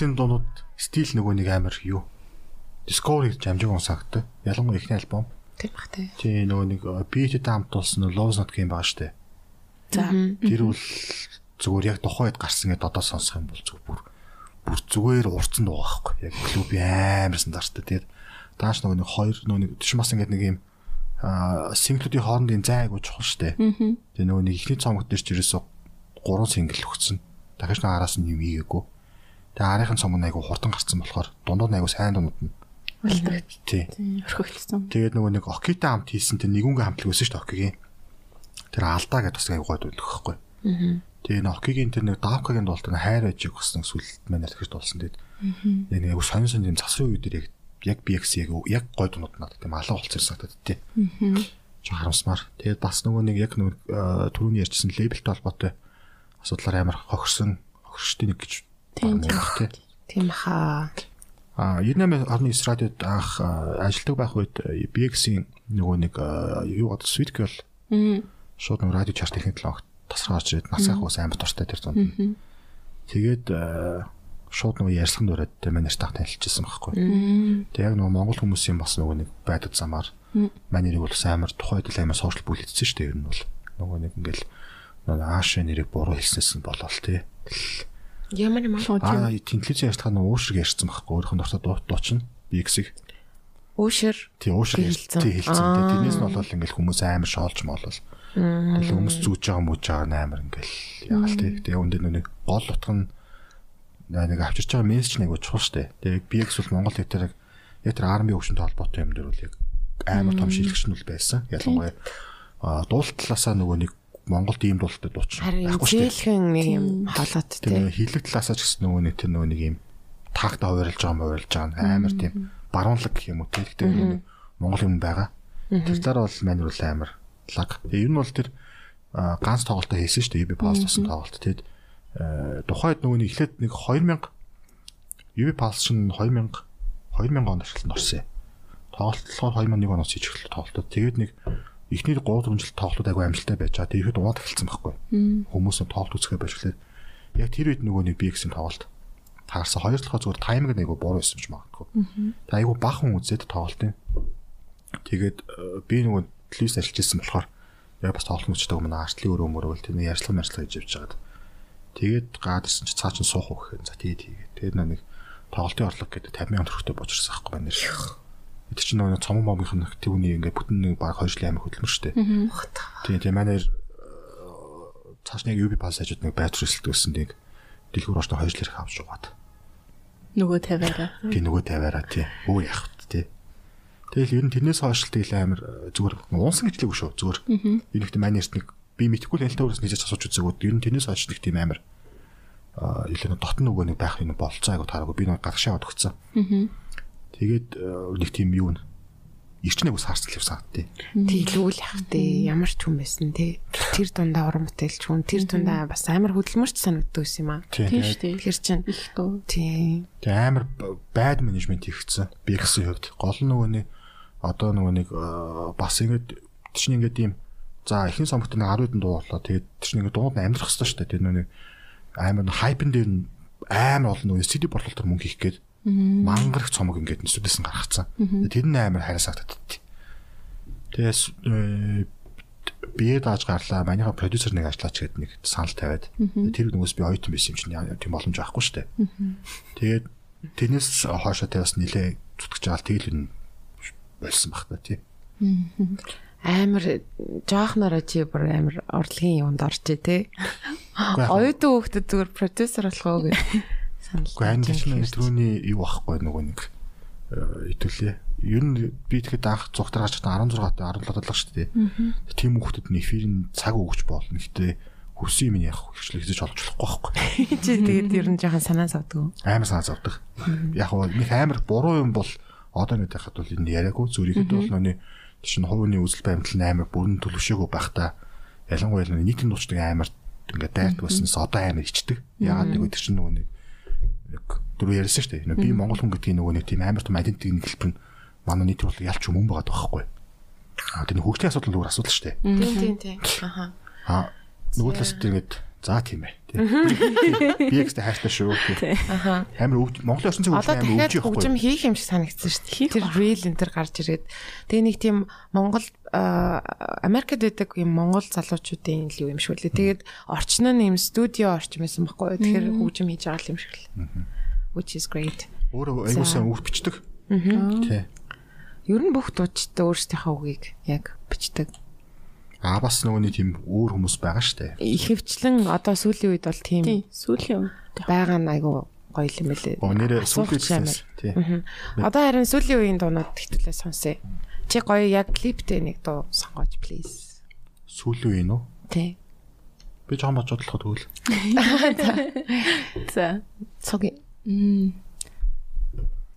BX-ийн дуунууд стил нөгөө нэг амар юу? Discovery гэж амжиг унсагтай. Ялангуяа ихний альбом. Тийм бах тий. Тий нөгөө нэг Beat-тэй хамт болсон Love's Not game байгаа штэ. За. Тэр бол зүгээр яг тухайн үед гарсан гэдээ одоо сонсох юм бол зүгээр бүр бүр зүгээр урцсан байгаа байхгүй. Яг клуби амарсан дарстай. Тэгээд дааш нөгөө нэг хоёр нөгөө нэг тийш бас ингээд нэг юм аа синглүүдийн хоорондын зай айгуу чухал штэ. Тэгээд нөгөө нэг ихний цомгт дээр ч ерөөсө гурван сингл өгсөн. Дахиж нэг араас нь юм ийгээгүй. Тэгээд арийнхын цомог нь айгуу хурдан гарцсан болохоор дундууд нь айгуу сайн дундууд нь. Тий. Орхигдсон. Тэгээд нөгөө нэг Окитай хамт хийсэн тэр нэгүнгийн хамтлаг өсөн шүү дээ Окигийн. Тэр алдаа гэдэг бас аяг гойд үлдэх байхгүй. Тэгээ Окигийн тэр нэг Давкагийн дуулт нэг хайр байж өгсөн сүлд маань тэгж дуулсан тэгээд яг нэг сонь сонь юм засрын үед яг яг BX яг яг гойд унууд надад тийм алга болчихсон санагдаад тий. Жо харамсмаар. Тэгээд бас нөгөө нэг яг нөгөө түрүүний ярьжсэн лейблтэй холбоотой асуудлаар амар хохирсон хохирчтой нэг гэж Тийм, байна тий. Тийм баха. А 98.9 радиод анх ажилладаг байх үед BX-ийн нөгөө нэг юу гад Sweet Girl шууд нөгөө радио чарт ихэнх талаа тасраач ирээд нас ах ус амар дуртай тэр зунд. Тэгээд шууд нөгөө ярьслан дураад манай нарт танилцчихсан байхгүй. Тэгээд яг нөгөө монгол хүмүүсийн бас нөгөө нэг байдаг замаар манай нэрийг бол амар тухайд л амар сошиал бүлэгдсэн шүү дээ ер нь бол. Нөгөө нэг ингээл нөгөө ааш нэрийг буруу хэлснээс нь болол тий. Ямар юм аа? Аа тэнхлэзийн ярьцгаа нөгөө уушрыг ярьсан байхгүй өөрийнх нь дуртай дуу дуучин BX-ийг Өшөр. тий уушрыг Хэлсэн. тий хэлсэн. Тэрнээс нь болол ингээл хүмүүс амар шоолж моолол. Тэгээ хүмүүс зүүж байгаа мууж байгаа амар ингээл ягаал тий. Тэгээ өндөө нүг гол утга нь нэг авчирч байгаа мессеж нэг чухал штэ. Тэгээ BX бол Монгол хэлээр яг тэр арми өвчнөд холбоотой юм дээр бол яг амар том шилжигч нь бол байсан. Ялангуяа дуулт талаасаа нөгөө нэг Монголд ийм дуултад дуучин Харин байхгүй штэ. зөөлхөн нэг юм холоод Тэр тий. нөгөө хилэг талаасаа ч гэсэн нөгөө нэг тэр нөгөө нэг юм таагта хувирлж байгаа мөвөрлж байгаа амар тийм баруунлаг гэх юм уу тийм гэдэг нэг Монгол юм байгаа. Тэр талаар бол манер бол амар лаг. Тэгээ ер нь бол тэр ганц тоглолтоо хийсэн шүү дээ. UB Pulse гэсэн тоглолт тэгээд э, тухайд нөгөө нэг эхлээд нэг 2000 UB Pulse чинь 2000 2000 онд ашиглалтанд орсон. Тоглолтлохоор 2001 оноос хийж эхэлсэн тоглолтод. Тэгээд нэг эхний 3 4 жил тоглолтууд айгүй амжилттай байж байгаа. Тэгээд ихэд унаад эхэлсэн байхгүй. Хүмүүс нь тоглолт үзэхээ байж эхлээд яг тэр үед нөгөө нэг BX-ийн тоглолт таарсан. Хоёр талхаа зүгээр тайминг нэг буруу байсан ч магадгүй. Тэгээд айгүй бахан үзээд тоглолтын. Тэгээд э, би нөгөө телевиз ажиллаж ирсэн болохоор яг бас тоглолт юм аа артлын өрөө мөрөөл тэр ярьслан ярьслаа хийж явж байгаад. Тэгээд гаагдсан чи цаа чин суух уу гэхээр за тэгээд хийгээд. Тэгээд нэг тоглолтын орлого гэдэг 50 сая төгрөгтэй бочирсан байхгүй байна. Тэр чинь нөгөө цомон момынх нь түүний ингээд бүтэн нэг баг 2 жилийн амиг хөдөлмөр штэ. Тийм тийм манайр цааш нэг UB пас ажид нэг байр гэсэн нэг дэлгүүр орчны 2 жил ирэх авч жугаад. Нөгөө тавиараа. Тийм нөгөө тавиараа тий. Өө яах вэ тий. Тэгэл ер нь тэрнээс хойш л тэгэл амар э, зүгээр уунсан гэж лээгүй шүү. Зүгээр. Энэ ихтэй манай эрт нэг би мэдхгүй л ялтаа өөрөөс нэгж асууж үзээгүүд ер нь тэрнээс хойш нэг тийм амар аа илүү нэг дотн нөгөө нэг байх юм болцоо айгу таараагүй би нэг гадагшаа аваад өгцөн. Тэгээд э, нэг тийм юу н ирчнээ ус харцал явсан тий. Тий лүүл яах тий. Ямар ч хүн байсан тий. Тэр дундаа уран бүтээлч хүн тэр дундаа бас амар хөдөлмөрч санагддаг байсан юм аа. Тэгээд шүү дээ. Тэр чинь Их дуу. тий. Тэгээ амар байд менежмент хийгдсэн. Би гэсэн хувьд гол нөгөө нэг одоо нөгөө нэг э, бас ингэж чинь ингээд ийм за ихэнх самбарт нэг 10 хэдэн дуу боллоо. Тэгээд чинь ингээд дууд нь амьдрах хэрэгтэй шүү дээ. Тэр нөгөө амар хайпен дээр амар олон нөгөө CD борлуулалтаар мөнгө хийх гээд мангарх цомог ингээд нь гаргацсан. Тэр нь амар харасагдаад. Тэгээс э, бие дааж гарлаа. Манийха продюсер нэг ажиллаач гээд нэг санал тавиад тэр нөгөөс би ойтон байсан юм чинь тийм боломж авахгүй шүү дээ. Тэгээд тэрнээс хоошоо тэ бас нилээ зүтгэж л тэгэл энэ болсон баг та тий. амар жоохнороо чи бүр амар орлогын юмд орчээ тий. Оюутан хүүхдэд зүгээр продюсер болох уу гэж (laughs) санал. Гэхдээ харин ч нэг түрүүний юу байхгүй нөгөө нэг итүүлээ. Ер нь би тэгэхэд анх зугтар гарч та 16 та 17 талах шүү дээ. Тийм хүүхдэд нь эфирийн цаг өгч болно. Гэтэ хөрсөн юм яах хвчлээ хийж олж болохгүй байхгүй. (laughs) Чи тэгээд ер нь жоохон санаа зовдөг. Амар санаа зовдөг. Яг нь нэг амар буруу юм бол одоо нэг тахад бол энэ яриаггүй зүрийхэд бол нөний чинь хувийн үзэл баримтлал нь амар бүрэн төлөвшөөгөө байх та ялангуяа нийтийн дуучдаг амар ингээд дайрт баснаас одоо амар ичдэг. Яагаад нэг өдөр чинь нөгөө нэг яг дөрөв ярьсан шүү дээ. Би Монгол хүн гэдгийг нөгөө нэг тийм амар том identity нэг хэлбэр нь манай нийт бол ялч юм байгаад байхгүй. Аа тэр хөгжлийн асуудал өөр асуудал шүү дээ. Тийм тийм тийм. Аха. Аа нөгөө талаас тэр ингээд За тийм ээ. Тийм. Би ихтэй хайртай шүү. Тийм. Аха. Амар өвд Монголын орчин Одоо хөгжим амар өвж хөгжим явахгүй. хийх юм шиг санагдсан шүү дээ. Тэр reel энэ төр гарч ирээд тэгээ нэг тийм Монгол Америкт байдаг юм Монгол залуучуудын л юм шиг үлээ. Тэгээд орчин нь юм студио орчим байсан байхгүй юу? Тэгэхээр хөгжим хийж байгаа юм шиг л. Which is great. Өөрөө аягуулсан үг бичдэг. Тийм. Ер нь бүх дуучтай өөрсдийнхөө үгийг яг бичдэг. Аа бас нөгөө нэг тийм өөр хүмүүс байгаа штэ. Ихэвчлэн одоо сүүлийн үед бол тийм сүүлийн үед. байгаа нь айгу гоё юм байлээ. Оо нэрээ сүүлээс амар. тийм. Одоо харин сүүлийн үеийн дуунууд хэвтүүлээ сонсъё. Чи гоё яг клиптэй нэг дуу сонгооч please. Сүүлийн үе нөө. Тэ. Би жоохон бодож бодлоход тэгвэл. За. Цоги. Мм.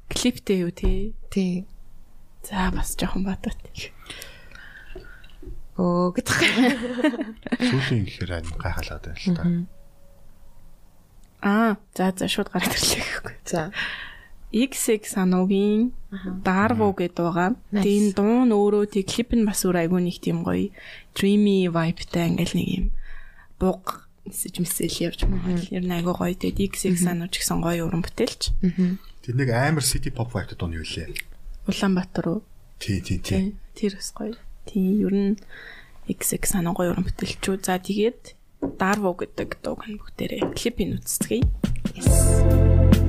Клиптэй юу тий? Тий. За бас жоохон бодот. Өө гэдэг. Сүүлийн гэхээр амар гайхалаад байна л та. Аа, за за шууд гараад ирлээ гэхгүй. За. XX сануугийн Darvo гэдэг байгаа. Тэгээ энэ дуу нь өөрөө тэг клип нь бас өөр айгүй нэг тийм гоё dreamy vibeтай ингээл нэг юм буг мессеж мессеж явж байгаа. Ер нь айгүй гоё. Тэгээд XX сануу ч гэсэн гоё уран бүтээлч. Тэр нэг амар city pop vibe дуу нь юу лээ. Улаанбаатар уу? Тий, тий, тий. Тий. Тэр бас гоё. Тийм ер нь XX санаа гоё уран бүтээлчүү. За тэгээд Darvo гэдэг дууг нь бүгдээрээ клипийг үзцгээе. За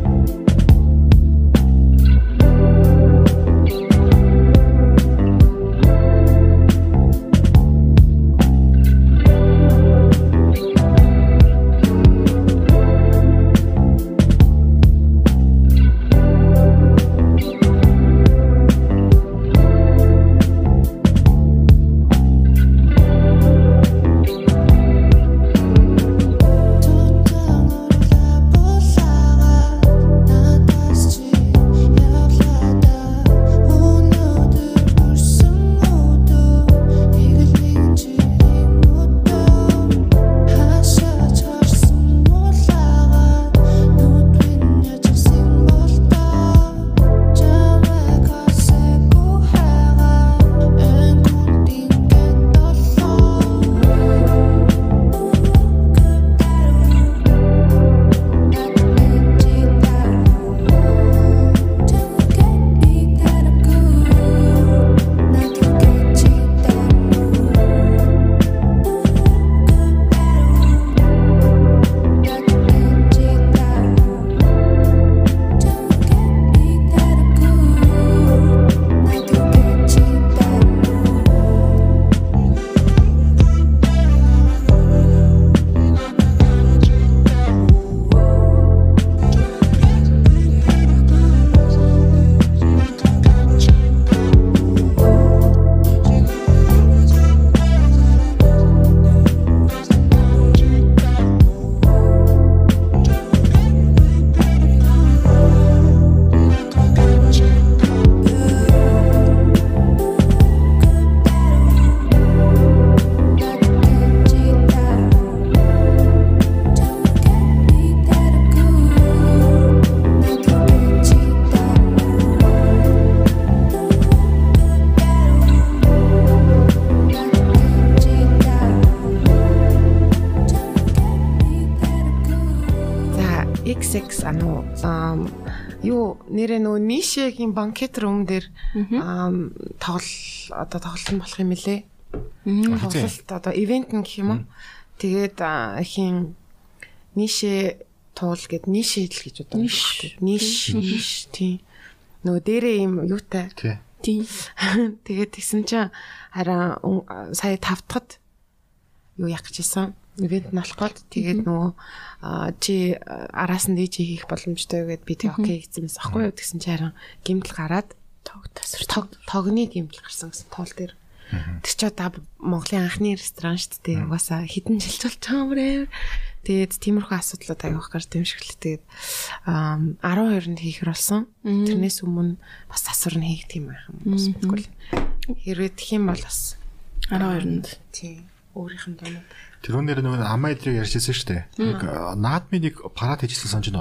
нэрээ нөгөө нишегийн банкет рум дээр тоглол одоо тоглолт нь болох юм лээ. Тоглолт одоо ивент нь гэх юм уу. Тэгээд а, ихийн нише туул гэд нише л гэж одоо ниш. ниш ниш тийм. Нөгөө дээрээ юм юутай. Тий. Тийм. (laughs) Тэгээд тэгсэн чинь хараа сая тавтахад юу яах гэж исэн ивент нь болох гээд тэгээд нөгөө чи араас нь DJ хийх боломжтой гэд би тэг окей гэсэн мэс аахгүй юу тэгсэн чи хараа гимтэл гараад Тог тасвар. тог тогны гимтэл гарсан гэсэн туул дээр. Тэр чи одоо Монголын анхны ресторан шүү дээ угаасаа хідэн жил болж байгаа юмээр тэгээд тиймэрхүү асуудлууд аявах гарч юм шиг л тэгээд ам, 12-нд хийхэр болсон. Тэрнээс өмнө бас засвар нь хийгдэх юм байх юм бас мэдгүй л. Хэрвээ тэх юм бол бас 12-нд. тийм өөрийнх нь дунууд Тэрүүнээр нөгөө амаа идрийг ярьжсэн шүү дээ. Нэг наадмын нэг парад хийжсэн санаж.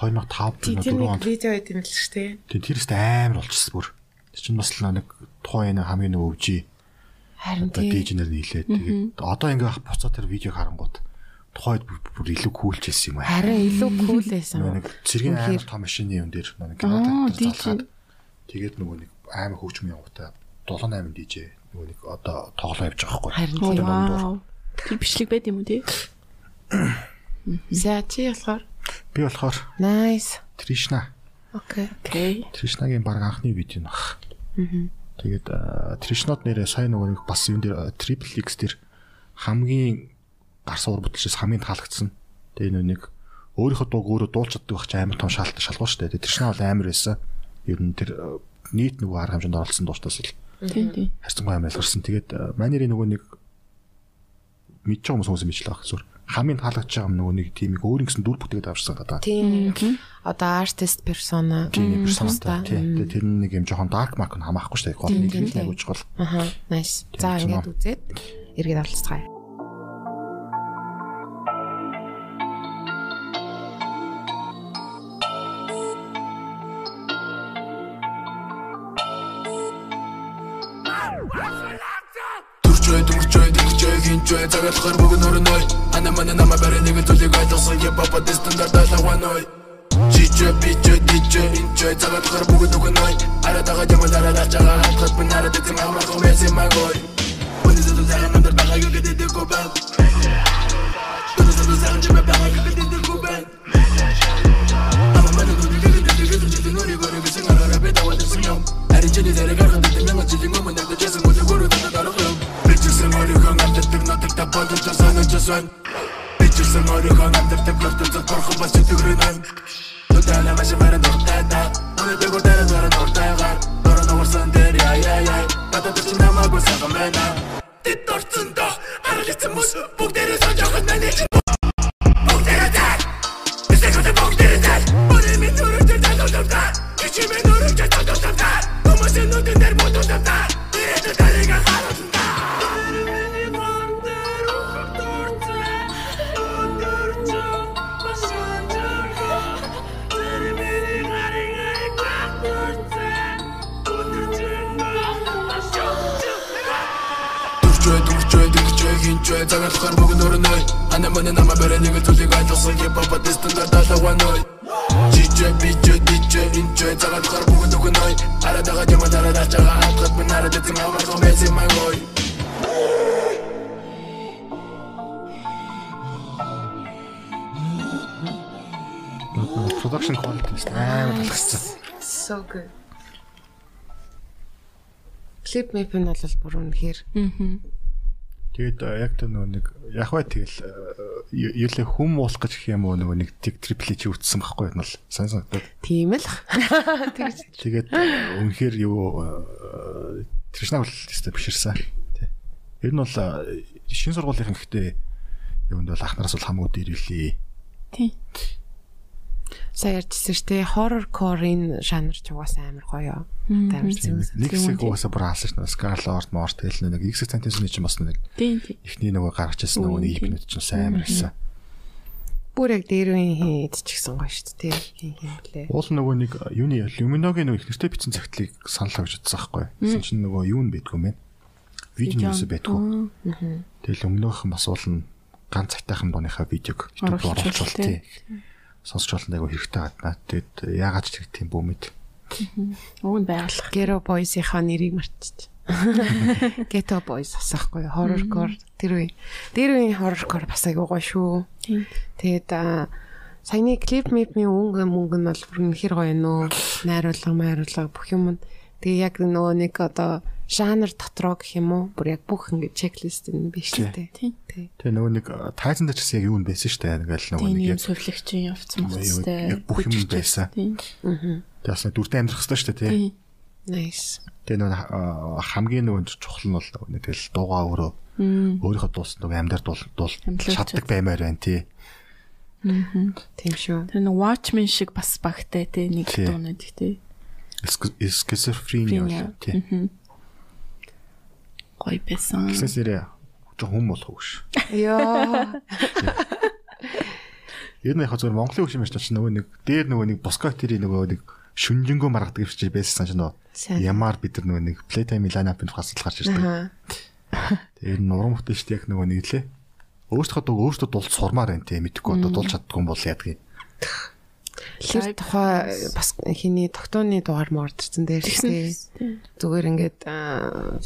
2005 тэр тэр нэг 4 онд. видео байт юм л шүү дээ Тэг тэрээс амар болчихсон бүр. Тэр чинь бас л нэг тухайн энэ хамгийн нэг өвжи харин дижнер нийлээд тэгээд одоо ингээ ах буцаа тэр видеог харангууд тухайд бүр илүү кулч хэлсэн юм аа. Харин илүү кул байсан. Нэг цэргийн амар том машины юм дээр нэг залгаад тэгээд нөгөө нэг амар хөгжим явуутай 78 DJ нөгөө нэг одоо тоглоо явж байгаа байхгүй. Харин Тэр тийм. бичлэг байд юм уу тий? За чи болохоор Би болохоор nice. Тришна. Окей. Окей. Тришнагийн баг анхны видео нөх. Тэгээд аа, Тришнод нэрээ сайн нөгөө нэг бас юм дээр Triple X дээр хамгийн гар суур бүтэлчээс хамгийн таалагдсан. Тэгээд нөгөө нэг өөрийнхөө дууг өөрөө дуулж чаддаг байх чи амар том шалт шалгуу штэ. Тэгээд Тришна бол амар байсан. Ер нь тэр нийт нөгөө арга хэмжээнд оролцсон дуустаас л Тий, тий. харьцангуй амар ялгарсан. Тэгээд манерийн нөгөө нэг мэдж байгаа хүмүүс мэдчихлээ байх зүгээр. Хамгийн таалагдж байгаа юм нөгөө нэг тиймийг өөр ингэсэн дүр бүтээгээд авчирсан гэдэг. Тийм. Одоо artist persona. Тийм Та. тийм. Тэгээд тэр нэг юм жоохон dark mark нь хамаахгүй. Гол Тийм, нэг л тийм. агуулж гол. Аха. Nice. За ингээд үзээд эргээд оролцгаая. Дүрчээ хинчээ цагаалахар бүгд орной Ана мана нама барэ нэг зүйлийг ойлгосон я папа дэс стандарт алгааной Чичээ бичээ дичээ инчээ цагаалахар бүгд өгнөй Аратага ямал араа чага хатгат бин араа дэцэм амар хомэс магой Үнэ зэдэ зага намдар бага юу гэдэг дэг гобан Үнэ зэдэ зага чимэ бага юу гэдэг дэг гобан Ама мана дүр гэдэг дэг дэг дэг дэг нүри гори бисэн араа бэта вадэсэн юм Аричэни зэрэг гаргад дэг мянган жилийн өмнө нагда жэсэн санаж сан Бичсэн оройхон амтдаг нотог та борхон бас төгрөнөн Тутана маш мара нортата Өнө дэг удара зара нортага Дора ногорсон дээр яй яй яй Тата төч намаагүй сагамэна Тэд орцсон доо. Аралицсан мус бүгдээрээ Ана мана нама барэ нэг зүйлийг ойлгосон я папа дэс стандарт алгааной Чичээ бичээ дичээ инчээ цагаалахар бүгд өгнөй Аратага ямал араа чага хатгат бин араа дэцэм амар хомэс магой Production quality тест амар талхсан. So good. Клип мэп нь бол бүр үнэхээр Тэгээд яг тэр нөгөө нэг яг бай тэгэл юулээ хүм уулах гэж гэх юм уу нөгөө нэг тиг трипли чи үтсэн байхгүй юм бол сайн санагдаад. тийм л. (laughs) Тэгж Тэгээд үнэхээр юу Тришна бол тест биширсэн. Тий. Ер нь бол шин сургуулийн ихтэй юунд бол ах нараас бол хамаагүй дэрвлээ. Тий. Сая ярьжсэн шүү дээ. Horror core-ийн жанр ч угаасаа амар гоё. Амар зэмс. Нэг хэсэг угаасаа бүр хаалж шнэ Scarlett Mort тэгэл нэг X Tentation чинь бас нэг Тий, тий. эхний нөгөө гаргаж ирсэн нөгөө нэг ипнүүд чинь сайн амар ирсэн. Бүр яг дээр үеийн хийд ч гэсэн гоё шүү дээ. Хин блэ. Уул нөгөө нэг юуны Luminoгийн нөгөө их нэртэй бичсэн цагтлыг саналаа гэж утсан байхгүй. Гэсэн чинь нөгөө юу нь бэдгүү мэн. Видео юусе бэдгүү. Тэгэл өмнөөх нь бас уул нь ганц цайтайхан дууныхаа видеог YouTube руу Оруулж оруулж тий. тий. Сонсч болно айгу хэрэгтэй гаднаа. Тэгэд яагаад ч тийм бөөмэд. Уг нь байгалах. Ghetto Boys-ийнхаа нэрийг марчиж. (laughs) Ghetto Boys асахгүй horrorcore тэр үе. Тэр үеийн horrorcore бас айгуу гоё шүү. Аа, саяны клип мипний өнгө мөнгө нь бол бүр үнэхэр гоё нөө. Найруулга, майруулга бүх юм. Тэгээ яг нөгөө нэг одоо жанр дотроо гэх юм уу? Бүр яг бүх ингэ чеклист нь биш л. Тий. Тэгээ нөгөө нэг тайзан дээр ч гэсэн яг юу нь байсан шүү дээ. Ингээл нөгөө нэг юм яг сувлагчийн явцсан яг багцтай. бүх юм байсан. Тийм. Тэгээ бас нэг дүртэй амьдрах хэрэгтэй шүү дээ тий. Тийм. Nice. Тэгээ нөгөө хамгийн нөгөө чухал нь бол нөгөө нэг тэгэл дуугаа өөрөө өөрийнхөө дуус нөгөө амьдар дуул дуул чаддаг баймаар байна тий. Тийм шүү. Тэр нэг Watchmen шиг бас багтай те нэг Тий. дуунууд те. Скизофрения бол тий. Гоё байсан. Гэснээс нэрээ жоо хүм болох уу ш. Йоо. (laughs) Ер нь яг зөвхөн Монголын хөшим ярьж чинь нөгөө нэг дээр нөгөө нэг Боскотери нөгөө нэг шүнжэнгөө маргадаг гэж байсан ч нөө. Ямар бид нар нөгөө нэг Playtime Milana-ын хасдал гарч ер нь уран бүтээлчд яг нөгөө нэг лээ. Өөртөө дуу өөртөө дуулж сурмаар байна те мэдхгүй одоо дуулж чаддгүй юм бол яадгийг. Тэр тухай бас хиний тогтооны дугаар мордсон дээр тий. Зүгээр ингээд аа,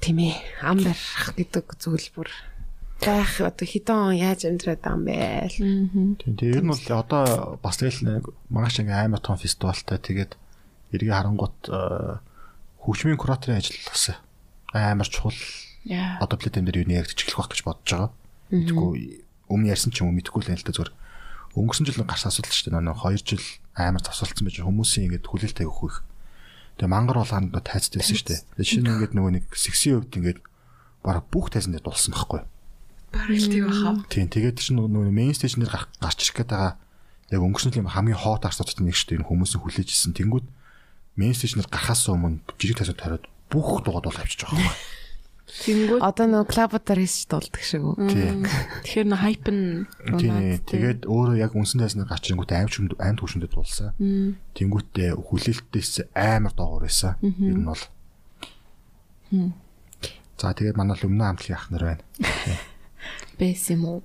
тийм ээ ам барих гэдэг зүйл бүр байх одоо хэдэн он яаж амьдраад байгаа юм бэ. Тийм тийм ер нь бол одоо бас тэгэл нэг маш ингээ амар том фестивалтай тэгээд эргээ харангуут э, хөгжмийн кураторын ажил бас амар чухал одоо платформ дээр юу нэрэгдэж эхлэх байх гэж бодож байгаа. Мэдгүй өмнө ярьсан ч юм уу мэдгүй л байна л да зүгээр. Өнгөрсөн жил гарсан асуудал шүү дээ. Нөө 2 жил амар тасалцсан байж хүмүүсийн ингээд хүлээлт тавих их. Тэгээ мангар болгонд тайцтай байсан шүү дээ. Тэгээ шинэ ингээд нөгөө нэг сексийн хувьд ингээд бараг бүх тайзан дээр дулсан байхгүй. Бараг л тийм баха. Тийм тэгээд чинь нөгөө мейн стейшн дээр гар- гарч ирэх гээд байгаа яг өнгөрсөн жилийн хамгийн хот арцуудтай нэг шүү дээ. Энэ хүмүүсийн хүлээжсэн. Тэнгүүд мейн стейшн дээр гарахаас өмнө жирэг тасууд тариад бүх дугад бол авчиж байгаа юм. Тэнгүүд Одоо нөгөө клабуудаар хийж дуулдаг шиг үү? Тэгэхээр нөө хайп нь Тийм. Тэгээд өөрөө яг үнсэн тайзнаар гарч ирэнгүүт аим төвшөндө дуулсан. Тэнгүүтээ хүлээлтээс амар доогор байсан. Ер нь бол. За тэгээд манай л өмнө хамтлагийн ах нар байна. бэс юм уу?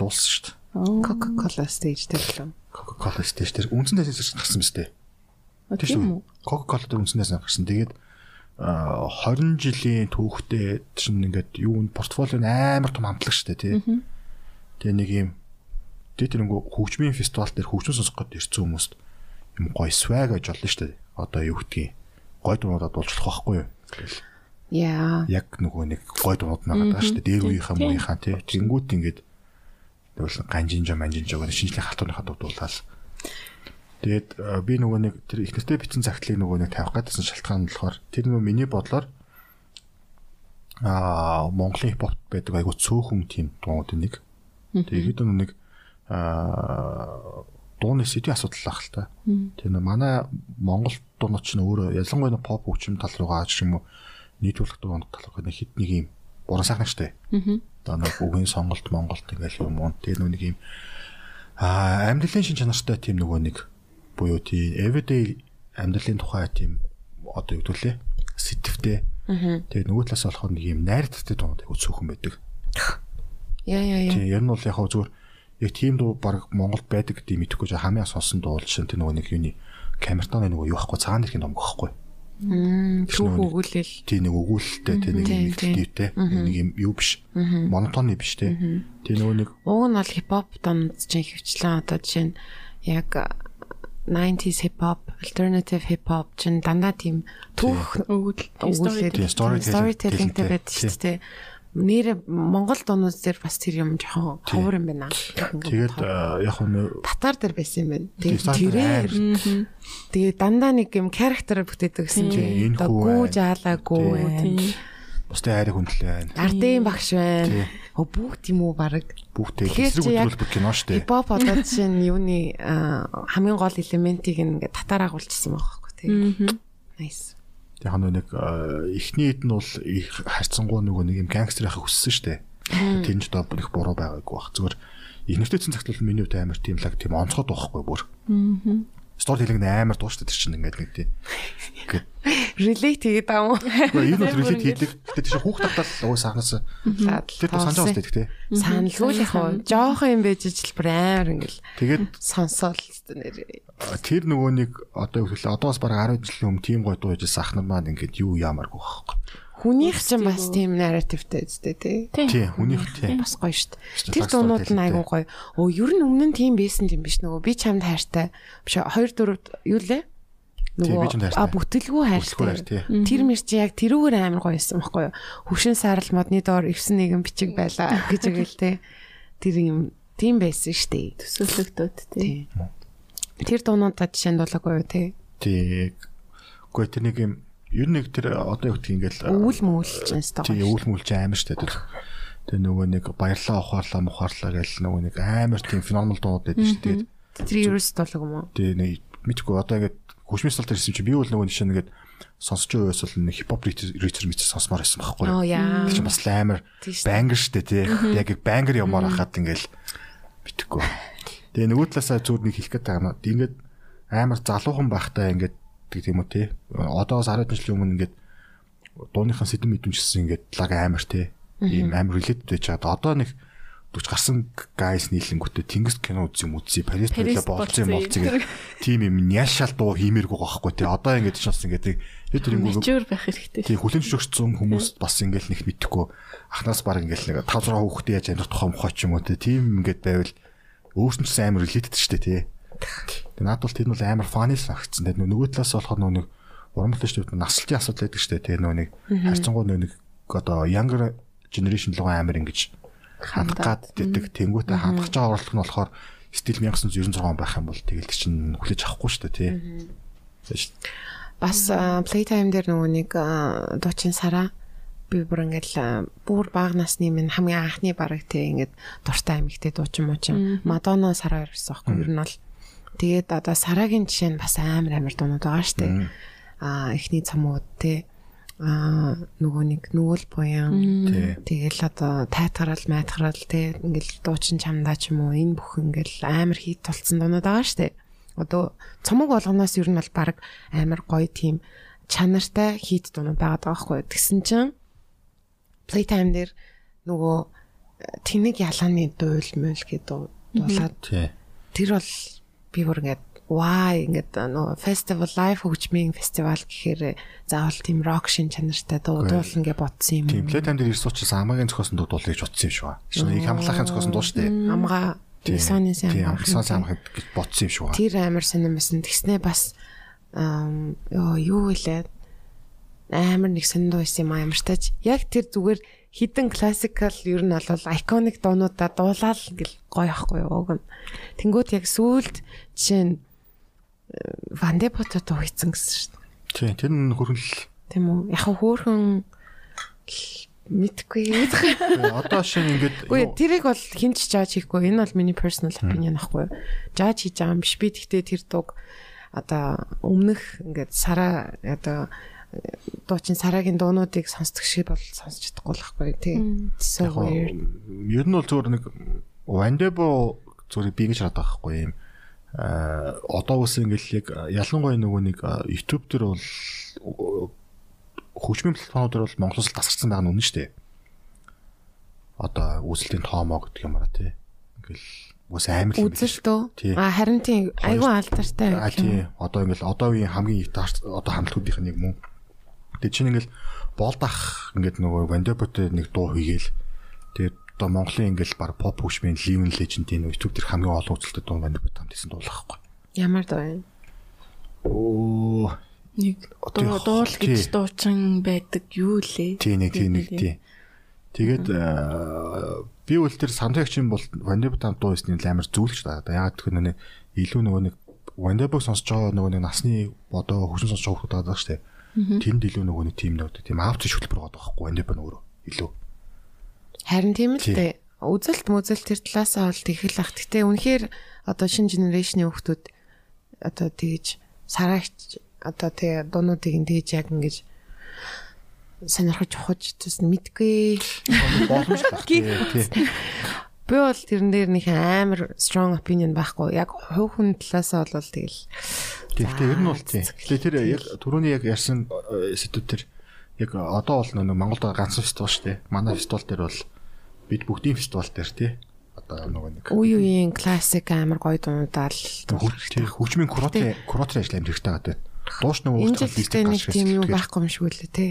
Дуулсан шүү дээ. Coca-Cola stage дээр л. Coca-Cola stage дээр үнсэн тайзнаас гарсан биз дээ. Тийм үү? Coca-Cola дээр үнсэн тайзнаас гарсан. Тэгээд 20 жилийн түүхтэй чинь ингээд юу н портфолио нь амар том хамтлаг шүү дээ тий. Тэгээ нэг юм тэр тэрнгүү хөгжмийн фестивал дээр хөгжмөн сонсох гээд ирсэн хүмүүст юм гоё swag гэж болно шүү дээ. Одоо юу гэдгийг гоё дуунуудад дуулчлах байхгүй юу? Яа. яг нөгөө нэг гоё дуунууд нагаад байгаа дээ. Дээр үеийнхаа мууийнхаа тий. Тэнгүүт ингээд тэгвэл ганжинжа манжинжа гэх шинжлэх халтууныхаа дуудуулаад Тэгээд би нөгөө нэг тэр их нэртэй бичсэн цагтлыг нөгөө нэг тавих гэдсэн шалтгаан нь болохоор тэр нөгөө миний бодлоор аа Монголын хипхоп байдаг айгу цөөхөн тийм дуунууд нэг. Тэгээд нөгөө нэг аа дууны сэдвийн асуудал ах л та. Тэр нөгөө манай Монгол дуунууд ч өөрөө ялангуяа нэг поп хөгжим тал руугаа ч юм уу нийтүүлэх дуунууд тал руугаа нэг хит нэг юм буран сайхан штэ. Одоо нэг үгийн сонголт Монголд ингээл юм уу. Тэр нөгөө нэг юм аа амьдралын шин чанартай тийм нөгөө нэг буюу тий everyday амьдралын тухай тийм одоо юу гэдүүлээ сэтвтэй. Тэгээ нөгөө талаас болохоор нэг юм найрдагтай дуунууд айгу цөөхөн байдаг. Яа яа яа. Тийм ер нь бол яг хөө зүгээр яг тийм дуу баг Монголд байдаг гэдэг мэдэхгүй жаа хамгийн сонсон дуу чинь тэр нөгөө нэг юуны камертаны нөгөө юу байхгүй цагаан нэрхийн домг байхгүй. Мм түүх өгүүлэл. Тийм нэг өгүүлэлттэй тийм нэг ихтэй нэг юм юу биш. Монотонны биш те. Тийм нөгөө нэг Уг нь бол хипхоп донд чинь хөвчлэн одоо жишээ нь яг 90s hip hop, alternative hip hop чинь дандаа тийм түүх өгүүлээд storytelling-тэй байдаг шүү дээ. Нэр Монгол дуунууд дээр бас тэр юм жоохон ховор юм байна. тэгээд яг нөө татар дээр байсан юм байна. Тэгээд тэрээр амар. тэгээ дандаа нэг юм character бүтээдэг гэсэн чинь гүү жаалаагүй. Бусдын хайрыг хүндлээ байна. Ардын багш байна. Бүгд юм уу баг. Тэгэхээр эсрэг бүр кино штэ. Хипхоп одоо жишээ нь юуны аа, хамгийн гол элементийг ингээд татар агуулчихсан байгаа байхгүй тийм. Nice. Яг нэг эхний хэд нь бол их харьцангуй нөгөө нэг юм гангстер яхах хүссэн штэ. Тэр нь ч одоо их буруу байгаагүй бах. Зүгээр ихнэртэй цэн цагт бол миний хувьд амар тийм лаг тийм онцгой дуухгүй бүр. Стор хэлэг амар дуу штэ тэр чинь ингээд нэг тийм. Ингээд Relate хийгээд юм. Гэхдээ энэ бол релит хийдэг. Гэтэ тийш хүүхд тахтал уус хагнаас тэр тус санаж байгаа штэ тий. Саналгүй л яг хоо жоохон юм байж ижил бүр амар ингээл Тэгээд сонсоол нэр. тэр нөгөө нэг одоо юу гэвэл одоо бас бараг 10 жилийн өмнө тийм гой дуу хийжсэн ах нар маань ингээд юу яамааргүй байхгүй. Хүнийх ч бас тийм narrative-тэй үстэй тий. Тий, хүнийх тий. Бас гоё штт. Тэр дуунууд нь айгуу гоё. Оо ер нь өмнө нь тийм байсан юм биш нөгөө би чамд хайртай. Биш 2 4 юу лээ? хайртай. а бүтэлгүй Бүтэлгүй хайр, тий. хайртай. Тэр мэр чи яг тэрүүгээр амар гоё байсан байхгүй юу? Хөвшин саарл модны доор эвсэн нэгэн бичиг байлаа гэж өгөөл те. Тэр юм тийм байсан штэ. төсөөлөгдөд тий. Тэр дуунуудад жишээнд болоогүй юу те. Тий. Гэхдээ тэр нэг юм ер нь нэг тэр одоо юу гэдгийг ингээл Өвөл мөвөл ч юм тий шүү. өвөл мүлж амар штэ тэр. Тэр нөгөө нэг баярлаа ухаарлаа мухаарлаа гэл нөгөө нэг амар тийм феноменал дуунууд байдаг штэ. Тэгээд Тэр ерөөс толог юм уу? тий нэг мэдгүй одоо ингээд стал дээр ирсэн чи би бол нөгөө жишээ нэгээд сонсож байгаа байвал нэг хипхоп ритер мэтс сонсомоор байсан байхгүй юу? Тэр чинь бас амар Тийм шүү дээ. бангер тий. Яг бангер юмар хахад ингээл битггүй. Тэгээ нөгөө талаасаа зүгээр нэг хэлэх байгаа юм. Ингээд амар залуухан байхдаа ингээд тийм үү тий. Одоос 10 жилийн өмнө ингээд дууныхаа сэдв мэдэмжсэн ингээд лаг амар тий. Ийм амар related байж байгаа. Одоо нэг дүүч гарсан гайс нийлэнгүүтээ тэнгис кино үзсэн юм үзье. Парис төлөө болцсон юм болцсон. гэх тийм юм няшаал дуу хиймээргүй байхгүй тий. Одоо ингээд шанс ингээд би тэр юм Mature байх хэрэгтэй. тий хүлэн зөвшөөрсөн хүмүүс бас ингээд нэг мэдхгүй ахнаас баг ингээд нэг 5 6 хүүхдээ яаж амьдрах тухай мохоо ч юм уу тий. Тийм ингээд байвал өөрсөн ч амар релитэд штэ тий. Тэгээ наад бол тэр нь бол амар фаны санагдсан. Тэгээ нөгөө талаас болохоор нөгөө нэг урамлалч төвд наслтын асуудал байдаг штэ. Тий. Нөгөө нэг харьцангуй нөгөө нэг одоо younger generation руу амар ингэж хандах гад дэтг тэнгуүтэ хандах жаа оролцох нь болохоор стил 1996 он байх юм бол тэгэл чинь хүлээж авахгүй штэ тий. Тэгэж. Бас playtime дээр нөгөө нэг дуучин сараа би бүр ингээл бүр бага насны минь хамгийн анхны бараг тий ингээд дуртай эмэгтэй дуучин муучин. Мадонна сараа ирсэн байхгүй ер нь бол тэгээд одоо сарагийн жишээ нь бас амар амар дуунууд байгаа штэ а эхний цамууд тий а нөгөө нэг нүгэл буян. Тэгэл одоо тайтгарал майтгарал тий ингээл дуучин чамдаа ч юм уу энэ бүх ингээл амар хит толцсон дуунууд байгаа штэ одоо цомог болгоноос ер нь бол баг амар гоё тийм чанартай хит дуунууд байгаа даа байхгүй. Тэгсэн чинь playtime дээр нөгөө тэнэг ялааны дуйл мөл гэдэг дуулаад тэр бол би бүр ингээд ваа ингээд нөгөө фестивал лайв хөгжмийн фестивал гэхээр заавал тийм рок шин чанартай дуу дуулна гэж бодсон юм. Тийм playtime дээр ирсэн учраас амагийн зохиосон дуу дуулах гэж утсан юм шиг ба. Шинэ их хамгаалахын зохиосон дуу штэ. Амгаа Исоны сан Тийм амгалсан амхад гэж бодсон юм шиг ба. Тэр амар сонирн байсан. Тэгснээ бас ёо юу вэ? Амар нэг сонинд байсан юм а ямар ч тач. Яг тэр зүгээр хідэн классикал ер нь бол iconic дуунуудаа дуулаад ингээл гоё ахгүй юу уг нь. Тэнгүүд яг сүулт жишээ нь Вандепото дуу хийсэн гэсэн шүү дээ. Тийм тэр нь хөргөл Тийм үү? Яг хөөхөн мэдгүй. Э, одоо шинэ ингээд Үгүй тэрийг бол хинч жааж хийхгүй. Энэ бол миний personal opinion ахгүй юу? Жааж хийж байгаа юм биш. Би тэгтээ тэр дууг одоо өмнөх ингээд сараа одоо дуучин сарагийн дуунуудыг сонсдог шиг бол сонсч чадахгүй л байхгүй тий. Яг ер нь бол зүгээр нэг Wandebo зүгээр би ингэж хараад байгаа байхгүй юм. Аа одоо үс ингээл яг ялангуяа нөгөө нэг а, YouTube дээр бол хөгжмийн платформ дээр бол Монголоос л тасарсан байгаа нь үнэн шүү дээ. Одоо үзэлтийн тоомоо гэдэг юм аа тий. Ингээл үс амар биш. Үзэлтөө. Тий. А харин тийм айгүй алдартай. А тий. Одоо ингээл одоо үеийн хамгийн их таарч- одоо хамтлагуудын нэг мөн. Тэгээ чинь ингээл болдах ингээд нөгөө Вандеботой нэг дуу хийгээл тэгээд одоо Монголын ингээл баг pop хөгжмийн Living Legend-ийн YouTube дээр хамгийн олон үзэлтэд дуу Вандебот хамт хийсэн дуулахгүй. Ямар дуу вэ? Оо Нэг Одоо дуу дуул гэж дуучин байдаг юу лээ? тий нэг тий нэг тий. Тэгээд аа, би үл тэр саундтрекчин бол Вандебот хамт дуу хийсний амар зүйлч та. Яагаад гэвэл нэг илүү нөгөө нэг Вандебот сонсож байгаа нөгөө нэг насны одоо хөгжим сонсож байгаа хүмүүс байгаа шүү дээ. Тэнд илүү нөгөө нэг тим нэг тийм аавч хөтөлбөр байгаа байхгүй Вандебот өөрөө илүү. Харин тийм л дээ. Үзэлт мүзэлт тэр талаасаа бол тэгэл ах. Гэтэ үнэхээр одоо шинэ генерашны хүмүүс одоо тэгж сараагч одоо тэг дуунуудыг нь тэгж яг ингэж сонирхож ухаж төс мэдгүй. боломжтой. (laughs) Би бол тэрэн дээр нэг амар strong opinion байхгүй. Яг хувь хүн талаасаа бол тэгэл Гэхдээ ер нь бол тий. Тэгэхээр тэр яг түрүүний яг ярьсан э, сэдвүүд тэр яг одоо бол нэг Монголд ганцхан фестивал шүү дээ. Манай фестивал дээр бол бид бүгдийн фестивал дээр тий. Одоо нөгөө нэг үе үеийн классик амар гоё тий хөгжмийн куратор куратор ажил амир хэрэгтэй байгаа. Дууш нөгөө Энэ жилдээ нэг тийм юу байхгүй юм шиг үлээ. Тий.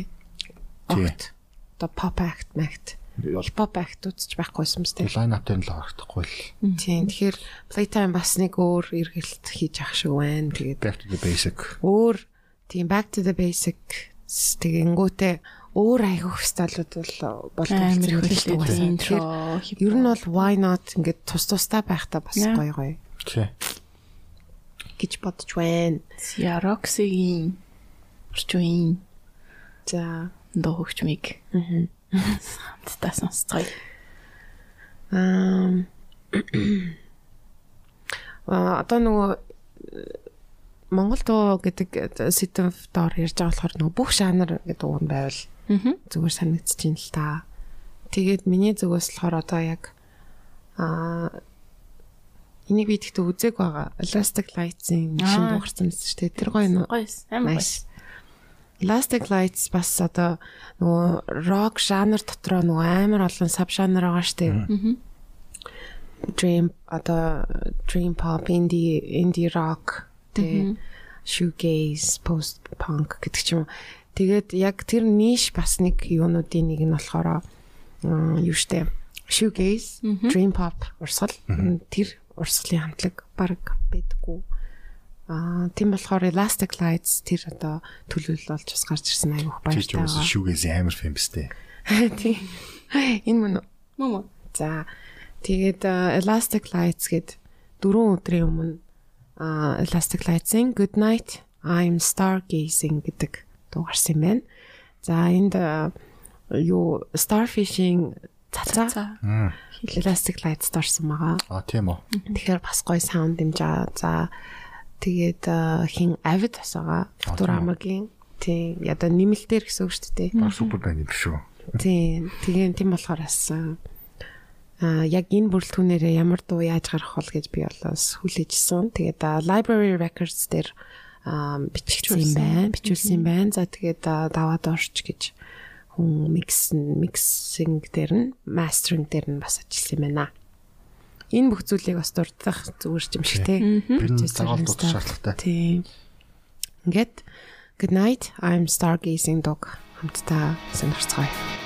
Огт. Одоо pop act, act. Hip-hop act үзэж байхгүйсэн мэт лайн ап дээр л харагдахгүй л Тийм. Тэгэхээр playtime бас нэг өөр эргэлт хийж ах шиг байна. Тэгээд back to the basic. өөр тийм back to the basic тэгэнгүүтээ өөр айгуух стайлууд бол болдог үлээ. Интро, Тэгэхээр ер нь бол why not ингээд тус тустай байхдаа бас гоё гоё Тий. гэж бодож байна. Яроксигийн орчуугийн За дуу хөгжмийг хамтдаа сонсцгоё. Аа одоо нөгөө Монгол дуу гэдэг сэдв доор ярьж байгаа болохоор нөгөө бүх жанр гэдэг үг нь байвал зүгээр санагдаж байна л та. Тэгээд миний зүгээс болохоор одоо яг аа энийг би тэгтээ үзег байгаа. Elastic Lights-ийн шинэ байсан шүү дээ. Тэр гоё нөө. Гойс. Амар гойс. Elastic Lights бас одоо нөгөө рок жанр дотроо нөгөө амар олон саб жанр байгаа шүү дээ. dream одоо dream pop indie indie rock тэг shoegaze post punk гэдэг ч юм уу. Тэгээд яг тэр ниш бас нэг юунуудын нэг нь болохоор юу штэ shoegaze dream pop урсгал тэр урсгалын хамтлаг баг байдаггүй. Аа тийм болохоор Elastic Lights тэр одоо төлөвлөл болж бас гарч ирсэн ч баяртай байгаа. шүүгээс амар фэм бистэй. (laughs) Тийм. Энэ мөн үү? Мөн мөн. За тэгээд а, Elastic Lights гээд дөрөв өдрийн өмнө а, Elastic Lights-ийн Good Night I'm Stargazing гэдэг дуу гарсан юм байна. За энд а, юу Starfishing цацаа. Elastic Lights дорсон байгаа. А тийм үү. Тэгэхээр бас гоё саунд дэмжаа. За тэгээд а, хин Avid бас байгаа. Futuramag-ийн тийм ядаа нэмэлтээр гэсэн үг шүү дээ. Супер банд юм шүү. Тийм. Тэгээ тийм болохоор бас аа яг энэ бүрэлдэхүүнээрээ ямар дуу яаж гарах бол гэж би болоос хүлээжсэн. Тэгээд а, Library Records дээр юм байна. Бичүүлсэн юм байна. За тэгээд а, даваад орч гэж хүн микс миксинг дээр нь мастеринг дээр нь бас ажилласан юм байна. Энэ бүх зүйлийг бас дурдах зүгээр юм шиг те. Дутах stuff. шаардлагатай. Тийм. Ингээд Good night. I'm stargazing dog хамтдаа сонирцгоё.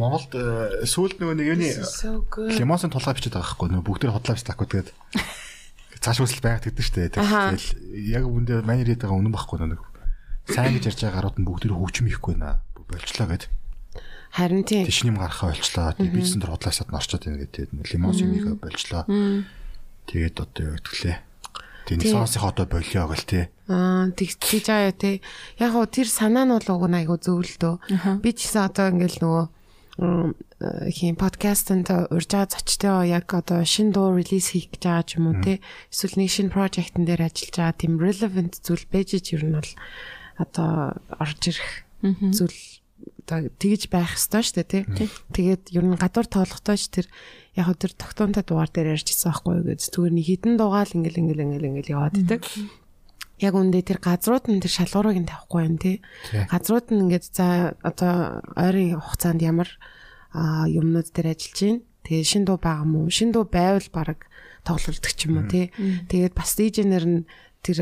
Монголд э, сүүлд нөгөө нэг юуны лимонсын тулгай бичээд байгаа байхгүй нөгөө бүгд хотлоо бичлээ байхгүй тэгээд цааш үсэл байгаад гэдэг шүү дээ. Тэгэл яг үндэ манер хийдэг байгаа үнэн байхгүй нэг сайн гэж ярьж байгаа гарууд нь бүгд хөвчм ихгүй наа болчлоо гэд. Харин тийм. Тишний юм гарахаа болчлоо. Тэгээд бичсэн дор худлаасаад нь орчод байна гэдэг. Лимон юмыг болчлоо. Тэгээд одоо юу гэдгэлээ. Тэгээд Тийм. соосынхоо одоо болио гэл тээ. Аа тэг тийж аа тий. Яг гоо тэр санаа нь бол уг нь айгу зөвлөдөө. Би ч гэсэн одоо ингээл нөгөө хин подкастт урьж байгаа зочтой яг одоо шин дуу релиз хийх гэж байгаа ч юм уу тий. Эсвэл нэг шинэ project-н дээр ажиллаж байгаа тийм relevant зүйл байж ч ер нь бол одоо орж ирэх зүйл одоо тэгж байх ёстой шүү дээ тий. Тэгээд ер нь гадуур тоглохдоо ч тэр яг хөө тэр тогтоонтой дугаар дээр ярьжсэн байхгүй юу гэж зүгээр нэг хідэн дугаал ингээл ингээл ингээл ингээл яваад идэг. Яг үндэ тэр газрууд нь тэр шалгуурыг нь тавихгүй байна тий. Газрууд нь ингээд за одоо ойрын хугацаанд ямар юмнууд дээр ажиллаж байна. Тэгээ шин дуу байгаа мó? Шин дуу байвал баг тоглолдог ч юм уу тий. Тэгээд бас дижнер нь тэр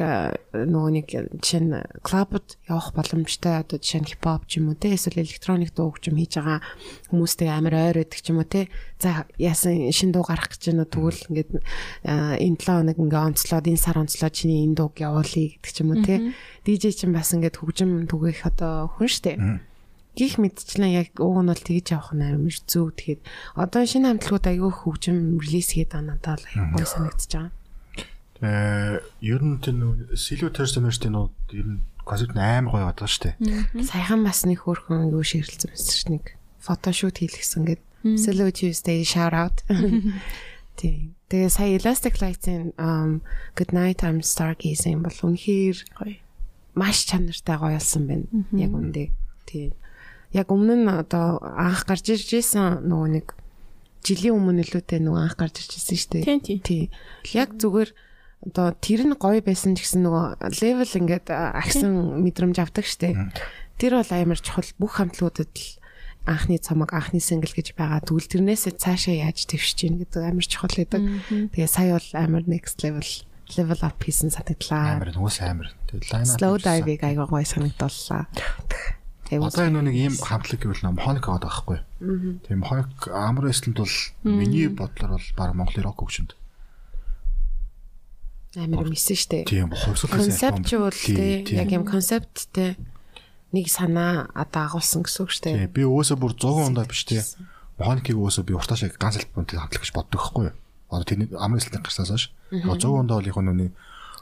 нөгөө нэг жишээ нь клубд явах боломжтой одоо жишээ нь хипхоп ч юм уу тий эсвэл электроник дуу хөгжим хийж байгаа хүмүүстэй амар ойр байдаг ч юм уу тий за яасан шин дуу гарах гэж байна тэгвэл ингээд энэ 7 хоног ингээ онцлоод энэ сар онцлоод чиний энэ дууг явуулъя гэдэг ч юм уу тий DJ чинь бас ингээд хөгжим түгээх одоо хүн штэ гих мэдчлэн яг уг нь бол тэгж явах нь амар зөв тэгэхэд одоо шинэ хамтлагууд аягүй хөгжим релиз хийгээд байгаа надад бол аягүй Э ер нь нөгөө Silver Terminus-ийн нууд ер нь концепт нь амар гоё байдаг шүү дээ. Саяхан бас нэг хөөрхөн юу ширэлцэн байсан шүү нэг фотошут хийлгсэн гэд Slow Tuesday shout out. (laughs) Тийм. Тэгээ сая Elastic Lights-ийн um, Good Night I'm Stargazing бол үнэхээр Гоё. маш чанартай гоё болсон байна. Яг үндэ. Тийм. Яг өмнө нь одоо анх гарч ирж исэн нөгөө нэг жилийн өмнө нөлөөтэй нөгөө анх гарч ирж исэн шүү дээ. Тийм тийм. Тий. Яг зүгээр одоо тэр нь гоё байсан ч гэсэн нөгөө левел ингээд агсан мэдрэмж авдаг штэ. Тэр бол амар чухал бүх хамтлагуудад л анхны цамаг анхны сингл гэж байгаа. Тэгвэл тэрнээсээ цаашаа яаж твшиж гин гэдэг амар чухал байдаг. Тэгээ сая бол амар next level level up хийсэн санагдлаа. Амар нөгөөс амар. Slow dive-ыг аягаа гоё санагдууллаа. Тэгээ Одоо энэ нэг ийм хамтлаг гэвэл нөө механик аваад байхгүй. Тийм механик амар эслэнд бол миний бодлоор бол баг Монголын рок хөгжинд. Амар юмсэн штэ. Тийм хувьсгал бол те яг юм концепттэй нэг санаа одоо агуулсан гэсэн үг штэ. Тийм би өөсөө бүр 100 ондоо биш те. Механикийг өөсөө би уртаа шиг ганц альбомтой хамтлаг гэж боддог байхгүй юу? Одоо тэрний амар эслэнд гарснаас хойш. Яг 100 ондоо бол яг нүний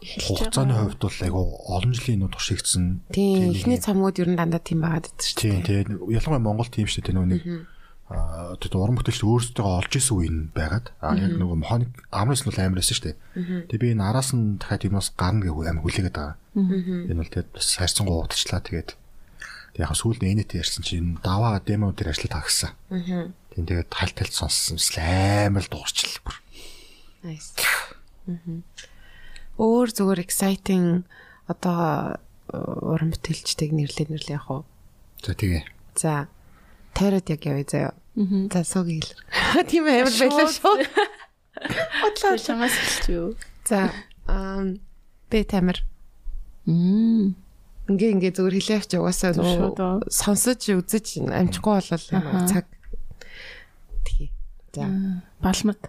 хугацааны хувьд бол айгу олон жилийн нууд туршигдсан. Тийм эхний цамгууд ер нь дандаа тийм байгаад байдаг штэ. Тийм тэгээд ялангуяа Монгол тийм шүү дээ аа тэгээд уран бүтээлч өөрсдөө олж исэн үе нь байгаад аа яг нөгөө механик амраас нь байсан шүү дээ. Тэгээд би энэ араас нь дахиад юмас гарна гэв амар хүлээгээд байгаа. Энэ бол тэгээд бас хайрцангуу уудчлаа тэгээд яг сүүлд энэт ярьсан чинь даваа демо дээр ажиллаад тагсан. Тийм тэгээд тал талд сонссон амар л дуурчлаа бүр. Nice. Өөр зүгээр exciting одоо э, уран бүтээлчтэйг нэрлээ нэрлээ яг уу. За тэгээ. За тойроод яг явъя заяа. За сог ийл. (laughs) Тийм амар байлаа шүү. (laughs) Бодлоо. Чамаас хэлж юу? За ам бэ тамир Мм. ингээ ингээ зүгээр хэлээвч угаасаа Шууд оо. нөгөө сонсож үзэж амжихгүй болол цаг тгий. За Балмад.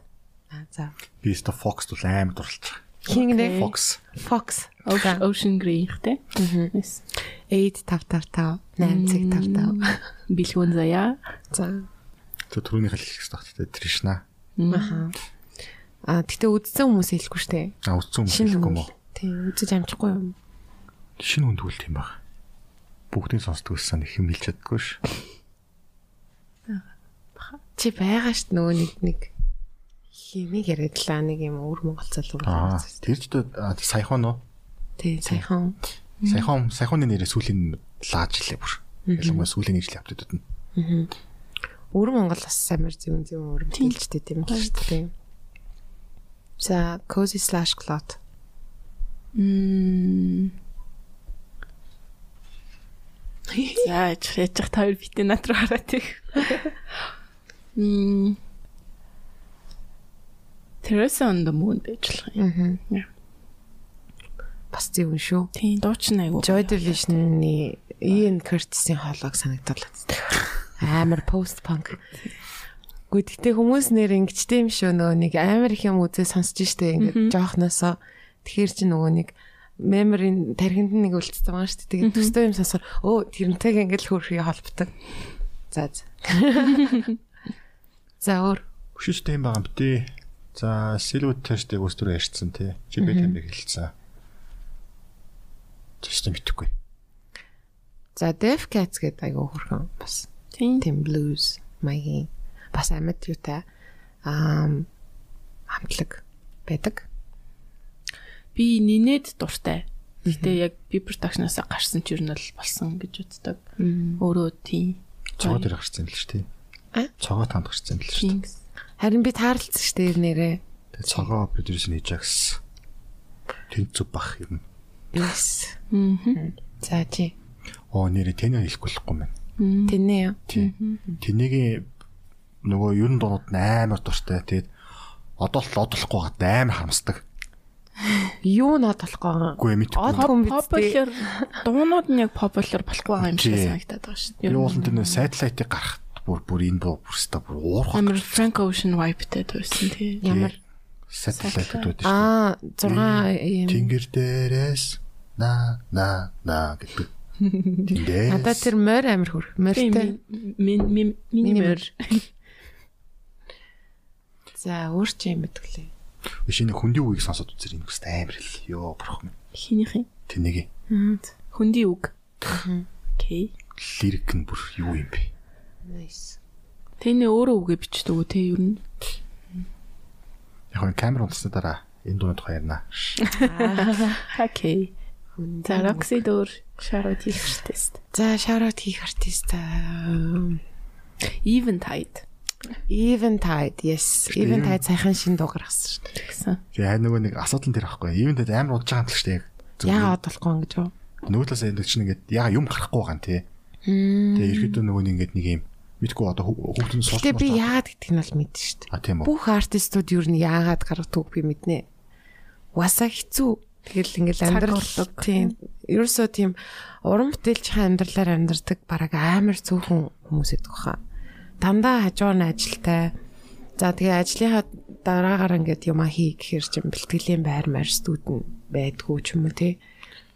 а, за Би ста Fox бол амар дурлж байгаа. хингнэ Fox. Fox Ocean Ocean Grey ихтэй. Nice. 8555 855 Бэлгүүн заяа. за Тэр түрүүний хэлэх хэрэгтэй багт Тришна. аха а гэтээ үдсэн хүмүүс хэлэхгүй штэ А үтсэн хүмүүс хэлэхгүй мó. тийм үзэж амжихгүй юм Шинэ хүн тэгвэл тийм баг. Бүгдийг сонсдог гэсэн их юм хэлж чаддаггүй ш. чи байгаа штт нөгөө нэг нэг химиг яриадлаа нэг юм өвөр монгол залуу Аа, тэр ч саяхан нөө. тий саяхан Саяхан саяханы нэрээ сүүлийн лааж илээ бүр. Ялангуяа сүүлийн нэг жил явдаг дүүд. Өвөр монгол бас амар зүүн зүүн өвөр хэлжтэй тийм л штт тийм за cozy slash cloth Мм. За, яаж яаж тавар битээ над руу хараад их. Мм. Terrace on the moon болох юм. Аа. Бас зөвөн шүү. Тийм, дуучин айгу. Joy Division-ы Ian Curtis-ийн хоолойг санагдал. Амар пост панк. Гэхдээ хүмүүс нэр ингэчтэй юм шүү нөгөө нэг амар их юм үзээ сонсож штэ ингээд жоохносоо тэгэхээр чи нөгөө нэг меморийн тархинд нэг үлдсэн байгаа дээ. Тэгээд төстэй юм сонсохоор өө тэрнтэйг ингээд хөрхий холбдог. За за. (laughs) За өөр Өшөөстэй юм байгаа юм бтээ. За Silhouette тэштэй өстөр ярьсан тий. Чи би тэмдэг хэлсэн. Тэштэй мэдхгүй. За Def Cats гэдэг айгуу хөрхөн бас Тийм. blues маягийн бас амьд юутай аа хамтлаг байдаг. Би нинээд дуртай. Гэтэ яг би production-аас гарсан ч юу нь бол болсон гэж үздэг. Өөрөө тийм. Цогоо дээр гарсан л шүү дээ. А? Цогоо танд гарсан л шүү дээ. Харин би таарлцсан шүү дээ нэрээ. Тэгээ цогоо продюсер хийж гэсэн. Тэнц зүг бах юм. Yes. Мгм. За чи Оо нэрээ тэнэ хэлэхгүй болохгүй мэн. Тэнэ юу? Тэнийг нөгөө ерөн дуунууд нь амар дуртай. Тэгээд одоо л одолохгүй байгаа амар харамсдаг. Юу нод болохгүй. Үгүй мэдгүй. Popular дуунууд нь яг popular болохгүй байгаа юм шиг санагдаад байгаа шүү Би уулын тэр сателлайтыг гарахт бүр бүр энэ бүр бүрстэ бүр уурах. Амар Frank Ocean vibe-тэй байсан тий. Ямар сателлайтууд шүү дээ. аа 6 юм. Тэнгэр дээрээс на на на гэдэг. Надад тэр морь амир хөр. Морьтой. Мин мин минимер. За өөр чи юм бэтгэлээ. шинэ хүндийн үгийг сонсоод үзэр энэ хөст амар хэл. Йоо бурхан минь. Хинийх юм? Тэнийг Хүндий үг. Окей. лирик нь бүр юу юм бэ? Nice. Тэний өөрөө үгээ бичдэг үү те ер нь. Яг нь камер унтсны дараа энэ дууны тухай ярина. (laughs) Окей. За Roxy дөр шарууд хийх тест. За шараут хийх артист аа, Eventide Eventide yes. Eventide сайхан шин дуу гаргасан шүү дээ. гэсэн. Тэгээ нөгөө нэг асуудал тэр байхгүй. Ивэнтэд амар удаж байгаа юм л шүү дээ. Яагаад болохгүй юм гэж юу? Талаас энэ чинь ингээд яга юм гарахгүй байгаа юм тий. Тэгээ ерөөдөө нөгөө нэг ингээд нэг юм мэдгүй одоо хүүхдэн суулж Гэтэ би яагаад гэдгийг нь бол мэдэн шүү дээ. А тийм үү. Бүх артистууд ер нь яагаад гаргадаг би мэднэ. Уасаа хэцүү. Тэгэл ингээл амьдрал тийм. Ерөөсөө тийм уран бүтээлчийн амьдралаар амьдардаг бараг амар цөөхөн хүмүүс идэх баха. Дандаа хажуугаар нь ажилтай. За тэгээ ажлынхаа дараагаар ингээд юма хий гэхэр чинь бэлтгэлийн байр маар студент байдгүй ч юм уу тий.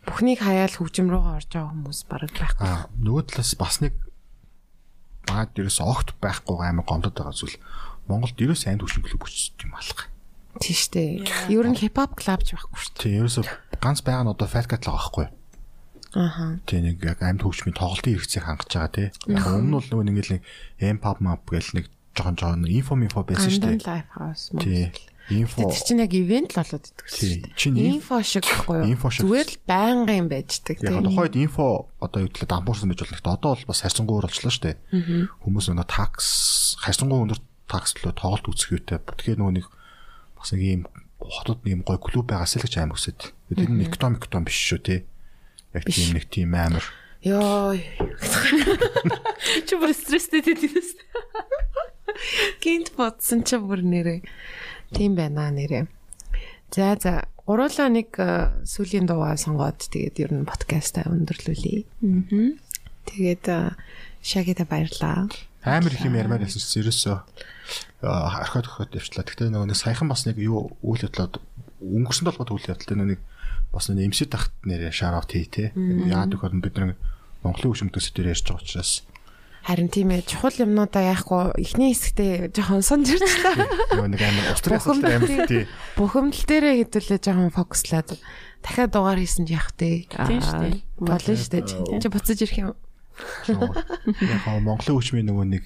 Бүхнийг хаяал хөгжим рүүгээ орж байгаа хүмүүс бараг байхгүй. А нөгөө талаас бас нэг баад ерөөс огт байхгүй амар гомдод байгаа зүйл. Монголд ерөөс анд клуб өчсөн юм алга. Тийм штэ. Ер нь хипхоп клуб ч байхгүй штэ. Тий ерөөсө ганц байгаа нь одоо Fat Cat л байгаа байхгүй. Аха. Тий нэг яг амьд хөгжмийн тоглолтын хэрэгцээг хангаж байгаа тий. Яг өмнө нь бол нөгөө нэг л M pop map гэл нэг жоохон жоохон инфо инфо байсан шүү дээ. лайф хаус Тий. Монгол. Инфо Тэр чинь яг ивент л болоод идэг шүү дээ. Чинь инф- инфо шиг байхгүй юу? Инфо шиг. Зүгээр л байнгын юм байждаг Яг тийм. тухайд инфо одоо юу гэвэл дампуурсан байж болох. Одоо бол бас харьцангуй болчлоо шүү дээ. Хүмүүс нөгөө такс харьцангуй өндөр такс лөө тоглолт үзэх юутай. Тэгэхээр нөгөө нэг бас нэг ийм хотод нэг гой клуб байгаас л гэж амар хүсэт. Тэр нь экономик том биш шүү тий. Яг тийм нэг тийм амар. Йоо. Чи бүр стресстэй тэтгэс. Гинт бодсон ч бүр нэрээ. Тийм байна нэрээ. За за гуруулаа нэг э, сүлийн дуугаа сонгоод тэгээд ер нь подкастаа өндөрлүүлье. Аа. Тэгээд э, шагида баярлаа. Амар их юм ярмаар байсан ч ерөөсөө орхиод орхиод явчлаа. Гэхдээ нөгөө нэг саяхан бас нэг юу үйл явдлаад өнгөрсөн толгойд үйл явдал нэг бас нэг эмсэд тахт нэрээ шараут хий те. Яагаад гэвэл бид нэг Монголын хөгжмөдөөс дээр ярьж байгаа учраас Харин тийм ээ чухал юмнуудаа яахгүй эхний хэсэгтээ жоохон сонж ирчлээ. нөгөө нэг амар устрас амар тий. Бухимдал дээрээ хэдүүлээ жоохон фокуслаад дахиад дугаар хийсэн ч яах вэ? Тийм шүү дээ. Болно шүү дээ. Чи буцаж ирэх юм. Яг Монголын хөгжмийн нөгөө нэг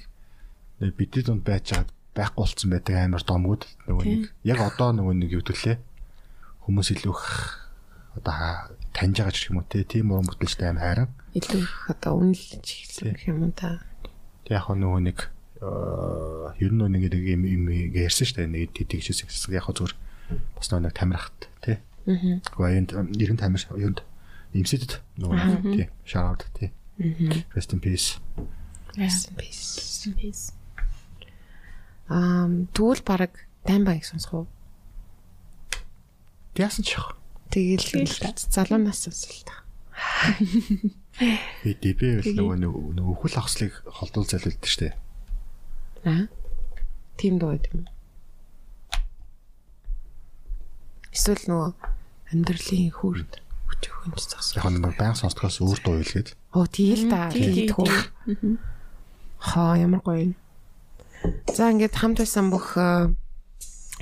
бидний дунд байж байгаа байхгүй болцсон байдаг амар домгууд нөгөө нэг яг одоо нөгөө нэг юу төлөө хүмүүс илүү одоо таньж байгаа ч юм уу те тийм уран бүтээлчтэй амар хайран. Илүү одоо үнэлж эхэлсэн юм уу та. Яг нөгөө нэг аа, ер нь нэг нэг юм юм ярьсан шүү дээ нэг тийгчээс гэсэн яг зүгээр бас нэг тамирахт те. Аа. Гоёнд ерэн тамир юунд имсэдэд нөгөө тий шараад тий. Rest in peace. Rest in peace. Аа тэгвэл баг даймбаг сонсох уу? Яасан ч яах. Тэгэл залуунаас сонсол та. Би дэбэ бол нөгөө нэг- өхөл ахслыг холдуул залилдаг штэ. Аа. Тим дуу байт юм. Эсвэл нөгөө амьдралын хүрд хүч хөнж засах. Яг нэг баян сонсдгоос өөр дуу илгээд. Оо тийм л да. тий, тий, Тэгтгүү. Хаа ямар гоё юм. За ингээд хамт байсан бүх э,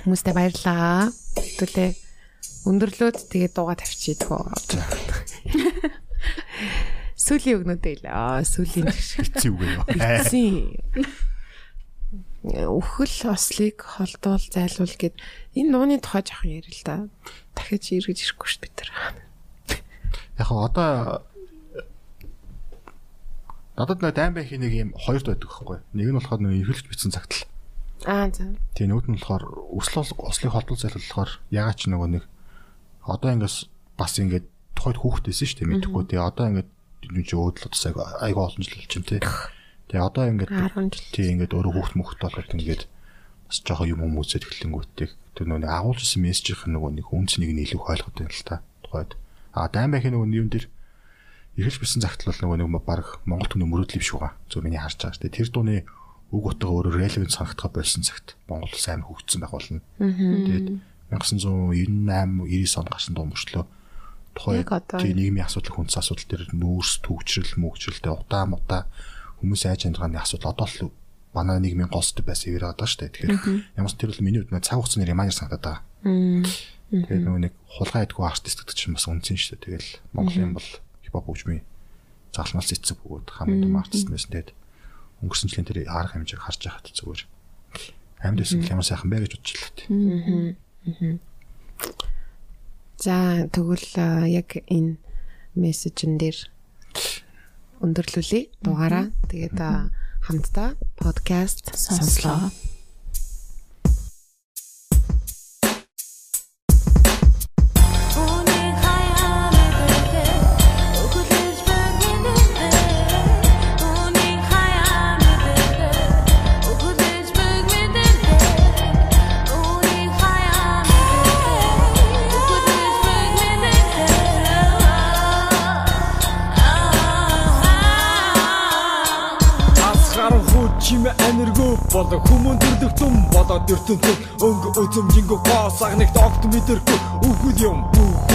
хүмүүстээ баярлалаа. Тэгтээ өндөрлөөд тэгээд дууга тавьчих идэх үү. (laughs) Сүлийн өгнөдөө л аа сүлийн Хэцүү (laughs) үгүй юу? Эцсийн өхөл ослыг холдуул зайлуул гэд энэ нууны тухай жоохон ярил л да. Дахиж эргэж ирэхгүй шүү дээ бид нар. Яг одоо надад нэг дайм байхи нэг юм хоёр байдаг байхгүй. Нэг нь болохоор нэг эргэлж бичсэн цагтл. Аа за. Тэгээ нөгөөд нь болохоор өсөл ослыг холдуул зайлуул болохоор ягаад ч нөгөө нэг одоо ингээс бас ингээд тухайд хүүхдээсэн шүү дээ мэдхгүй. Тэгээ одоо ингээд энэ чи өөдлөд цаг айгаа олон жил болж байна тий. Тэгээ одоо ингээд 10 жил. тий ингээд өөрөө хүүхд мөхт болоод ингээд бас жоохон юм юм үзээд эхлэнгүүтээ тэр нөгөө нэг агуулж ирсэн мессежийнх нь нөгөө нэг үнцнийг нь илүү ойлгоод байна л та. Тухайд. А дайм байхын нөгөө юм дээр эргэлж бисэн загтал бол нөгөө нэг баг Монгол түнний мөрөөдөл юм шиг байгаа. Зөв миний харж байгаа шүү. Тэр дууны үг утга өөрөө relevant санагдах байсан цагт Монгол амар хөгжсөн байх болно. Тэгээд 1998 90 он гарсан дуу мөрчлөө тухай нийгмийн асуудал хүнс асуудал дээр нүүрс төгжрөл мөгжрэлтэй утаа мутаа хүмүүс айж амьдрааны асуудал одоо л манай нийгмийн голсд байсан юм байгаа шүү дээ. Тэгэхээр ямар ч тэр бол миний хувьд цаг хугацааны ремайнер санагдаад байгаа. Тэгээд нөгөө нэг хулгай идэггүй артист гэдэг чинь бас үнцэн шүү дээ. Тэгэл Монголын бол хипхоп хөгжмийн загалмал цэцэг бөгөөд хамгийн том артист байсан. Тэгээд өнгөрсөн жилийн тэр арга хэмжээг харж байхад зүгээр амьд байсан ямар сайхан бэ гэж бодчихлоо тий. За тэгвэл яг энэ мессежн дээр өндөрлүүлээ дугаараа. Тэгээд хамтдаа подкаст сонслоо. Боло хүмүүн төрдөх том болоо дөртөнцөг өнгө үзэмжингөө гоосагныг огт мэдэргүй үгүй юм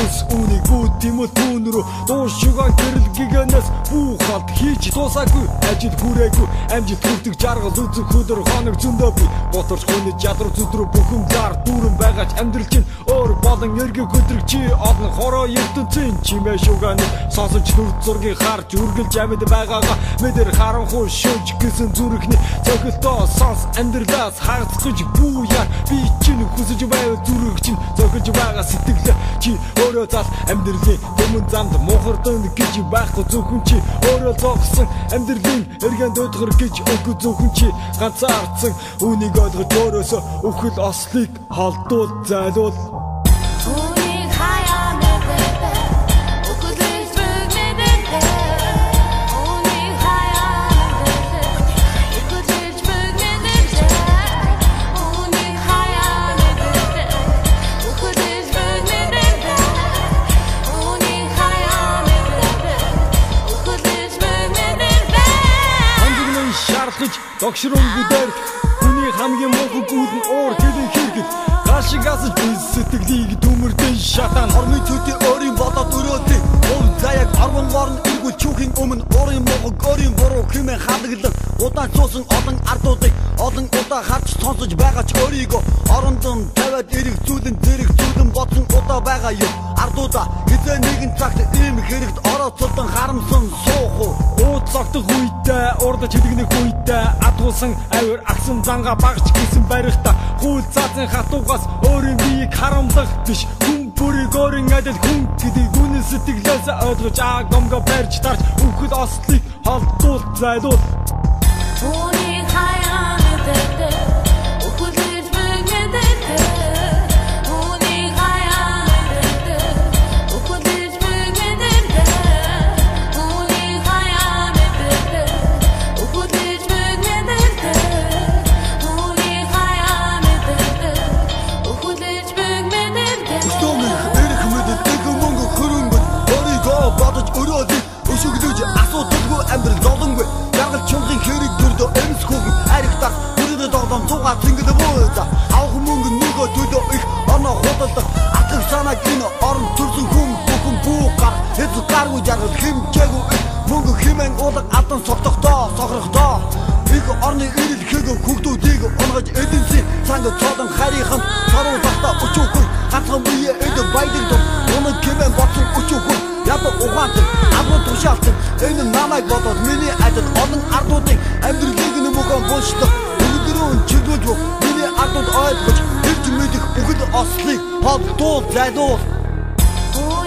бүхс үнийг бүт тимэл түүнрүү дуушуга гэрэл гигэнэс бүхалт хийж дуусаагүй ажил хүрээгүй. Амжилт хүрдэг жаргал үзэх хөдөр хоног зөндөө би боторч хүний чадвар зүдрүү бүхэн зар дүүрэн байгаач амьдрал чинь өөр болон эргэг хөдрөг чи олон хороо ертөнцийн чимээ шугааны сонсож нүд зургийг харж үргэлж амьд байгаагаа. Мэдэр харанхуй шөөж гисэн зүрхний цохилтоо сонс амьдралаас хагацгаж бууяа би чинь хүсэж байв зүрх чинь зохиж байгаа сэтгэлээ чи. Өөрөө зал амьдралын өмнө замд мухардан гэж байхгүй зөвхөн чи. Өөрөө зогсон амьдралын эргэн дөдгөр гэж өгөө зөвхөн чи. Ганцаардсан үнийг ойлгож өөрөөсөө өхөл ослыг холдуул зайлуул догшрон бүдээр хүний хамгийн мунхаг үүд нь уур хэлэн хэрэгт гашигаас би сэтгэлийг төмөрдөн шатан. Хормын төдий өөрийн бодоод өрөөдэй Ув заяг арван горн эргүүл чүүхийн өмнө Уурын мог өөрийн буруу хэмээн хадаглан Удаан цуусан олон ардуудыг Олон удаа харж сонсож байгаа ч өөрийгөө Орондон тавиад эрэг зүүлэн зэрэг зүүлэн бодсон удаа байгаа юм. Ардуудаа хизээ нэгэн цагт ийм хэрэгт орооцолдон харамсан суух уу? Ууд цогтох үедээ урдч хилэгнэх үедээ адгуулсан авир агсан занга багч гисэн барихта хүүл цаазын хатуугаас өөрийн биеийг харамлах биш хүн бүрийг өөрийн адил хүн гэдэг үнэн сэтгэлээс ойлгож аа гомго барьж тарж үхэл ослыг холдуул зайлуул асуудалгүй амьдрал золонгүй Жаргал чуулгын хэрэг дүрдөө эмсхүүг Аригтах бүрийн догдом цугаа тэнгэл бөөд Авах мөнгө нөгөө төлөө их оноо худалдах. Атлах санаа гин орон төрсөн хүм бүхэн бүү гар Хэд гаргүй жаргал хэмжээгүй их. Мөнгө хэмээн уулаг адан согтохдоо сохрохдоо Их орны ирэл хэг хүүхдүүдийг унгаж эдэнсийн цанг цодон харийнхан Саруу захта өчөөхөн Хатхан бие эдэн байдаг дум Унаг хэмээн бот яг угаатан агуу тушаалтан энэ намайг бодоод миний ажил олон ардуудын амьдралыг нэмэгэн булшлах өдрөө чиглүүлж миний ардууд ойлгож ирж мэдэх бүхэл ослыг хол дуу Түүний